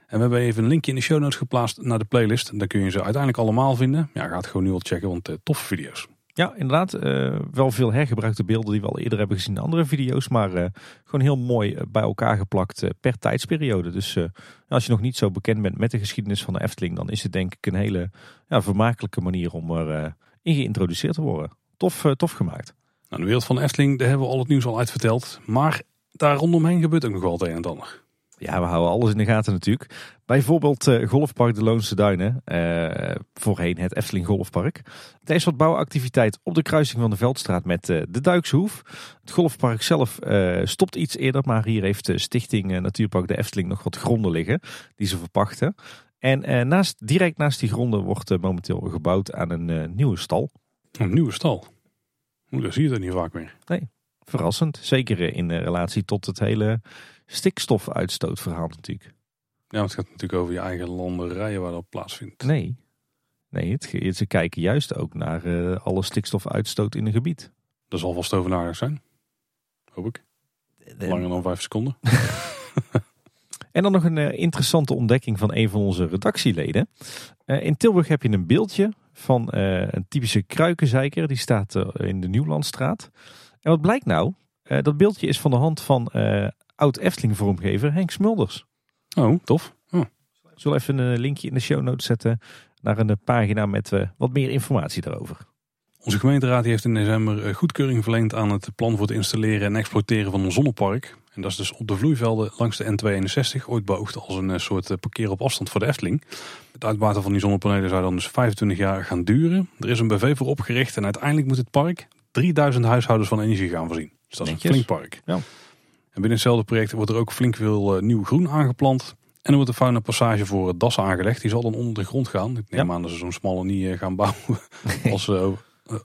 En we hebben even een linkje in de show notes geplaatst naar de playlist. Daar kun je ze uiteindelijk allemaal vinden. Ja, ga het gewoon nu al checken, want toffe video's. Ja, inderdaad. Uh, wel veel hergebruikte beelden die we al eerder hebben gezien in andere video's. Maar uh, gewoon heel mooi eh, bij elkaar geplakt per tijdsperiode. Dus als je nog niet zo bekend bent met de geschiedenis van de Efteling. Dan is het denk ik een hele ja, vermakelijke manier om erin in geïntroduceerd te worden. Tof, tof gemaakt. Nou, de wereld van de Efteling, daar hebben we al het nieuws al uitverteld. Maar daar rondomheen gebeurt ook nog wel het een en ander. Ja, we houden alles in de gaten natuurlijk. Bijvoorbeeld uh, Golfpark de Loonse Duinen, uh, voorheen het Efteling Golfpark. Er is wat bouwactiviteit op de kruising van de Veldstraat met uh, de Duikshoef. Het golfpark zelf stopt iets eerder, maar hier heeft de stichting Natuurpark de Efteling nog wat gronden liggen die ze verpachten. En naast, direct naast die gronden wordt momenteel gebouwd aan een nieuwe stal. Een nieuwe stal? Dat zie je er niet vaak meer. Nee, verrassend. Zeker in relatie tot het hele stikstofuitstootverhaal natuurlijk. Ja, het gaat natuurlijk over je eigen landerijen waar dat plaatsvindt. Nee, nee het, ze kijken juist ook naar uh, alle stikstofuitstoot in een gebied. Dat zal vast over zijn. Hoop ik. Langer dan vijf seconden. en dan nog een uh, interessante ontdekking van een van onze redactieleden. Uh, in Tilburg heb je een beeldje van een typische kruikenzeiker. Die staat in de Nieuwlandstraat. En wat blijkt nou? dat beeldje is van de hand van oud-Efteling-vormgever Henk Smulders. Oh, tof. Oh. Ik zal even een linkje in de show notes zetten naar een pagina met uh, wat meer informatie daarover. Onze gemeenteraad heeft in december eh, goedkeuring verleend aan het plan voor het installeren en exploiteren van een zonnepark. En dat is dus op de vloeivelden langs de N261, ooit beoogd als een eh, soort parkeer op afstand voor de Efteling. Het uitbaten van die zonnepanelen zou dan dus 25 jaar gaan duren. Er is een BV voor opgericht en uiteindelijk moet het park 3000 huishoudens van energie gaan voorzien. Dus dat is een flink park. Ja. En binnen hetzelfde project wordt er ook flink veel uh, nieuw groen aangeplant. En er wordt een fauna passage voor dassen aangelegd. Die zal dan onder de grond gaan. Ik neem aan dat ze zo'n smalle niet eh, gaan bouwen als ze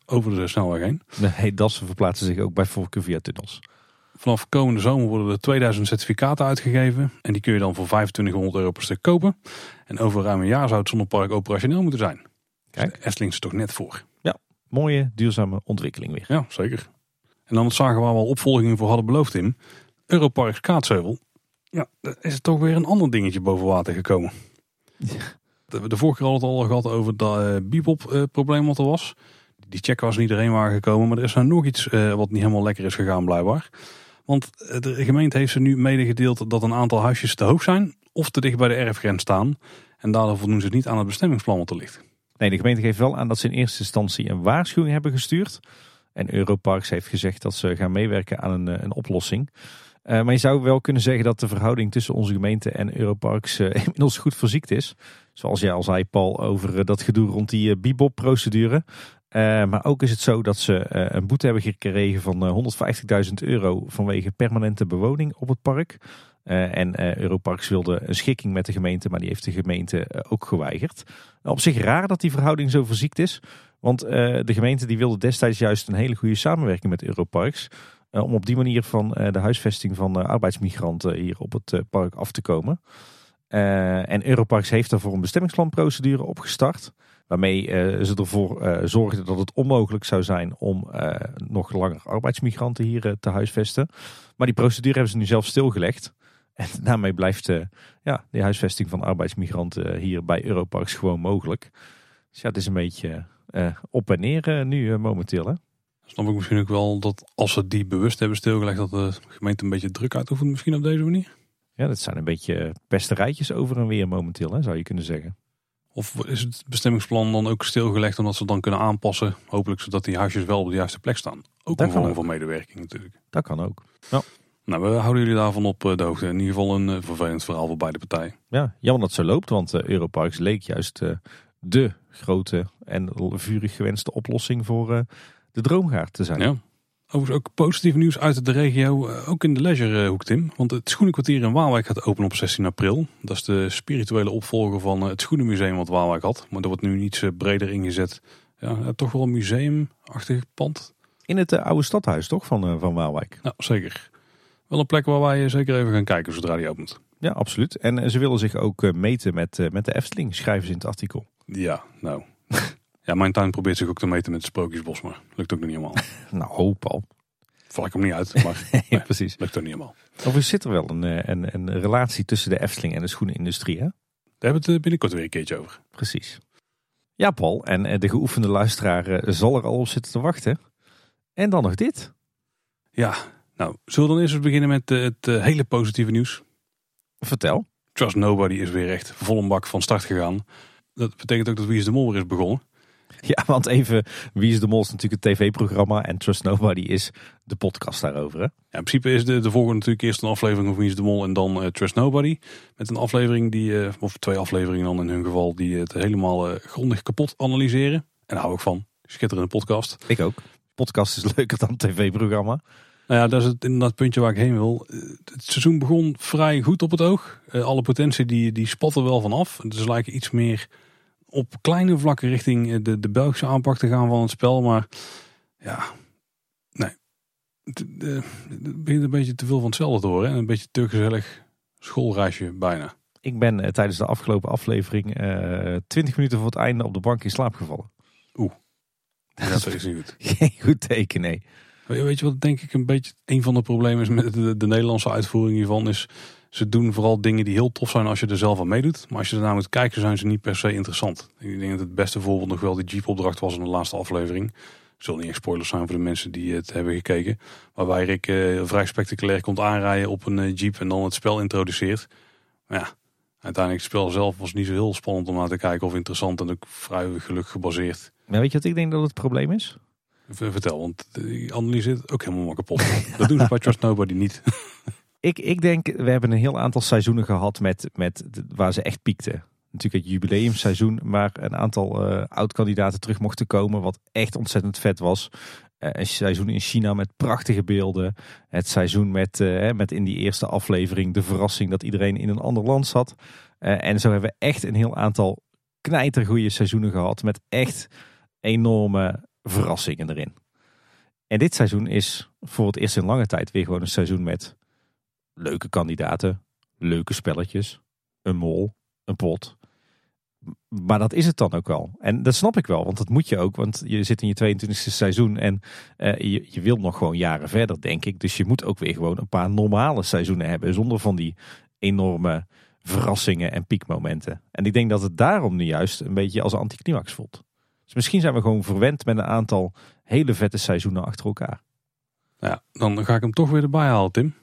over de snelweg heen. Nee, dassen verplaatsen zich ook bij voorkeur via tunnels. Vanaf komende zomer worden er 2000 certificaten uitgegeven. En die kun je dan voor 2500 euro per stuk kopen. En over ruim een jaar zou het zonnepark operationeel moeten zijn. Dus Kijk. Dus Efteling is er toch net voor. Ja, mooie duurzame ontwikkeling weer. Ja, zeker. En dan het zagen waar we al opvolging voor hadden beloofd in. Europark Kaatsheuvel. Ja, daar is er toch weer een ander dingetje boven water gekomen. Ja. De, de vorige keer hadden het al gehad over dat uh, bebop uh, probleem wat er was. Die check was niet iedereen waren gekomen, maar er is nou nog iets uh, wat niet helemaal lekker is gegaan blijkbaar. Want de gemeente heeft ze nu medegedeeld dat een aantal huisjes te hoog zijn of te dicht bij de erfgrens staan. En daardoor voldoen ze niet aan het bestemmingsplan wat er ligt. Nee, de gemeente geeft wel aan dat ze in eerste instantie een waarschuwing hebben gestuurd. En Europarks heeft gezegd dat ze gaan meewerken aan een, een oplossing. Uh, maar je zou wel kunnen zeggen dat de verhouding tussen onze gemeente en Europarks uh, inmiddels goed verziekt is. Zoals jij al zei, Paul, over uh, dat gedoe rond die Bibop-procedure. maar ook is het zo dat ze een boete hebben gekregen van 150.000 euro vanwege permanente bewoning op het park. en Europarks wilde een schikking met de gemeente, maar die heeft de gemeente ook geweigerd. op zich raar dat die verhouding zo verziekt is. Want de gemeente die wilde destijds juist een hele goede samenwerking met Europarks. Om op die manier van de huisvesting van arbeidsmigranten hier op het park af te komen. en Europarks heeft daarvoor een bestemmingsplanprocedure opgestart. Waarmee ze ervoor zorgden dat het onmogelijk zou zijn om nog langer arbeidsmigranten hier te huisvesten. Maar die procedure hebben ze nu zelf stilgelegd. En daarmee blijft ja, de huisvesting van arbeidsmigranten hier bij Europarks gewoon mogelijk. Dus ja, het is een beetje op en neer nu momenteel. Hè? Snap ik misschien ook wel dat als ze die bewust hebben stilgelegd, dat de gemeente een beetje druk uitoefent misschien op deze manier? Ja, dat zijn een beetje pesterijtjes over en weer momenteel, hè, zou je kunnen zeggen. Of is het bestemmingsplan dan ook stilgelegd omdat ze dan kunnen aanpassen? Hopelijk zodat die huisjes wel op de juiste plek staan. Ook een vorm van medewerking natuurlijk. Dat kan ook. Ja. Nou, we houden jullie daarvan op eh, de hoogte. In ieder geval een eh, vervelend verhaal voor beide partijen. Ja, jammer dat zo loopt, want uh, Europarks leek juist de grote en vurig gewenste oplossing voor de droomgaard te zijn. Ja. Overigens ook positief nieuws uit de regio, eh, ook in de leisurehoek Tim. Want het Schoenenkwartier in Waalwijk gaat openen op 16 april. Dat is de spirituele opvolger van eh, het Schoenenmuseum wat Waalwijk had. Maar dat wordt nu iets breder ingezet. Ja, toch wel een museumachtig pand. In het oude stadhuis toch van, van Waalwijk? Ja, zeker. Wel een plek waar wij zeker even gaan kijken zodra die opent. Ja, absoluut. En ze willen zich ook meten met, met de Efteling, schrijven ze in het artikel. Ja, nou... Ja, mijn tuin probeert zich ook te meten met het sprookjesbos, maar lukt ook nog niet helemaal. nou, hoop al. Val ik hem niet uit, maar precies. lukt ook niet helemaal. Of zit er wel een, eh, een, een relatie tussen de Efteling en de schoenenindustrie, hè? Daar hebben we het binnenkort weer een keertje over. Precies. Ja, Paul, en eh, de geoefende luisteraar eh, zal er al op zitten te wachten. En dan nog dit. Ja, nou, zullen we dan eerst eens beginnen met het hele positieve nieuws? Vertel. Trust Nobody is weer echt vol een bak van start gegaan. Dat betekent ook dat Wie is de Mol weer is begonnen. Ja, want even, Wie is de Mol is natuurlijk het tv-programma en Trust Nobody is de podcast daarover. Hè? Ja, in principe is de, de volgende natuurlijk eerst een aflevering van Wie is de Mol en dan uh, Trust Nobody. Met een aflevering die, uh, of twee afleveringen dan in hun geval, die het helemaal uh, grondig kapot analyseren. En daar hou ik van. Schitterende podcast. Ik ook. Podcast is leuker dan tv-programma. Nou ja, dat is het inderdaad puntje waar ik heen wil. Het seizoen begon vrij goed op het oog. alle potentie die, die spatten wel vanaf. Dus lijken iets meer op kleine vlakken richting eh, de, de Belgische aanpak te gaan van het spel. Maar ja, nee. Het, begint een beetje te veel van hetzelfde te horen. Een beetje te gezellig schoolreisje bijna. Ik ben uh, tijdens de afgelopen aflevering uh, eh, 20 minuten voor het einde op de bank in slaap gevallen. Oeh, dat is niet goed. Geen goed teken, nee. Weet je wat denk ik een beetje een van de problemen is met de, de Nederlandse uitvoering hiervan is ze doen vooral dingen die heel tof zijn als je er zelf aan meedoet. Maar als je ernaar moet kijken, zijn ze niet per se interessant. Ik denk dat het beste voorbeeld nog wel die Jeep-opdracht was in de laatste aflevering. Zullen niet echt spoilers zijn voor de mensen die het hebben gekeken. Waarbij Rick uh, vrij spectaculair komt aanrijden op een uh, Jeep en dan het spel introduceert. Maar ja, uiteindelijk het spel zelf was niet zo heel spannend om naar te kijken of interessant en ook vrij geluk gebaseerd. Maar weet je wat ik denk dat het probleem is? Vertel, want die analyse zit ook helemaal kapot. dat doen ze bij Trust Nobody niet. Ik, ik denk, we hebben een heel aantal seizoenen gehad met, met, waar ze echt piekten. Natuurlijk het jubileumseizoen, maar een aantal uh, oud-kandidaten terug mochten komen, wat echt ontzettend vet was. Uh, een seizoen in China met prachtige beelden. Het seizoen met, uh, met in die eerste aflevering de verrassing dat iedereen in een ander land zat. en zo hebben we echt een heel aantal knijtergoeie seizoenen gehad met echt enorme verrassingen erin. En dit seizoen is voor het eerst in lange tijd weer gewoon een seizoen met leuke kandidaten, leuke spelletjes, een mol, een pot. Maar dat is het dan ook wel. En dat snap ik wel, want dat moet je ook. Want je zit in je 22e seizoen en je, je wil nog gewoon jaren verder, denk ik. Dus je moet ook weer gewoon een paar normale seizoenen hebben. Zonder van die enorme verrassingen en piekmomenten. En ik denk dat het daarom nu juist een beetje als anticlimax voelt. Dus misschien zijn we gewoon verwend met een aantal hele vette seizoenen achter elkaar. Ja, dan ga ik hem toch weer erbij halen, Tim.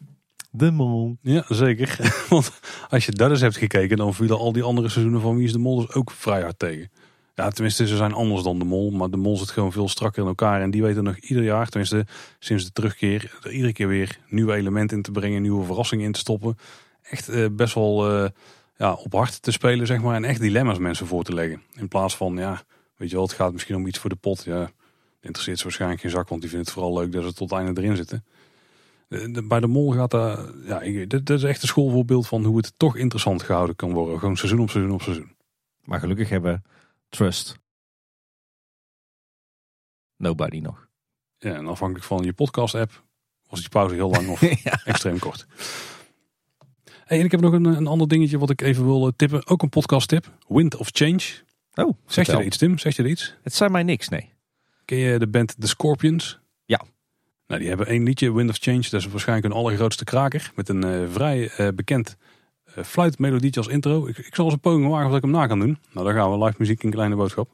De Mol. Ja, zeker. Want als je dat eens hebt gekeken, dan vielen al die andere seizoenen van Wie is de Mol dus ook vrij hard tegen. Ja, tenminste, ze zijn anders dan de Mol. Maar de Mol zit gewoon veel strakker in elkaar. En die weten nog ieder jaar, tenminste sinds de terugkeer, er iedere keer weer nieuwe elementen in te brengen. Nieuwe verrassingen in te stoppen. Echt eh, best wel uh, ja, op hard te spelen, zeg maar. En echt dilemma's mensen voor te leggen. In plaats van, ja, weet je wel, het gaat misschien om iets voor de pot. Ja, interesseert ze waarschijnlijk geen zak, want die vindt het vooral leuk dat ze tot het einde erin zitten. De- Bij de mol gaat daar, ja, ik- dit, dit is echt een schoolvoorbeeld van hoe het toch interessant gehouden kan worden. Gewoon seizoen op seizoen op seizoen. Maar gelukkig hebben we Trust. Nobody nog. Ja, en afhankelijk van je podcast app was die pauze heel lang of ja. extreem kort. Hey, en ik heb nog een, een ander dingetje wat ik even wil eh, tippen. Ook een podcast tip. Wind of Change. Oh, Zeg je er iets Tim? Zeg je er iets? Het zijn mij niks, nee. Ken je de band The Scorpions? Nou, die hebben één liedje, Wind of Change. Dat is waarschijnlijk hun allergrootste kraker. Met een eh, vrij eh, bekend eh, fluitmelodietje als intro. Ik, ik zal eens een poging wagen of ik hem na kan doen. Nou, dan gaan we live muziek in kleine boodschap.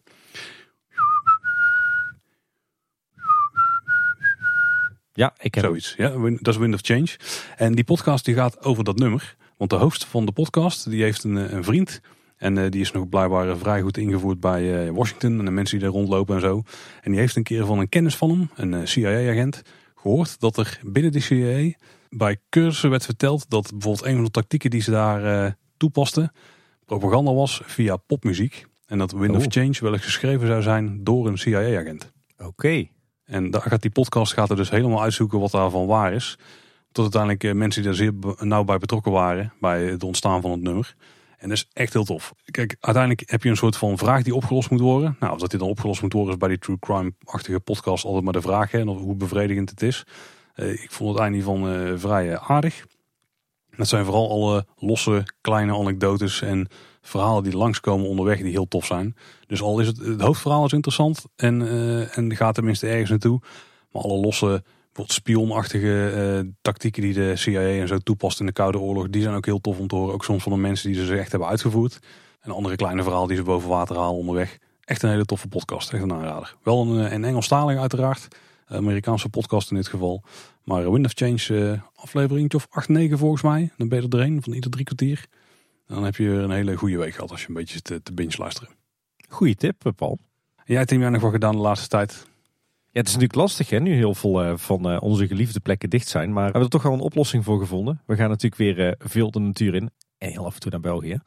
Ja, ik heb Zoiets. Ja, dat is Wind of Change. En die podcast die gaat over dat nummer. Want de host van de podcast die heeft een, een vriend. En die is nog blijkbaar vrij goed ingevoerd bij Washington. En de mensen die daar rondlopen en zo. En die heeft een keer van een kennis van hem, een CIA-agent, gehoord dat er binnen de CIA bij cursussen werd verteld dat bijvoorbeeld een van de tactieken die ze daar eh, toepasten, propaganda was via popmuziek. En dat Wind Oh. of Change wel eens geschreven zou zijn door een CIA-agent. Oké. En daar gaat die podcast gaat er dus helemaal uitzoeken wat daarvan waar is. Tot uiteindelijk eh, mensen die daar zeer nauw bij betrokken waren bij het ontstaan van het nummer. En dat is echt heel tof. Kijk, uiteindelijk heb je een soort van vraag die opgelost moet worden. Nou, of dat die dan opgelost moet worden is bij die true crime-achtige podcast altijd maar de vraag. Hè, en hoe bevredigend het is. Eh, ik vond het einde van eh, vrij eh, aardig. Dat zijn vooral alle losse kleine anekdotes en verhalen die langskomen onderweg die heel tof zijn. Dus al is het, het hoofdverhaal is interessant en, en gaat tenminste ergens naartoe. Maar alle losse, bijvoorbeeld spionachtige eh, tactieken die de CIA en zo toepast in de Koude Oorlog, die zijn ook heel tof om te horen. Ook soms van de mensen die ze echt hebben uitgevoerd. En andere kleine verhalen die ze boven water halen onderweg. Echt een hele toffe podcast, echt een aanrader. Wel een, eh, een Engelstalige uiteraard. Amerikaanse podcast in dit geval. Maar eh, Wind of Change eh aflevering of 8, 9 volgens mij. Dan ben je er doorheen van ieder drie kwartier. Dan heb je een hele goede week gehad als je een beetje te, te binge luisteren. Goeie tip, eh, Paul. En jij Tim, jij nog wat gedaan de laatste tijd? Ja, het is natuurlijk lastig hè, nu heel veel eh, van eh, onze geliefde plekken dicht zijn. Maar we hebben er toch wel een oplossing voor gevonden. We gaan natuurlijk weer eh, veel de natuur in. En heel af en toe naar België.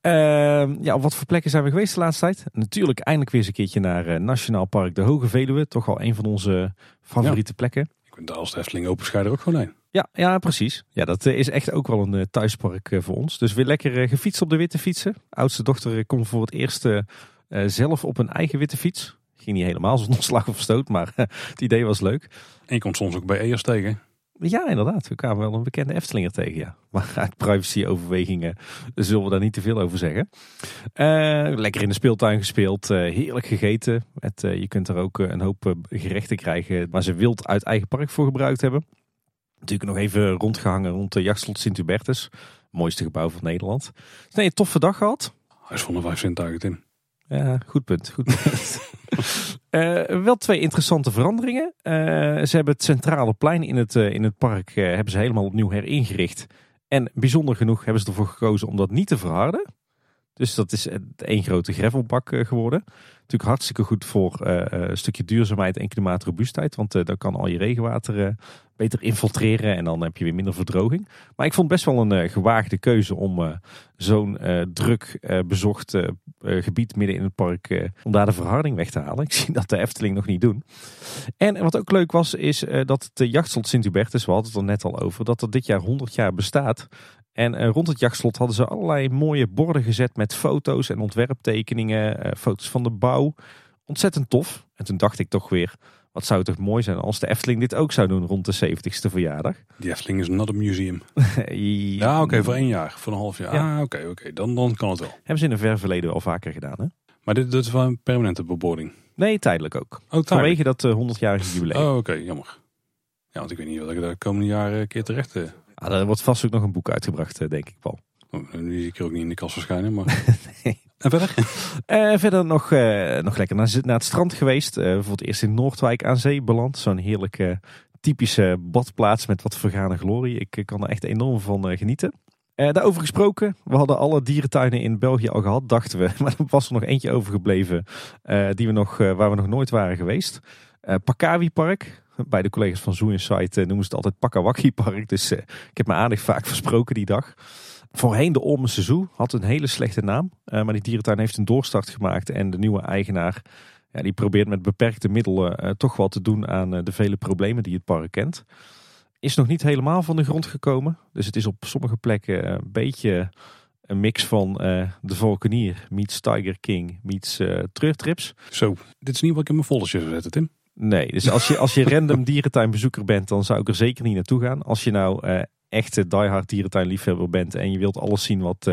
Ehm, ja, op wat voor plekken zijn we geweest de laatste tijd? Natuurlijk eindelijk weer eens een keertje naar Nationaal Park de Hoge Veluwe. Toch wel een van onze favoriete plekken. Ik ben daar als de Efteling open er ook gewoon heen. Ja, ja, precies. Ja, dat is echt ook wel een thuispark voor ons. Dus weer lekker gefietst op de witte fietsen. Oudste dochter komt voor het eerst zelf op een eigen witte fiets. Ging niet helemaal zonder slag of stoot, maar eh, het idee was leuk. En je komt soms ook bij EOS tegen. Ja, inderdaad. We kwamen wel een bekende Eftelinger tegen, ja. Maar uit privacy-overwegingen zullen we daar niet te veel over zeggen. Eh, lekker in de speeltuin gespeeld. eh, heerlijk gegeten. Het, je kunt er ook een hoop gerechten krijgen waar ze wild uit eigen park voor gebruikt hebben. Natuurlijk nog even rondgehangen rond de jachtslot Sint-Hubertus. Mooiste gebouw van Nederland. Dus nee, een toffe dag gehad. Hij is van de vijf zintuigen, Tim. Ja, goed punt. Goed punt. Eh, wel twee interessante veranderingen. Eh, ze hebben het centrale plein in het, eh, in het park hebben ze helemaal opnieuw heringericht. En bijzonder genoeg hebben ze ervoor gekozen om dat niet te verharden. Dus dat is één grote gravelbak geworden. Natuurlijk hartstikke goed voor eh, eh, een stukje duurzaamheid en klimaatrobuustheid. Want eh, dan kan al je regenwater beter infiltreren en dan heb je weer minder verdroging. Maar ik vond best wel een gewaagde keuze om zo'n druk bezocht gebied midden in het park, om daar de verharding weg te halen. Ik zie dat de Efteling nog niet doen. En wat ook leuk was, is dat het jachtslot Sint-Hubertus, we hadden het er net al over, dat er dit jaar 100 jaar bestaat. En eh, rond het jachtslot hadden ze allerlei mooie borden gezet met foto's en ontwerptekeningen, eh, foto's van de bouw. Ontzettend tof. En toen dacht ik toch weer, wat zou het toch mooi zijn als de Efteling dit ook zou doen rond de 70ste verjaardag. Die Efteling is not a museum. ja, oké, voor één jaar. Voor een half jaar. Ja. Ah, oké, oké. Dan, dan kan het wel. Hebben ze in een ver verleden al vaker gedaan, hè? Maar dit, dit is wel een permanente beboording. Nee, tijdelijk ook. Oh, tijdelijk. Vanwege dat eh, 100-jarige jubileum. Oh, oké, jammer. Ja, want ik weet niet wat ik de komende jaren een keer terecht... eh, Ah, er wordt vast ook nog een boek uitgebracht, eh, denk ik, Paul. oh, nu zie ik er ook niet in de kast verschijnen, maar... Nee. En verder? Eh, verder nog, eh, nog lekker naar, naar het strand geweest. Eh voor het eerst in Noordwijk aan zee beland. Zo'n heerlijke typische badplaats met wat vergane glorie. Ik eh, kan er echt enorm van eh, genieten. Eh, daarover gesproken, we hadden alle dierentuinen in België al gehad, dachten we. Maar er was er nog eentje overgebleven eh, die we nog, eh, waar we nog nooit waren geweest. Eh Pakawi Park. Bij de collega's van Zoo Insight eh, noemen ze het altijd Pakawaki Park. Dus eh, ik heb me aardig vaak versproken die dag. Voorheen de Olmense Zoo had een hele slechte naam. eh, maar die dierentuin heeft een doorstart gemaakt. En de nieuwe eigenaar ja, die probeert met beperkte middelen toch wel te doen aan de vele problemen die het park kent. is nog niet helemaal van de grond gekomen. Dus het is op sommige plekken een beetje een mix van De Valkenier meets Tiger King meets uh, Treurtrips. Zo, dit is niet wat ik in mijn foldertje zetten, Tim. Nee, dus als je, als je random dierentuinbezoeker bent, dan zou ik er zeker niet naartoe gaan. Als je nou uh, echte diehard dierentuinliefhebber bent en je wilt alles zien wat,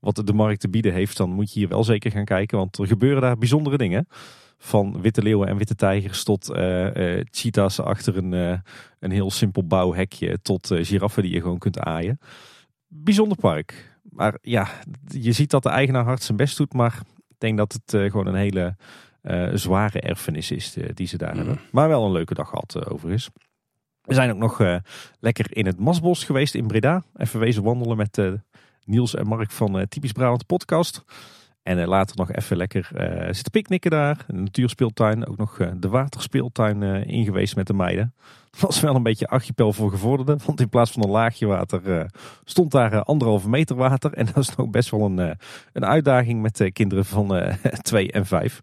wat de markt te bieden heeft, dan moet je hier wel zeker gaan kijken. Want er gebeuren daar bijzondere dingen. Van witte leeuwen en witte tijgers tot cheetahs achter een, een heel simpel bouwhekje tot giraffen die je gewoon kunt aaien. Bijzonder park maar ja, je ziet dat de eigenaar hard zijn best doet. Maar ik denk dat het uh, gewoon een hele uh, zware erfenis is uh, die ze daar mm. hebben. Maar wel een leuke dag gehad overigens. We zijn ook nog lekker in het Masbos geweest in Breda. Even wezen wandelen met Niels en Mark van Typisch Brabant podcast. En later nog even lekker zitten picknicken daar. De natuurspeeltuin, ook nog de waterspeeltuin in geweest met de meiden was wel een beetje archipel voor gevorderden. Want in plaats van een laagje water uh, stond daar uh, anderhalve meter water. En dat is nog best wel een, uh, een uitdaging met kinderen van 2 en 5.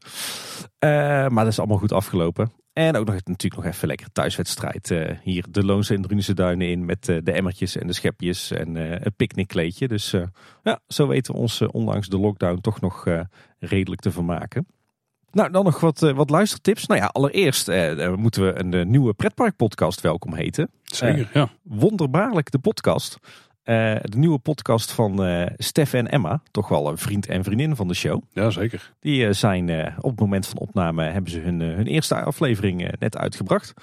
maar dat is allemaal goed afgelopen. En ook nog natuurlijk nog even lekker thuiswedstrijd. hier de Loonse en Drunense duinen in met de emmertjes en de schepjes en het picknickkleedje. Dus ja, zo weten we ons ondanks de lockdown toch nog redelijk te vermaken. Nou, dan nog wat, uh, wat luistertips. Nou ja, allereerst uh, moeten we een uh, nieuwe pretparkpodcast welkom heten. Zeker, ja. Wonderbaarlijk de podcast. De nieuwe podcast van Stef en Emma. Toch wel een vriend en vriendin van de show. Ja, zeker. Die zijn op het moment van opname hebben ze hun, hun eerste aflevering net uitgebracht.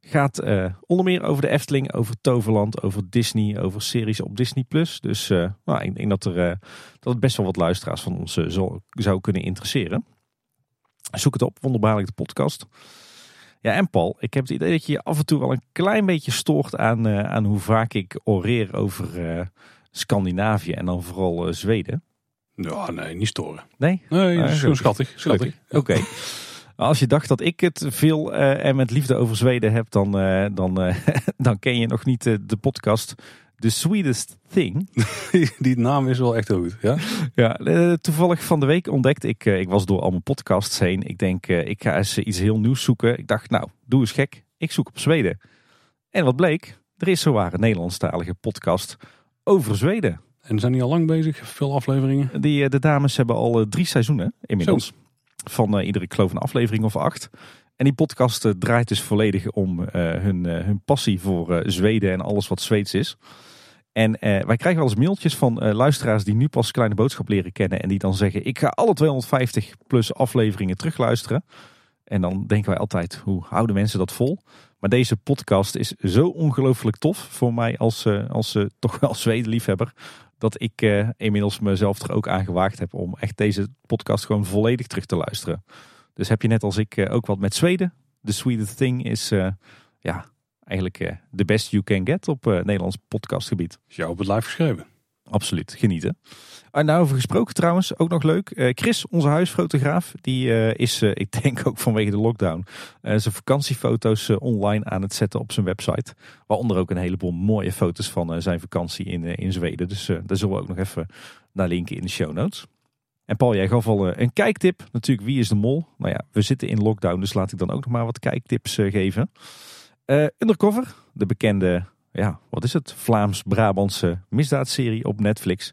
Gaat onder meer over de Efteling, over Toverland, over Disney, over series op Disney+. Plus. Dus nou, ik denk dat, er, dat het best wel wat luisteraars van ons zou kunnen interesseren. Zoek het op, wonderbaarlijk de podcast. Ja, en Paul, ik heb het idee dat je je af en toe wel een klein beetje stoort aan, uh, aan hoe vaak ik oreer over uh, Scandinavië en dan vooral uh, Zweden. Ja, nee, niet storen. Nee? Nee, dat is gewoon schattig. schattig. Oké. Als je dacht dat ik het veel en met liefde over Zweden heb, dan, dan, dan ken je nog niet de podcast The Sweetest Thing. Die naam is wel echt goed. Ja, ja eh, toevallig van de week ontdekt ik. Eh, ik was door al mijn podcasts heen. Ik denk, eh, ik ga eens iets heel nieuws zoeken. Ik dacht, nou, doe eens gek. Ik zoek op Zweden. En wat bleek? Er is zowaar een Nederlandstalige podcast over Zweden. En zijn die al lang bezig? Veel afleveringen? Die, de dames hebben al drie seizoenen inmiddels. Van iedere ik geloof een aflevering of acht. En die podcast draait dus volledig om hun, hun passie voor Zweden en alles wat Zweeds is. En eh, wij krijgen wel eens mailtjes van uh, luisteraars die nu pas Kleine Boodschap leren kennen. En die dan zeggen, ik ga alle 250 plus afleveringen terugluisteren. En dan denken wij altijd, hoe houden mensen dat vol? Maar deze podcast is zo ongelooflijk tof voor mij als, uh, als toch wel Zweden-liefhebber. Dat ik inmiddels mezelf er ook aan gewaagd heb om echt deze podcast gewoon volledig terug te luisteren. Dus heb je net als ik ook wat met Zweden. The Sweetest Thing is ja, eigenlijk de best you can get op uh, Nederlands podcastgebied. Is jou op het live geschreven? Absoluut, genieten. En daarover gesproken trouwens, ook nog leuk. Uh, Chris, onze huisfotograaf, die is, ik denk ook vanwege de lockdown, zijn vakantiefoto's online aan het zetten op zijn website. Waaronder ook een heleboel mooie foto's van zijn vakantie in, in Zweden. Dus daar zullen we ook nog even naar linken in de show notes. En Paul, jij gaf al een kijktip. Natuurlijk, wie is de mol? Nou ja, we zitten in lockdown, dus laat ik dan ook nog maar wat kijktips geven. Uh, Undercover, de bekende, ja, wat is het? Vlaams-Brabantse misdaadserie op Netflix.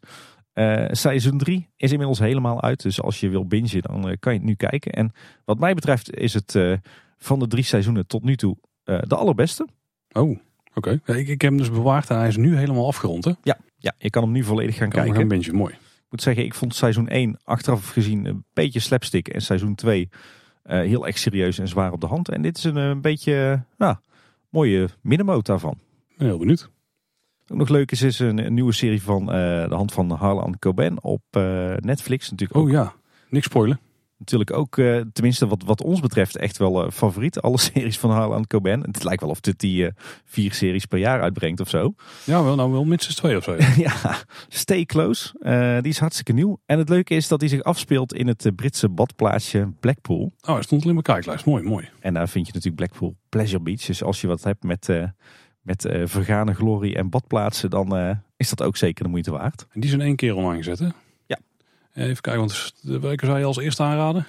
Uh, seizoen 3 is inmiddels helemaal uit. Dus als je wil bingen, dan uh, kan je het nu kijken. En wat mij betreft is het van de drie seizoenen tot nu toe de allerbeste. Oh, oké. Ik, ik heb hem dus bewaard en hij is nu helemaal afgerond, hè? Ja, ja je kan hem nu volledig gaan kan kijken. Een bingen, mooi. Ik moet zeggen, ik vond seizoen 1 achteraf gezien een beetje slapstick. En seizoen 2 heel erg serieus en zwaar op de hand. En dit is een, een beetje, nou mooie middenmoot daarvan. Heel benieuwd. Ook nog leuk is, is een, nieuwe serie van uh, de hand van Harlan Coben op uh, Netflix. Natuurlijk oh ja, niks spoilen. Natuurlijk ook, uh, tenminste wat, wat ons betreft, echt wel favoriet. Alle series van Harlan Coben. Het lijkt wel of dit die vier series per jaar uitbrengt of zo. Ja, wel, nou wel minstens twee of zo. ja, Stay Close. die is hartstikke nieuw. En het leuke is dat hij zich afspeelt in het Britse badplaatsje Blackpool. Oh, hij stond al in mijn kijklijst. Mooi, mooi. En daar vind je natuurlijk Blackpool Pleasure Beach. Dus als je wat hebt met met uh, vergane glorie en badplaatsen, dan uh, is dat ook zeker de moeite waard. En die zijn één keer online gezet, hè? Even kijken, want welke zou je als eerste aanraden?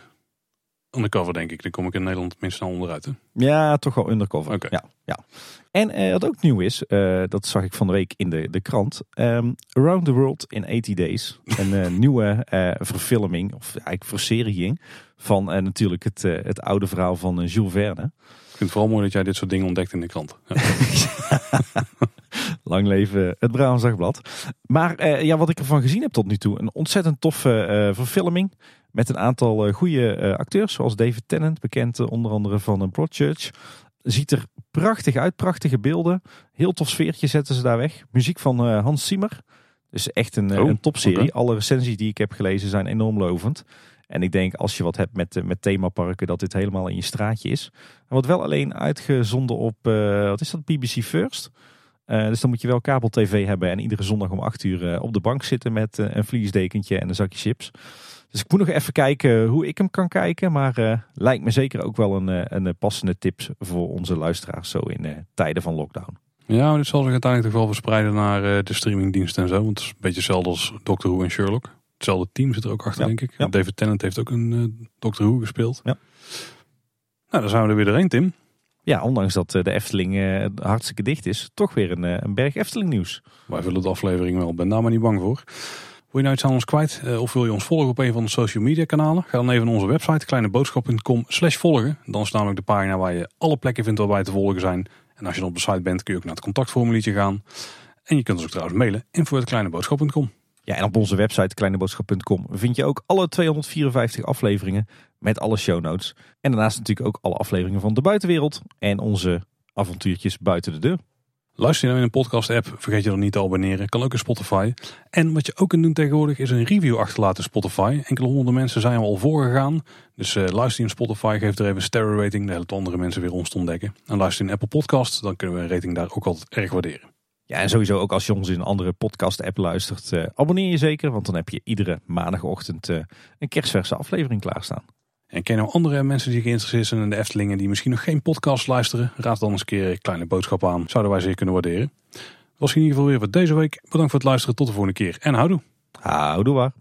undercover denk ik. Dan kom ik in Nederland minstens snel onderuit. Hè? Ja, toch wel undercover. Oké. Ja, ja. En eh, wat ook nieuw is, eh, dat zag ik van de week in de, de krant. Ehm, Around the World in 80 Days. Een eh, nieuwe eh, verfilming, of eigenlijk verseriering, van eh, natuurlijk het, eh, het oude verhaal van Jules Verne. Ik vind het vooral mooi dat jij dit soort dingen ontdekt in de krant. Ja. Lang leven het Brabants Dagblad. Maar eh, ja, wat ik ervan gezien heb tot nu toe, een ontzettend toffe eh, verfilming. Met een aantal eh, goede acteurs, zoals David Tennant, bekend onder andere van uh, Broadchurch. Ziet er prachtig uit, prachtige beelden. Heel tof sfeertje zetten ze daar weg. Muziek van Hans Zimmer. Dus echt een, Oh, een topserie. Alle recensies die ik heb gelezen zijn enorm lovend. En ik denk als je wat hebt met, eh, met themaparken, dat dit helemaal in je straatje is. Hij wordt wel alleen uitgezonden op, eh, wat is dat, BBC First. Eh, dus dan moet je wel kabel-tv hebben en iedere zondag om 8 uur op de bank zitten met een vliesdekentje en een zakje chips. Dus ik moet nog even kijken hoe ik hem kan kijken. Maar lijkt me zeker ook wel een, een passende tip voor onze luisteraars zo in tijden van lockdown. Ja, dit zal zich uiteindelijk toch wel verspreiden naar de streamingdiensten en zo. Want het is een beetje hetzelfde als Doctor Who en Sherlock. Hetzelfde team zit er ook achter, Ja, denk ik. ja. David Tennant heeft ook een eh, Doctor Who gespeeld. Ja. Nou, dan zijn we er weer doorheen, Tim. Ja, ondanks dat eh, de Efteling eh, hartstikke dicht is, toch weer een, een berg Efteling nieuws. Wij vullen de aflevering wel. Ben daar maar niet bang voor. Wil je nou iets aan ons kwijt? of wil je ons volgen op een van de social media kanalen? Ga dan even naar onze website kleineboodschap.com slash volgen. Dan is namelijk de pagina waar je alle plekken vindt waar wij te volgen zijn. En als je dan op de site bent kun je ook naar het contactformuliertje gaan. En je kunt ons ook trouwens mailen. info.kleineboodschap.com Ja, en op onze website kleineboodschap.com vind je ook alle 254 afleveringen met alle show notes. En daarnaast natuurlijk ook alle afleveringen van de buitenwereld en onze avontuurtjes buiten de deur. Luister je nou in een podcast app, vergeet je dan niet te abonneren. Kan ook in Spotify. En wat je ook kunt doen tegenwoordig is een review achterlaten in Spotify. Enkele honderden mensen zijn al voorgegaan. Dus eh, luister je in Spotify, geef er even een sterren rating. Dan helpt andere mensen weer ons te ontdekken. En luister je in Apple Podcast, dan kunnen we een rating daar ook altijd erg waarderen. Ja, en sowieso ook als je ons in een andere podcast app luistert, eh, abonneer je zeker. Want dan heb je iedere maandagochtend eh, een kerstverse aflevering klaarstaan. En ken je nou andere mensen die geïnteresseerd zijn in de Eftelingen die misschien nog geen podcast luisteren? Raad dan eens een keer een kleine boodschap aan. Zouden wij zeer kunnen waarderen. Dat was in ieder geval weer voor deze week. Bedankt voor het luisteren. Tot de volgende keer. En houdoe. Houdoe waar.